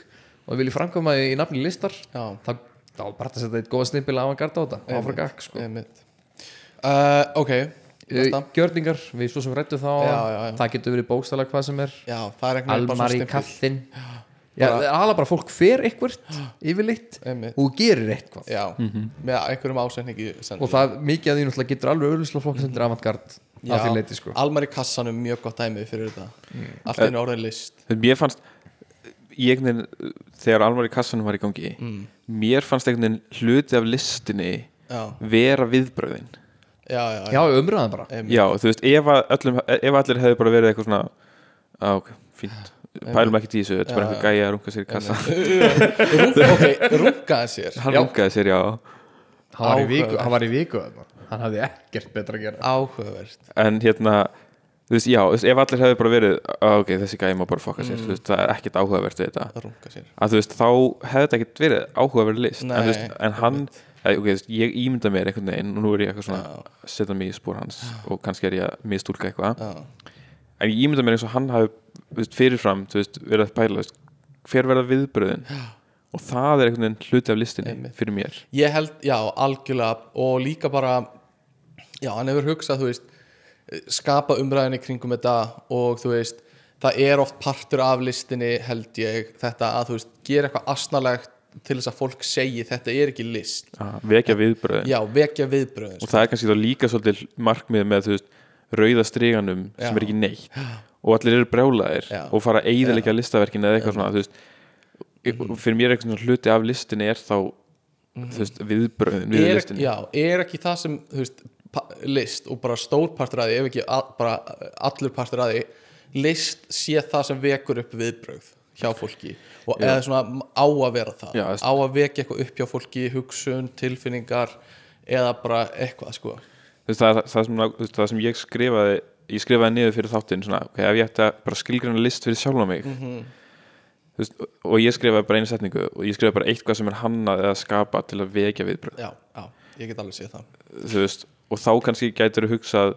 og við viljum framkvæma því í nafni listar Já. þá, þá er bara að setja eitt góða stimpil af að garda á þetta, áfra gakk sko. uh, ok, næsta. uh, gjörningar, við svo sem rættu þá Já, já, já. það getur verið bókstæðlega hvað sem er. Já, það er einhvern veginn bara almar í kallinn Já, það er alveg bara fólk fer eitthvert yfirleitt Einmitt. og gerir eitthvað. Já, með einhverjum ásendingi og það mikið að því náttúrulega getur alveg auðvitað flokk sem er avantgard að því leiti sko. Almar í kassanum mjög gott dæmi fyrir þetta. Mm. allt einu orðin list. Mér fannst ég þegar Almar í kassanum var í gangi mér fannst einhvern veginn hluti af listinni já, vera viðbröðin já, já, já, umræðan bara. Einmitt. já, þú veist, ef, að öllum, ef allir hefði bara verið eitthvað svona á, ok, fínt, pælum ekki í þessu þetta er bara einhver gæja að runga sér í kassa ok, rungaði sér hann rungaði sér, já. Hann var í viku, hann var í viku þarna. hann hafði ekkert betra að gera. Áhugavert. En hérna þú veist, já, ef allir hefði bara verið ok, þessi gæja má bara fokka sér, þú veist, það er ekkert áhugavert við þetta. Að þú veist, þá hefði þetta ekkert verið áhugaverð list. En, Nei, þú veist, en hann, eh, ok, þú veist, ég ímynda mér einhvern veginn og nú er ég eitthvað svona setja mig í spór hans og kannski er ég að mistúlka eitthvað en ég ímynda mér eins og hann hafi fyrirfram, veist, verið að pæla veist, hver verða viðbröðin og það er einhvern veginn hluti af listinni Einmitt. fyrir mér. Ég held, já, algjörlega og líka bara já, hann hefur hugsað, þú veist skapa umræðinni kringum þetta og þú veist, það er oft partur af listinni held ég þetta að þú veist, gera eitthvað asnalegt til þess að fólk segi þetta er ekki list. Að vekja viðbröðin já, vekja viðbröðin og það er kannski þá líka svolítið markmið með þú veist, rauða striganum sem er ekki neitt. Og allir eru brjálaðir Já. og fara að eiðilegja listaverkin eða eitthvað svona veist, og fyrir mér eitthvað svona hluti af listinni er þá þú veist, viðbröðin við er, já, er ekki það sem veist, list og bara stór partur að því ef ekki a, bara allur partur að því list sé það sem vekur upp viðbrögð hjá fólki. Og eða svona á að vera það. Já, á að vekja eitthvað upp hjá fólki hugsun, tilfinningar eða bara eitthvað sko veist, það, það, sem, veist, það sem ég skrifaði ég skrifaði niður fyrir þáttinn svona, okay, ef ég ætti að bara skilgræna list fyrir sjálfa mig Mhm. þú veist, og ég skrifaði bara einu setningu og ég skrifaði bara eitthvað sem er hannað eða skapa til að vekja viðbröð já, já, ég get alveg séð það. Og þá kannski gætur þú hugsað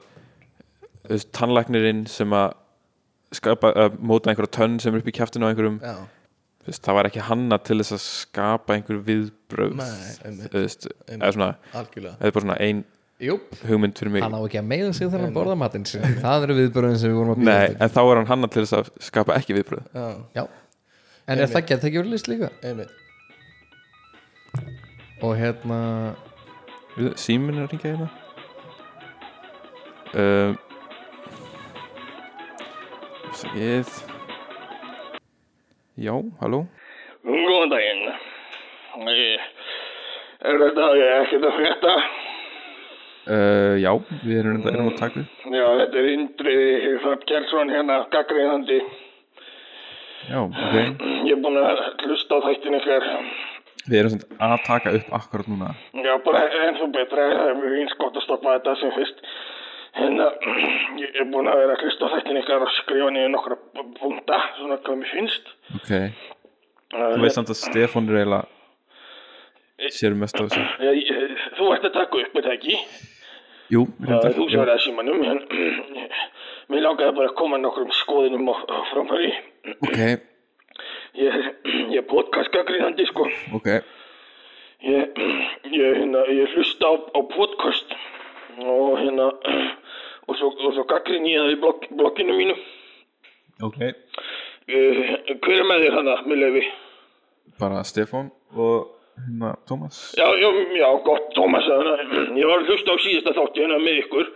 tannlæknirinn sem að skapa, að móta einhverja tönn sem er upp í kjaftinu á einhverjum já, veist, það var ekki hannað til þess að skapa einhver viðbröð eða svona eða bara svona ein Júp. hugmynd fyrir mig. Hann á ekki að meða sig þegar hann borða matinn það eru viðbörðin sem við vorum að Nei, en þá er hann hannað til þess að skapa ekki viðbröð já, já. En er það gett ekki verið list líka? Einmitt. Og hérna Símin er að ringja hérna. Um, Sækið Já, halló? Góðan daginn. Ég- Er þetta ekkert að frétta? Uh, Já, við erum, mm. erum að taka upp Já, þetta er Indriði Hrafnkjærnsson hérna, gaggriðandi. Já, ok Ég er búinn að hlusta á þættin ykkar. Við erum samt að taka upp akkurat núna Já, bara ennþá betra. Það er mjög eins gott að stoppa þetta sem fyrst. Hérna, ég er búinn að vera að hlusta á þættin ykkar og skrifa niður nokkra punta, svona hvað mér finnst. Ok, þú veist samt að Stefán er eiginlega sér mest á þessu. Þú ert að taka upp, er það ekki? Jú, er þú er að símanum, en mér langaði bara að koma nokkrum skoðinum framfæri. Ok, Ég er ég podcastgaggrínandi sko. Ok, ég, ég, hérna, ég hlusta á, á podcast og hérna og svo, svo gaggrín ég það í blogg, blogginu mínu. Ok. Uh, hver er með þér hana, með leifi? Bara Stefán og hérna Tómas Já, já, já, gott, Tómas hana. ég var að hlusta á síðasta þátti hérna með ykkur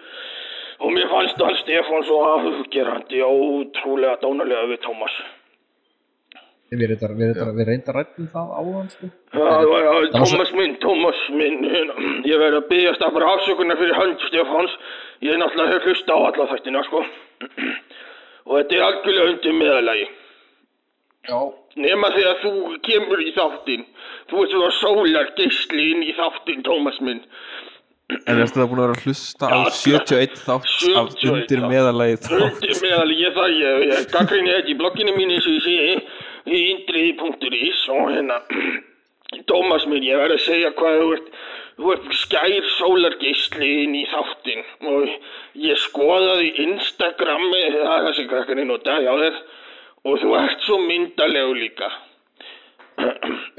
og mér fannst hann Stefán svo afgerandi og ótrúlega dónalega við Tómas Við, reyndar, við, reyndar, við reyndar rættum það áðan sko. Já, já, já, Tómas minn, Tómas minn, hérna, ég verði að byggjast að bara afsökunar fyrir hönd Stefáns, ég er náttúrulega hef hlusta á alla þættina, sko, og þetta er algjörlega undir meðalagi. Já. Nema þegar þú kemur í þáttinn, þú ert svona sólar inn í þáttinn, Tómas minn. En erstu það búin að vera að hlusta á Já, 71 þátt af 71 undir meðalagi þátt Undir meðalagi, ég það, ég, ég gaggrinni þetta í blogginu mín eins og ég segi, í indriði.is og hérna, Tómas minn, ég verði að segja hvað þú ert, þú ert skær sólargeisli inn í þáttinn. Og ég skoðaði Instagrami, það er sem krakkarinn nota hjá þér og þú ert svo myndalegu líka.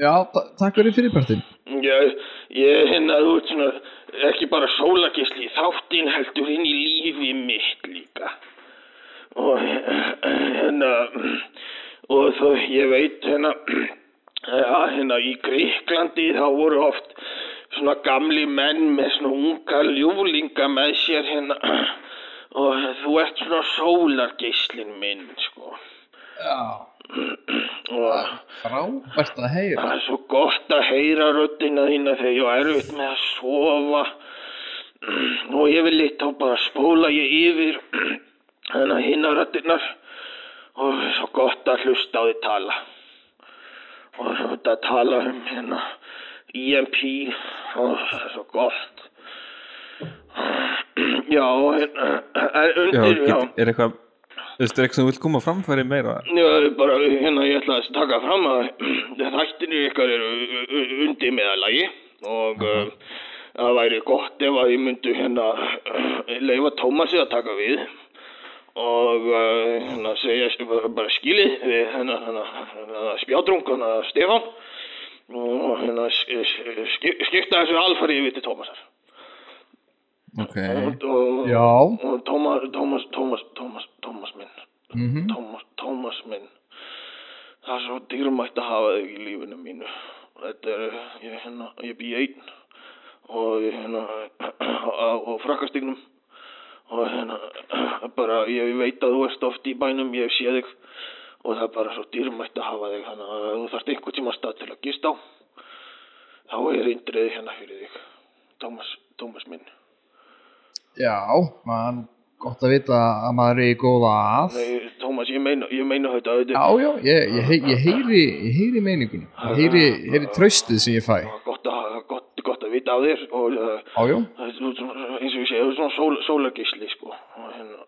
Já, ta- takk fyrir fyrirpartin Ég, ég hérna, þú ert svona, ekki bara sólargeisli í þáttinn heldur inn í lífi mitt líka. Og hérna, og þó, ég veit hérna, ja, hérna í Gríklandi þá voru oft svona gamli menn með svona unga ljúflinga með sér hérna og þú ert svona sólargeislin minn, sko. Já, Og frábært að heyra. Það er svo gott að heyra röddina þína þegar ég er erfitt með að sofa. Og ég vil litt á bara spóla ég yfir þannig að hinna röddinar og svo gott að hlusta á því tala. Og þetta að tala um hérna EMP og það er svo gott. Já, hérna er Já, undir, já, get, er eitthvað Þú veist, er eitthvað sem þú vilt koma framfæri meira? Já, bara hérna ég ætla að taka fram að þættinir ykkar eru undir meðalagi og uh, það væri gott ef að ég myndi hérna leifa Tómasi að taka við og uh, hérna segja bara, skilið við hérna, hérna, hérna spjátrung hérna Stefán og hérna sk- sk- sk- skipta þessu alfari yfir til Tómasar Ok. Og, og, Já. og Tómas, Tómas, Tómas, Tómas, Tómas minn. Mhm. Tómas, Tómas minn. Það er svo dýrmætt að hafa þig í lífinu mínu. Þetta er, ég, hérna, ég bý einn og ég, hérna á, á frakkastignum og hérna bara, ég veit að þú ert oft í bænum, ég sé þig. Og það er bara svo dýrmætt að hafa þig þannig að ef þú þarft einhvern tíma stað til að gista á þá er indriði hérna fyrir þig. Tómas, Tómas minn Já, mann gott að vita að maður er í góða að. Nei, Tómas, ég meina, ég meina þetta Já, já, ég, ég, hei- ég heyri ég heyri meiningunni. Ég heyri, heyri tröstið sem ég fæ. Gott að, gott, gott að vita af þér og uh, Já, já, eins og ég segi, það er svona sól, sólagisli sko. Hérna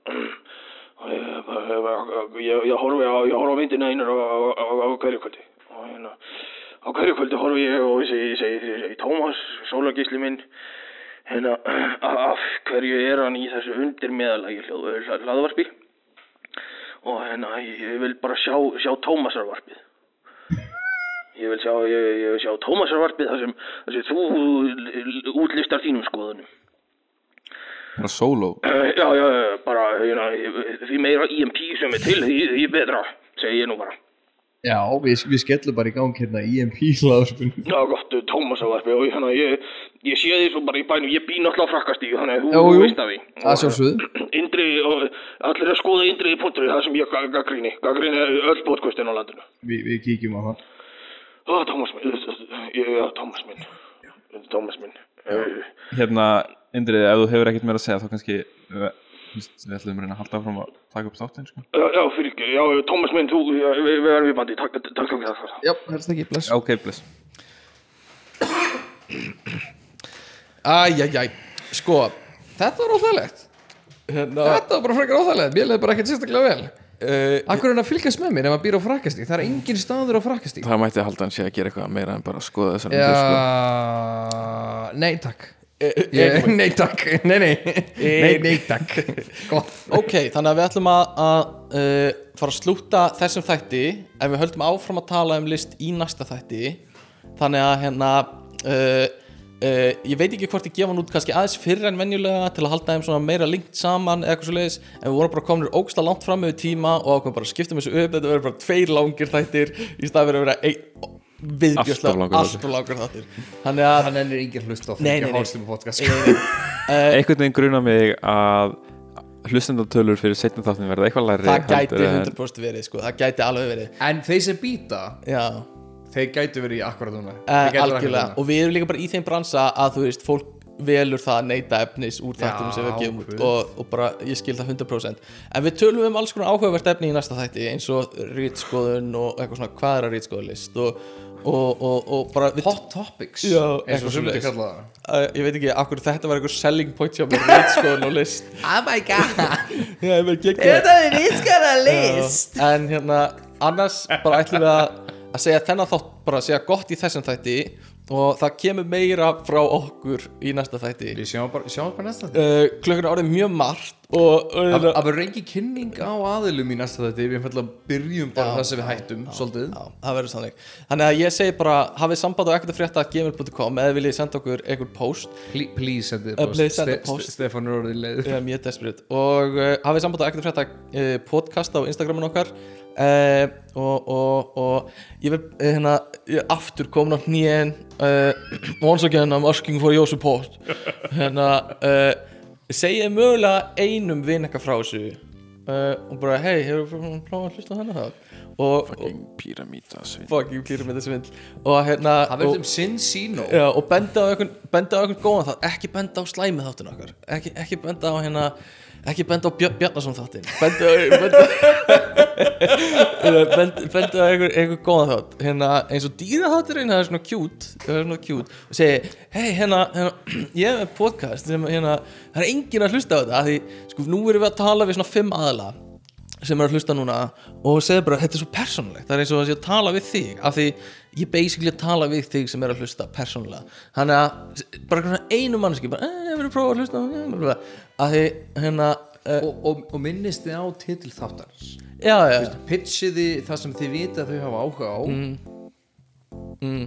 ég, horfi á myndina einar á, á, á, á hverju kvöldi. Og hérna horfi ég og ég segi Tómas, sólagisli minn hérna af hverju er hann í þessu undir meðalagi hljóð- hlaðvarpi og hérna ég vil bara sjá, sjá Tómasarvarpið Ég vil sjá, ég, ég vil sjá Tómasarvarpið þar sem, þar sem þú útlistar þínum skoðunum. Bara solo Uh, já, já, bara, hérna, því meira EMP sem er til, því, því betra, segi ég nú bara. Já við, við skellum bara í gang hérna EMP hlaðarspun Já, gott, Tómasarvarpið og hérna, ég, ég sé því svo bara í bænum, ég bý náttúrulega á frakkastíð, þannig að þú veist af því. Það sjálfsögðu Indri, og allir að skoða Indriði punktur, það sem ég ga- gaggríni, gaggríni öll bótkvöstin á landinu. Vi, Við kíkjum á það Ó, Tómas minn, ég, já, Tómas minn, Tómas minn. Hérna, Indrið, ef þú hefur ekkert meira að segja þá kannski við ætlum að reyna að halda áfram að taka upp þáttinn sko. Já, já, fyrir ekki, já, Tómas minn, þú, já, við, við erum í bandi, takk, takk fyrir það. Já, helst ekki, bless. Ok, bless. Æjæjæj, sko Þetta var óþægilegt. Hérna, Þetta var bara frekar óþægilegt, mér leði bara ekkert sérstaklega vel. Uh, Akkur hann að fylgjast með mér ef maður býr á frakkastík Það er engin staður á frakkastík Það mætti halda hann sé að gera eitthvað meira en bara að skoða þessar myndir sko. Já, nei takk Ég- Nei takk, nei nei. Nei, nei takk. Ok, þannig að við ætlum að, að uh, fara að slúta þessum þætti ef við höldum áfram að tala um list í næsta þætti. Þannig að hérna uh, uh, ég veit ekki hvort ég gefa hann út kannski aðeins fyrr en venjulega til að halda þeim svona meira linkt saman eða eitthvað svo leiðis en við vorum bara komin ógsta langt fram með tíma og ákveðum bara að skipta þessu upp. Þetta verður bara tveir langir þættir í stað fyrir að vera ein, viðbjörslega Alltof langur þættir þannig að Hann ennir engin hlust á fyrir hálstum podcast einhvern veginn gruna mig að hlustendatölur fyrir setjum þáttin verða eitthvað læri það gæti heldur en- 100% verið sko, það gæti alveg verið. En þeir sem býta já. Þeir gætu verið í akkurat núna. Uh, og við erum líka bara í þeim bransa að þú veist, fólk velur það að neyta efnis úr þættunum sem við gefum út og, og bara, ég skil það 100% en við tölum um alls konar áhugavert efni í næsta þætti eins og rítskoðun og eitthvað svona, hvað er að rítskoðunlist og, og, og, og bara við, Hot topics Já, eins og sem svoleiðis. við kalla það. Uh, ég veit ekki, akkur þetta var eitthvað selling point hjá mér, rítskoðun og list. Oh my god. Geggjað. er vitskara Já, en hérna annars bara ætlum við að, að segja þennan þátt bara að segja gott í þessum þætti og það kemur meira frá okkur í næsta þætti. Við sjáum bara, sjáum bara næsta uh, klukkan er orðið mjög margt og, Það það verður engin kynning á aðilum í næsta þetta Við byrjum bara Já, það sem við hættum Svolítið. Já, það verður þannig að ég segi bara, hafið samband á ekkert að frétta gmail.com eða viljið senda okkur einhver post. Ple- Please send it Uh, please a post. Stefán er orðið leið. Og uh, hafið samband á ekkert að frétta uh, podcast á Instagramin okkar uh, og, og, og ég vil uh, hérna, ég aftur komin á hnén uh, Once again I'm asking for your support. Hérna uh, segið mögulega einum vinn eitthvað frá þessu uh, og bara hei, hefur þú prófað að hlusta á hennar það og, fucking píramíta svinn fucking pyramid svindl og hérna Það verður um sinn sín og já, og benda á einhvern benda á einhvern góðan þátt, ekki benda á slæmið þáttin okkar. Ekki, ekki benda á hérna ekki benda á Björn Bjarnason þáttin benda á benda, á einhver, einhver góðan þátt. Hérna, eins og dýra þátturinn það er svona cute, er svona cute. Og segi, hei hérna, hérna ég er með podcast sem hérna það er enginn að hlusta á þetta því, sko, nú erum við að tala við svona fimm aðla sem er að hlusta núna og segja bara þetta er svo persónulegt, það er eins og að að tala við þig af því ég basically að tala við þig sem er að hlusta persónulega. Þannig að bara einu mannski bara, eh, ég verður að prófa að hlusta að því hérna uh, og, og, og minnist þið á titil þáttarins? Já, já, Pitchiði það sem þið vita að þau hafa áhuga á? Mm,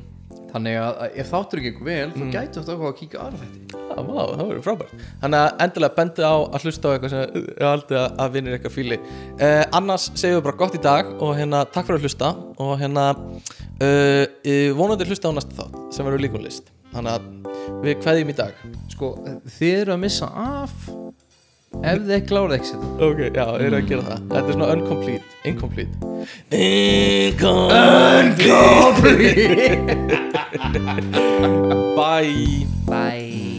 Þannig að að ef þáttur ekki vel þá gætu þetta áhuga að kíka aðra þætti. Já, vá, það verður frábært. Þannig að endilega bendi á að hlusta á eitthvað sem ég haldi að, að vinnir eitthvað fíli. Uh, annars segjum við bara gott í dag og hérna takk fyrir að hlusta og hérna uh, vonandi hlusta á næsta þátt sem verður líkunlist þannig að við kveðjum í dag. Sko, þið eru að missa af ef þið klárið ekki setja Ok, já, þeir eru að gera það. Þetta er svona uncomplete Incomplete. Incomplete. Bye. Bye